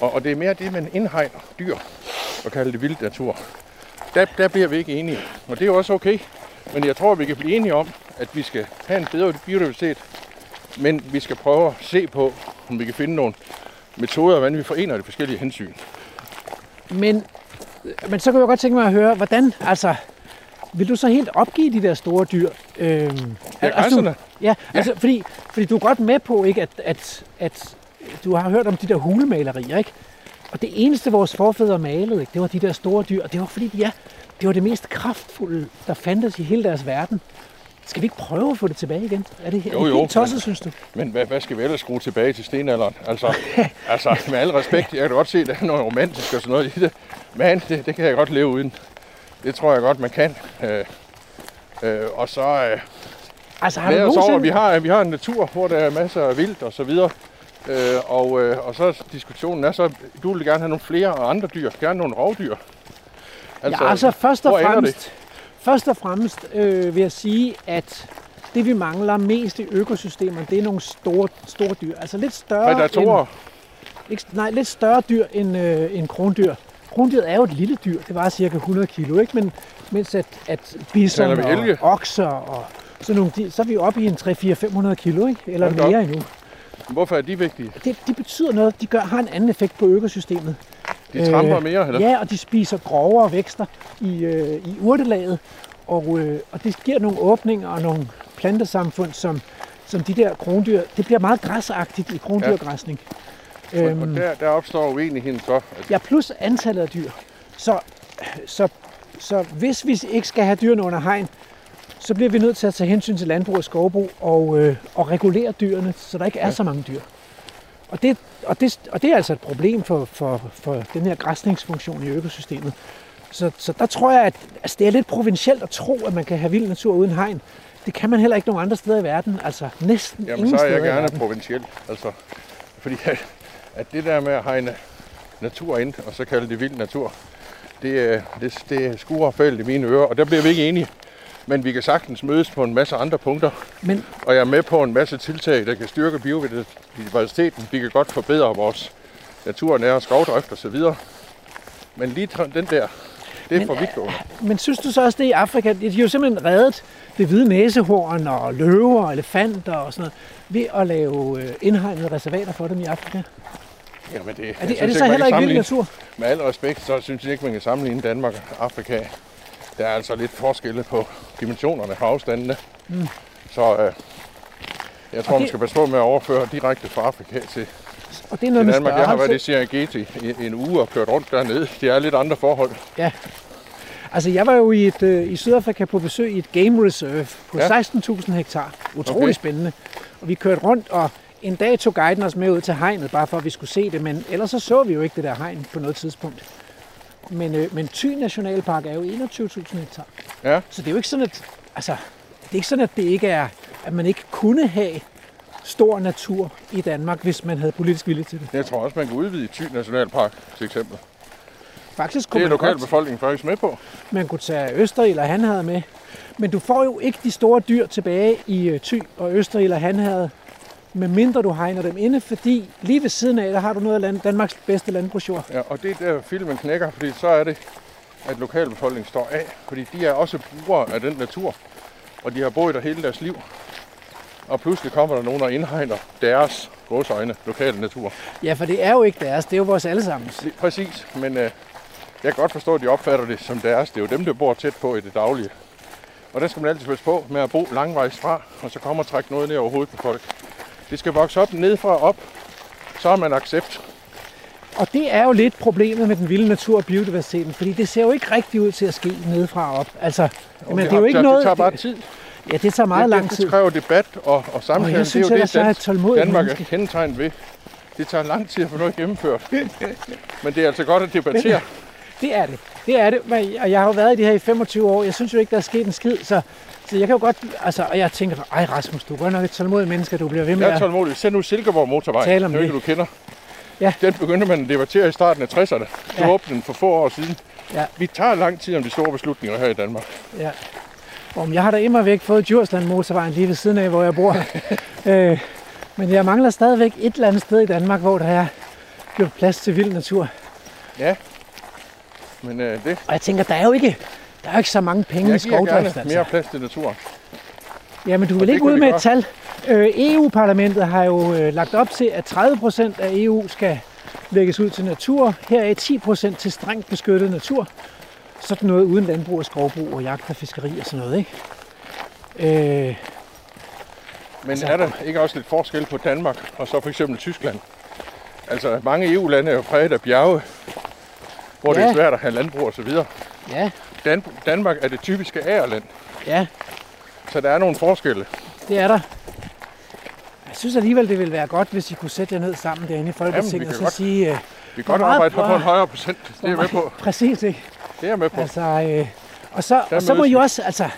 Og, og det er mere det, man indhegner dyr og kalder det vild natur. Der, der bliver vi ikke enige, og det er jo også okay. Men jeg tror, vi kan blive enige om, at vi skal have en bedre biodiversitet, men vi skal prøve at se på, om vi kan finde nogle metoder, hvordan vi forener de forskellige hensyn. Men, øh, men så kunne jeg godt tænke mig at høre, hvordan, altså, vil du så helt opgive de der store dyr? Øhm, Ja, altså, du, ja, altså, fordi, fordi du er godt med på, ikke, at, at, at du har hørt om de der hulemalerier, ikke? Og det eneste, vores forfædre malede, ikke, det var de der store dyr. Og det var fordi, ja, det var det mest kraftfulde, der fandtes i hele deres verden. Skal vi ikke prøve at få det tilbage igen? Er det, er Jo, det jo, helt tosset, men- synes du? Men hvad, hvad skal vi ellers skrue tilbage til stenalderen? Altså, (laughs) altså med al respekt, jeg kan godt se, at der er noget romantisk og sådan noget i det. Men det, det kan jeg godt leve uden. Det tror jeg godt, man kan. Øh, øh, og så øh, Altså, har du os over, nogensinde... vi har, vi har en natur, hvor der er masser af vildt og så videre. Øh, og, øh, og så diskussionen er så, du vil gerne have nogle flere og andre dyr, gerne nogle rovdyr. Altså, ja, altså først og fremmest, først og fremmest øh, vil jeg sige, at det vi mangler mest i økosystemerne, det er nogle store, store dyr. Altså lidt større, Predatorer, end, ikke, nej, lidt større dyr end, øh, end krondyr. Krondyret er jo et lille dyr, det var cirka 100 kilo, ikke? Men mens at, at bison og okser og sådan nogle, de, så er vi jo oppe i en 3-4-500 kilo, ikke? Eller Hold da op. mere endnu. hvorfor er de vigtige? Det, de betyder noget, de gør, har en anden effekt på økosystemet. De tramper mere, eller? Ja, og de spiser grovere vækster i, øh, i urtelaget, og, øh, og det giver nogle åbninger og nogle plantesamfund, som, som de der krondyr, det bliver meget græsagtigt i krondyrgræsning. Og, og der, der opstår uenigheden så. At, Ja, plus antallet af dyr. Så, så, så hvis vi ikke skal have dyrene under hegn, så bliver vi nødt til at tage hensyn til landbrug og skovbrug og, øh, og regulere dyrene, så der ikke er Ja. så mange dyr. Og det, og, det, og det er altså et problem for, for, for den her græsningsfunktion i økosystemet. Så, så der tror jeg, at altså det er lidt provincielt at tro, at man kan have vild natur uden hegn. Det kan man heller ikke nogen andre steder i verden. Altså næsten Jamen, ingen så er jeg gerne verden. provinciel. Altså, fordi at, at det der med at hegne natur ind, og så kalde det vild natur, det, øh, det, det skuer fældt i mine ører, og der bliver vi ikke enige. Men vi kan sagtens mødes på en masse andre punkter, Men og jeg er med på en masse tiltag, der kan styrke biodiversiteten. Vi kan godt forbedre vores naturnære skovdrift og så videre. Men lige den der, det er Men, for vidtgående. Men synes du så også, det i Afrika? De har jo simpelthen reddet det hvide næsehorn og løver og elefanter og sådan noget, ved at lave øh, indhegnede reservater for dem i Afrika. Jamen, det, Er det, er det så heller ikke vild natur? Med al respekt, så synes jeg ikke, man kan sammenligne Danmark og Afrika. Der er altså lidt forskelle på dimensionerne og afstandene. Mm. Så øh, jeg tror, det- man skal passe på med at overføre direkte fra Afrika til, Og det er noget til Danmark. Jeg har været i. Serengeti i en uge og kørt rundt dernede. Det er lidt andre forhold. Altså, jeg var jo i, et, øh, i Sydafrika på besøg i et game reserve på Ja. ja. 16.000 hektar. Utrolig okay. spændende. Og vi kørte rundt, og en dag tog guiden os med ud til hegnet, bare for at vi skulle se det. Men ellers så så vi jo ikke det der hegn på noget tidspunkt. Men, øh, men Thy Nationalpark er jo 21.000 hektar. Ja. Så det er jo ikke sådan, at, altså, det er ikke sådan, at det ikke er, at man ikke kunne have stor natur i Danmark, hvis man havde politisk vilje til det. Jeg tror også, man kan udvide Thy Nationalpark, til eksempel. Faktisk Det kunne er man godt, lokalbefolkningen faktisk med på. man kunne tage Østerild eller Hanherred med. Men du får jo ikke de store dyr tilbage i øh, Thy og Østerild eller Hanherred, medmindre du hegner dem inde, fordi lige ved siden af, der har du noget af land, Danmarks bedste landbrugsjord. Ja, og det er der filmen knækker, fordi så er det, at lokalbefolkningen står af. Fordi de er også brugere af den natur, og de har boet der hele deres liv. Og pludselig kommer der nogen og indhegner deres godsøjne lokale natur. Ja, for det er jo ikke deres, det er jo vores allesammens. Præcis, men øh, jeg kan godt forstå, at de opfatter det som deres. Det er jo dem, der bor tæt på i det daglige. Og der skal man altid passe på med at bo langvejs fra, og så kommer og trække noget ned over hovedet på folk. Det skal vokse op nedefra og op, så har man accept. Og det er jo lidt problemet med den vilde natur og biodiversiteten, fordi det ser jo ikke rigtig ud til at ske nedefra og op. Altså, men det, er jo ikke noget... det tager bare tid. Ja, det tager meget det, lang tid. det kræver debat og, og Og samtale. jeg synes det er jo det, er dansk, tålmodigt Danmark er menneske. kendetegnet ved. Det tager lang tid at få noget gennemført. Men det er altså godt at debattere. (laughs) Det er det. Det er det. Men- Og jeg har jo været i det her i 25 år. Jeg synes jo ikke, der er sket en skid. Så, så jeg kan jo godt... Altså, og jeg tænker, ej Rasmus, du er godt nok et tålmodigt menneske, du bliver ved med Jeg er tålmodig. Send nu Silkeborg motorvej. Tal om det. ikke, du kender. Ja. Den begyndte man at debattere i starten af 60'erne. Så Ja. åbnede den for få år siden. Ja. Vi tager lang tid om de store beslutninger her i Danmark. Ja. Om jeg har da immer væk fået Djursland motorvejen lige ved siden af, hvor jeg bor. (laughs) øh, men jeg mangler stadigvæk et eller andet sted i Danmark, hvor der er plads til vild natur. Men øh, det Og jeg tænker, der er jo ikke, der er jo ikke så mange penge i jeg giver skovdrift. gerne mere Altså. plads til naturen. Jamen, du og vil det ikke ud med et tal. Øh, EU-parlamentet har jo øh, lagt op til, at 30 procent af EU skal lægges ud til natur. Her er 10 procent til strengt beskyttet natur. Sådan noget uden landbrug og skovbrug og jagt og fiskeri og sådan noget, ikke? Øh, Men Altså- er der ikke også lidt forskel på Danmark og så for eksempel Tyskland? Altså mange EU-lande er jo præget af bjerge, hvor det Ja. er svært at have landbrug osv. ja, Dan- Danmark er det typiske agerland, ja, så der er nogle forskelle. det er der. Jeg synes alligevel, det ville være godt, hvis I kunne sætte jer ned sammen derinde i Folketinget og så godt. sige... Øh, Vi kan godt arbejde her på en højere procent. Det er jeg med på. (laughs) Præcis, ikke? Det er jeg med på. Altså, øh, og så, og så må I også, altså,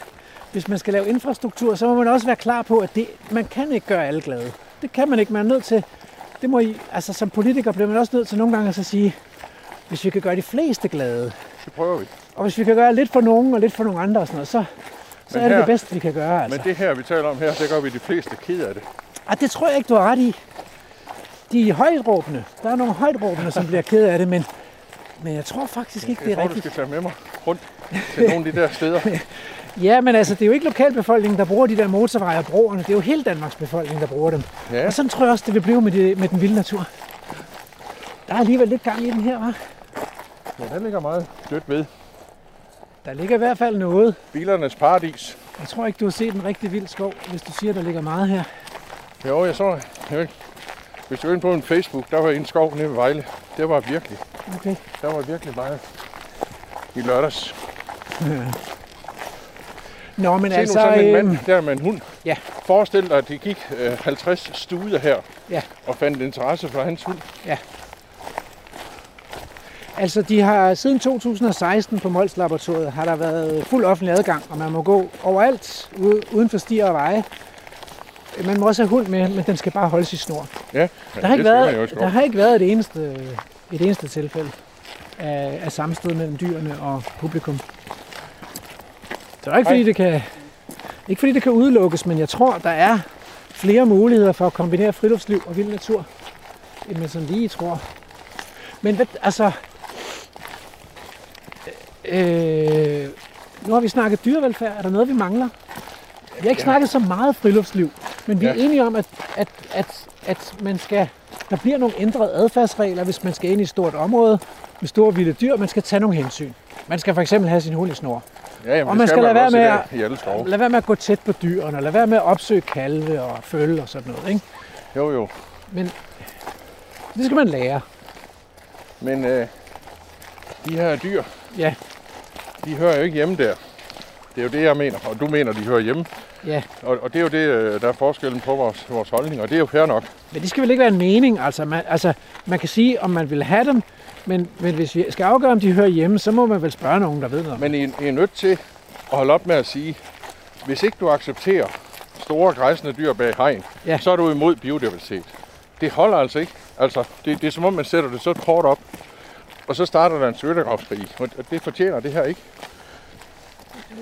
hvis man skal lave infrastruktur, så må man også være klar på, at det, man kan ikke gøre alle glade. Det kan man ikke. Man er nødt til, det må I, altså som politiker bliver man også nødt til nogle gange at så sige, hvis vi kan gøre de fleste glade, Det prøver vi. Og hvis vi kan gøre lidt for nogen og lidt for nogle andre og sådan noget, så, så Men er det her- det bedste, vi kan gøre. Altså. Men det her, vi taler om her, det gør vi de fleste ked af det. Ah, det tror jeg ikke, du har ret i. De er højtråbende. Der er nogle højtråbende, som bliver ked af det, men, men jeg tror faktisk ikke, det Jeg er tror, du rigtigt. skal tage med mig rundt til nogle af de der steder. (laughs) Ja, men altså, det er jo ikke lokalbefolkningen, der bruger de der motorveje og broerne. Det er jo hele Danmarks befolkning, der bruger dem. Ja, Og sådan tror jeg også, det vil blive med, det, med den vilde natur. Der er alligevel lidt gang i den her, hva'? men der ligger meget dødt ved. Der ligger i hvert fald noget. Bilernes paradis. Jeg tror ikke, du har set en rigtig vild skov, hvis du siger, der ligger meget her. Jo, jeg så, jeg hvis du er inde på en Facebook, der var en skov nede ved Vejle. Det var virkelig, Okay. der var virkelig meget i lørdags. (laughs) Nå, men Se nu altså... sådan en mand øhm, der med en hund. ja. Forestil dig, at de gik øh, 50 studer her Ja. og fandt interesse for hans hund. Altså, de har siden 2016 på Mols Laboratoriet har der været fuld offentlig adgang, og man må gå overalt ude, uden for stier og veje. Man må også have hund med, men den skal bare holdes i snor. Ja, Der har, ikke været, der har ikke været et eneste, et eneste tilfælde af, af sammenstød mellem dyrene og publikum. Det er ikke fordi, det kan, ikke fordi det kan udelukkes, men jeg tror, der er flere muligheder for at kombinere friluftsliv og vild natur, end man sådan lige tror. Men hvad, altså... Øh, nu har vi snakket dyrevelfærd. Er der noget, vi mangler? Vi har ikke Ja. snakket så meget friluftsliv, men vi er Ja. enige om, at, at, at, at man skal, der bliver nogle ændrede adfærdsregler, hvis man skal ind i et stort område med store vilde dyr. Man skal tage nogle hensyn. Man skal for eksempel have sin hund i snor. Ja, jamen, Og man skal man lade være med at- i alle skove. Lad være med at gå tæt på dyrene, og lad være med at opsøge kalve og følge og sådan noget. Ikke? Jo, jo. Det skal man lære. Men øh, de her dyr, Ja, de hører jo ikke hjemme der. Det er jo det, jeg mener. Og du mener, de hører hjemme. ja. Og, og det er jo det, øh, der er forskellen på vores, vores holdning. Og det er jo fair nok. Men det skal vel ikke være en mening. Altså man, altså, man kan sige, om man vil have dem, men, men hvis vi skal afgøre, om de hører hjemme, så må man vel spørge nogen, der ved noget. Men I, I er nødt til at holde op med at sige, hvis ikke du accepterer store græsne dyr bag hegn, Ja. så er du imod biodiversitet. Det holder altså ikke. Altså, det, det er som om, man sætter det så kort op, og så starter der en skyttegravskrig. Og det fortjener det her ikke.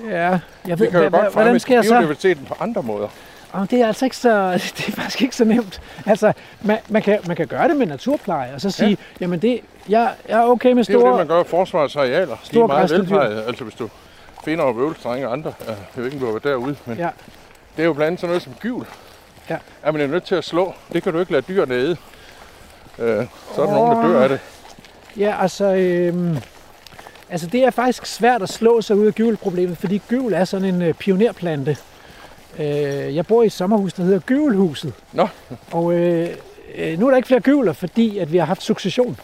Ja, jeg ved, kan jo godt hvordan skal jeg så... på andre måder. Oh, det er altså ikke så, (laughs) det er faktisk ikke så nemt. Altså, man, man, kan, man kan gøre det med naturpleje, og så sige, ja. jamen det, jeg, jeg er okay med Det er jo store... det, man gør i forsvarets arealer. De er store meget velplejede. Altså, hvis du finder og vøvelstrenge og andre, jeg ved ikke, om du har været derude, men Ja. det er jo blandt andet sådan noget som gyvel. Ja. Er man er nødt til at slå. Det kan du ikke lade dyrene æde. Øh, så er der nogen, der dør af det. Ja, altså, øhm, altså det er faktisk svært at slå sig ud af gyvelproblemet, fordi gyvel er sådan en øh, pionerplante. Øh, jeg bor i et sommerhus, der hedder Gyvelhuset. Nå. Og øh, øh, nu er der ikke flere gyvler, fordi at vi har haft succession.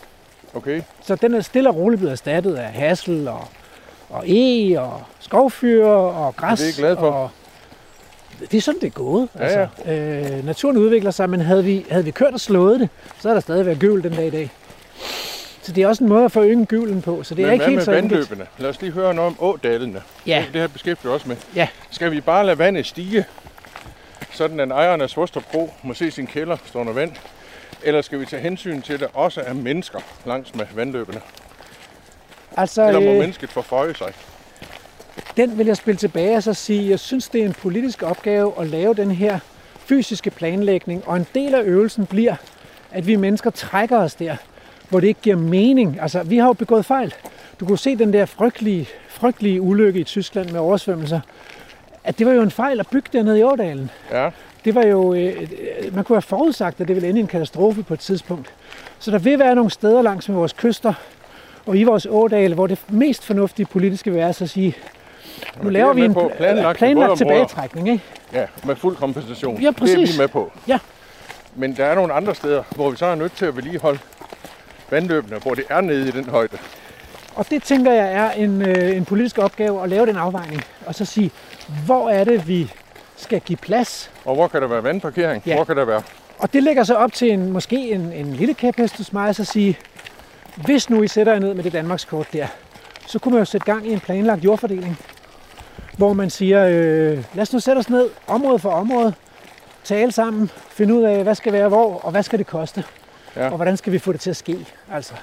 Okay. Så den er stille og roligt blevet erstattet af hassel og, og e og skovfyr og græs. Det er I glade for? Og det er sådan, det er gået. Ja, altså. Øh, naturen udvikler sig, men havde vi, havde vi kørt og slået det, så er der stadig været gyvel den dag i dag. Så det er også en måde at forynge gyvlen på, så det Men er ikke helt med så enkelt. vandløbene? Lad os lige høre noget om ådalene. Ja, Det her beskæftiger også med. Ja. Skal vi bare lade vandet stige, sådan at ejeren af Svostrup Kro må se sin kælder stå under vand? Eller skal vi tage hensyn til, at der også er mennesker langs med vandløbene? Altså, Eller må øh, mennesket forføje sig? den vil jeg spille tilbage og så sige, jeg synes, det er en politisk opgave at lave den her fysiske planlægning, og en del af øvelsen bliver, at vi mennesker trækker os der, hvor det ikke giver mening. Altså, vi har jo begået fejl. Du kunne se den der frygtelige, frygtelige ulykke i Tyskland med oversvømmelser. At det var jo en fejl at bygge dernede i Årdalen. Ja, Det var jo, øh, øh, man kunne have forudsagt, at det ville ende i en katastrofe på et tidspunkt. Så der vil være nogle steder langs med vores kyster og i vores ådale, hvor det mest fornuftige politiske vil være at sige, nu det laver er vi en på. pla- Planlagt i planlagt tilbagetrækning. Ikke? ja, med fuld kompensation. Ja, Det er præcis. vi med på. Ja. Men der er nogle andre steder, hvor vi så er nødt til at vedligeholde vandløbene, hvor det er nede i den højde. Og det tænker jeg er en, øh, en politisk opgave at lave den afvejning. Og så sige, hvor er det, vi skal give plads? Og hvor kan der være vandparkering? Ja. Hvor kan der være? Og det lægger så op til en, måske en, en lille kæphest hos mig, så sige, hvis nu I sætter jer ned med det Danmarkskort der, så kunne man jo sætte gang i en planlagt jordfordeling, hvor man siger, øh, lad os nu sætte os ned område for område, tale sammen, finde ud af, hvad skal være hvor, og hvad skal det koste, Ja. og hvordan skal vi få det til at ske. Altså,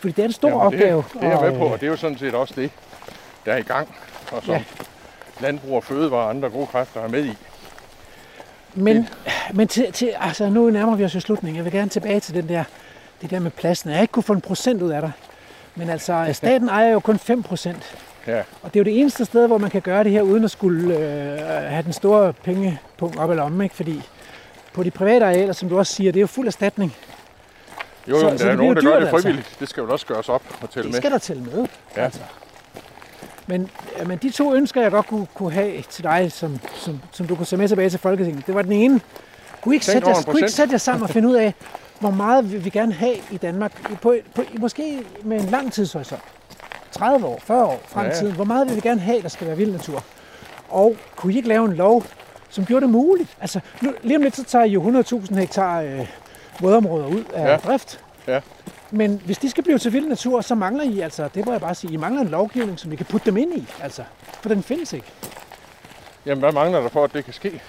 fordi det er en stor Jamen, opgave. Det, det er jeg med på, og, øh, og det er jo sådan set også det, der er i gang. Og som Ja. ja. landbrug og fødevare og andre gode kræfter er med i. Men, men til, til, altså, nu nærmer vi os jo slutningen. Jeg vil gerne tilbage til den der, det der med pladsen. Jeg har ikke kunne få en procent ud af dig. Men altså, staten ejer jo kun 5 procent. Ja, Og det er jo det eneste sted, hvor man kan gøre det her, uden at skulle øh, have den store pengepunkt op eller om. Ikke? Fordi på de private arealer, som du også siger, det er jo fuld erstatning. Jo, Så- jo, men så der det er nogen, der gør det altså. frivilligt. Det skal jo også gøres op og tælle Det med. skal der tælle med. Ja. Altså. Men, men de to ønsker, jeg godt kunne, kunne have til dig, som, som, som du kunne tage med tilbage til Folketinget, det var den ene. Kunne I ikke, sætte jer, kunne I ikke sætte jer sammen og finde ud af, hvor meget vil vi gerne have i Danmark, på, på, måske med en lang tidshorisont? 30 år, 40 år frem i Ja. tiden. Hvor meget vil vi gerne have, der skal være vild natur? Og kunne I ikke lave en lov, som gjorde det muligt? Altså, nu, lige om lidt, så tager I jo 100.000 hektar øh, vådområder ud af Ja. drift. Ja. Men hvis de skal blive til vild natur, så mangler I, altså, det må jeg bare sige, I mangler en lovgivning, som I kan putte dem ind i. Altså, for den findes ikke. Jamen, hvad mangler der for, at det kan ske?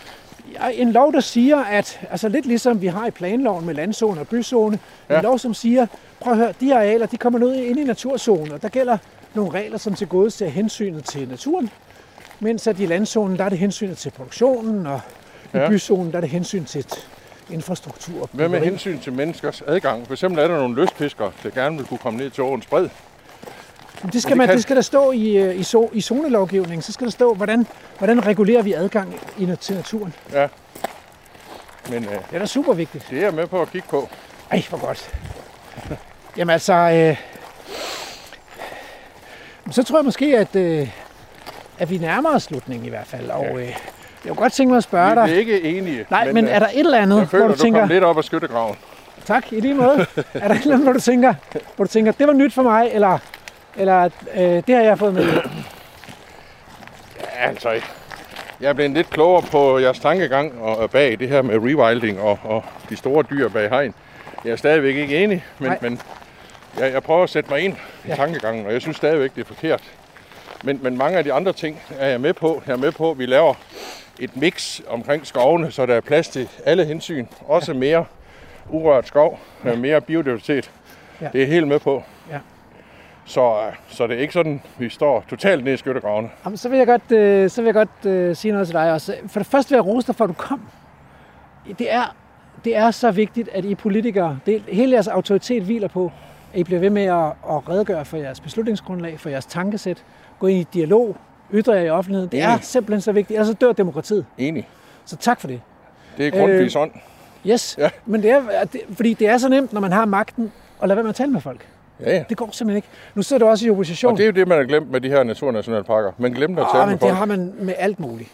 Ja, En lov, der siger, at, altså lidt ligesom vi har i planloven med landzone og byzone, ja. En lov, som siger, prøv at høre, de arealer, de kommer ned ind i naturzonen, og der gælder nogle regler, som til gode ser hensynet til naturen, mens at i landzonen, der er det hensynet til produktionen, og i Ja. byzonen, der er det hensyn til infrastruktur. Hvad med hensyn til menneskers adgang? For eksempel er der nogle lystfiskere, der gerne vil kunne komme ned til åens bred. Det skal, man, det skal der stå i, øh, i, so, i zonelovgivningen. Så skal der stå, hvordan, hvordan regulerer vi adgang i, til naturen. Men øh, Det er da super vigtigt. det er jeg med på at kigge på. Ej, hvor godt. (laughs) Jamen altså, øh, så tror jeg måske, at, øh, at vi nærmer os slutningen i hvert fald. Og øh, jeg kunne godt tænke mig at spørge Vi dig. er ikke enige. Nej, men, men øh, er der et eller andet, jeg føler, hvor du du tænker, lidt op af skyttegraven. tak i lige måde, er der et eller andet, hvor du tænker, hvor du tænker, det var nyt for mig, eller, eller øh, det har jeg fået med. Ja, altså, jeg er blevet lidt klogere på jeres tankegang og bag det her med rewilding og, og de store dyr bag hegn. Jeg er stadigvæk ikke enig, men, Nej. men jeg, jeg prøver at sætte mig ind i Ja. tankegangen, og jeg synes stadigvæk, det er forkert. Men, men mange af de andre ting er jeg med på. Jeg er med på, at vi laver et mix omkring skovene, så der er plads til alle hensyn. Også mere urørt skov, ja. mere biodiversitet. Ja. Det er helt med på. Ja. Så, øh, så det er ikke sådan, vi står totalt ned i skyttegravene. Jamen, så vil jeg godt, øh, så vil jeg godt øh, sige noget til dig også. For det første vil jeg rose dig for, at du kom. Det er, det er så vigtigt, at I politikere, det, hele jeres autoritet hviler på, at I bliver ved med at, at redegøre for jeres beslutningsgrundlag, for jeres tankesæt, gå ind i dialog, ytre jer i offentligheden. Det er Enig. simpelthen så vigtigt, ellers så dør demokratiet. Enig. Så tak for det. Det er Grundtvigs ånd. Yes, Ja. men det er, det, fordi det er så nemt, når man har magten, at lade være med at tale med folk. Ja, ja. Det går simpelthen ikke. Nu sidder du også i opposition. Og det er jo det, man har glemt med de her naturnationalparker. Man glemte at Ah, tale men med det folk. har man med alt muligt.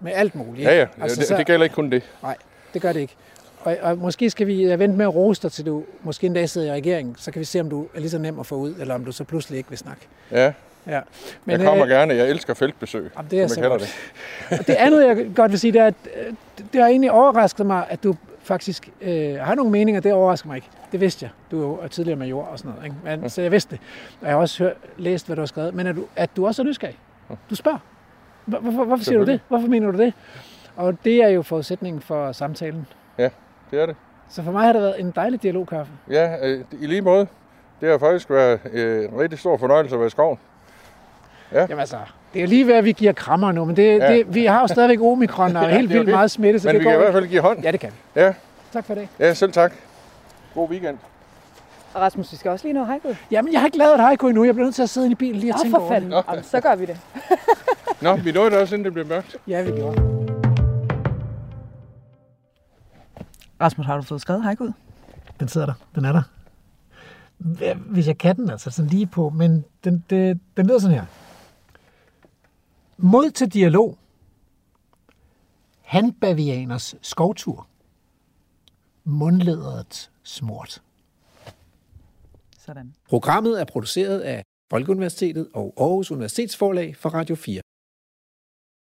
Med alt muligt. Ja, ja. ikke? Altså, det, så- det gælder ikke kun det. Nej, det gør det ikke. Og, og måske skal vi vente med at rose dig, til du måske en dag sidder i regeringen. Så kan vi se, om du er lige så nem at få ud, eller om du så pludselig ikke vil snakke. Ja, Ja. men, jeg kommer øh, gerne. Jeg elsker feltbesøg, jamen, det er som jeg godt. det. Og det andet, jeg (laughs) godt vil sige, det er, at øh, det- har egentlig overrasket mig, at du faktisk øh, har nogle meninger. Det overrasker mig ikke. Det vidste jeg. Du er jo tidligere major og sådan noget. Ikke? Men, så jeg vidste det. Og jeg har også hørt, læst, hvad du har skrevet. Men at du, at du også er nysgerrig. Du spørger. Hvor- Hvorfor, hvorfor siger du det? Hvorfor mener du det? Og det er jo forudsætningen for samtalen. Det er det. Så for mig har det været en dejlig dialogkaffe. Ja, øh, i lige måde. Det har faktisk været øh, en rigtig stor fornøjelse at være i skoven. Jamen altså, det er lige ved, at vi giver krammer nu, men det, Ja. ja. det, vi har jo stadigvæk omikron og (laughs) Ja, helt vildt det. meget smitte, så Men det vi går kan i hvert fald give hånd. Ja, det kan vi. Ja, Tak for det. ja selv tak. God weekend. Og Rasmus, vi skal også lige nå hejkud. Jamen, jeg har ikke lavet et haiku endnu. Jeg bliver nødt til at sidde inde i bilen lige og Åh, tænke for over det. fanden. Jamen, så gør vi det. (laughs) Nå, vi nåede det også, inden det blev mørkt. Ja, vi gjorde. Rasmus, har du fået skrevet hejkud? Den sidder der. Den er der. Hvis jeg kan den, altså sådan lige på, men den, det, den lyder sådan her. Mod til dialog. Handbavianers skovtur. Mundlederet smurt. Sådan. Programmet er produceret af Folkeuniversitetet og Aarhus Universitetsforlag for Radio 4.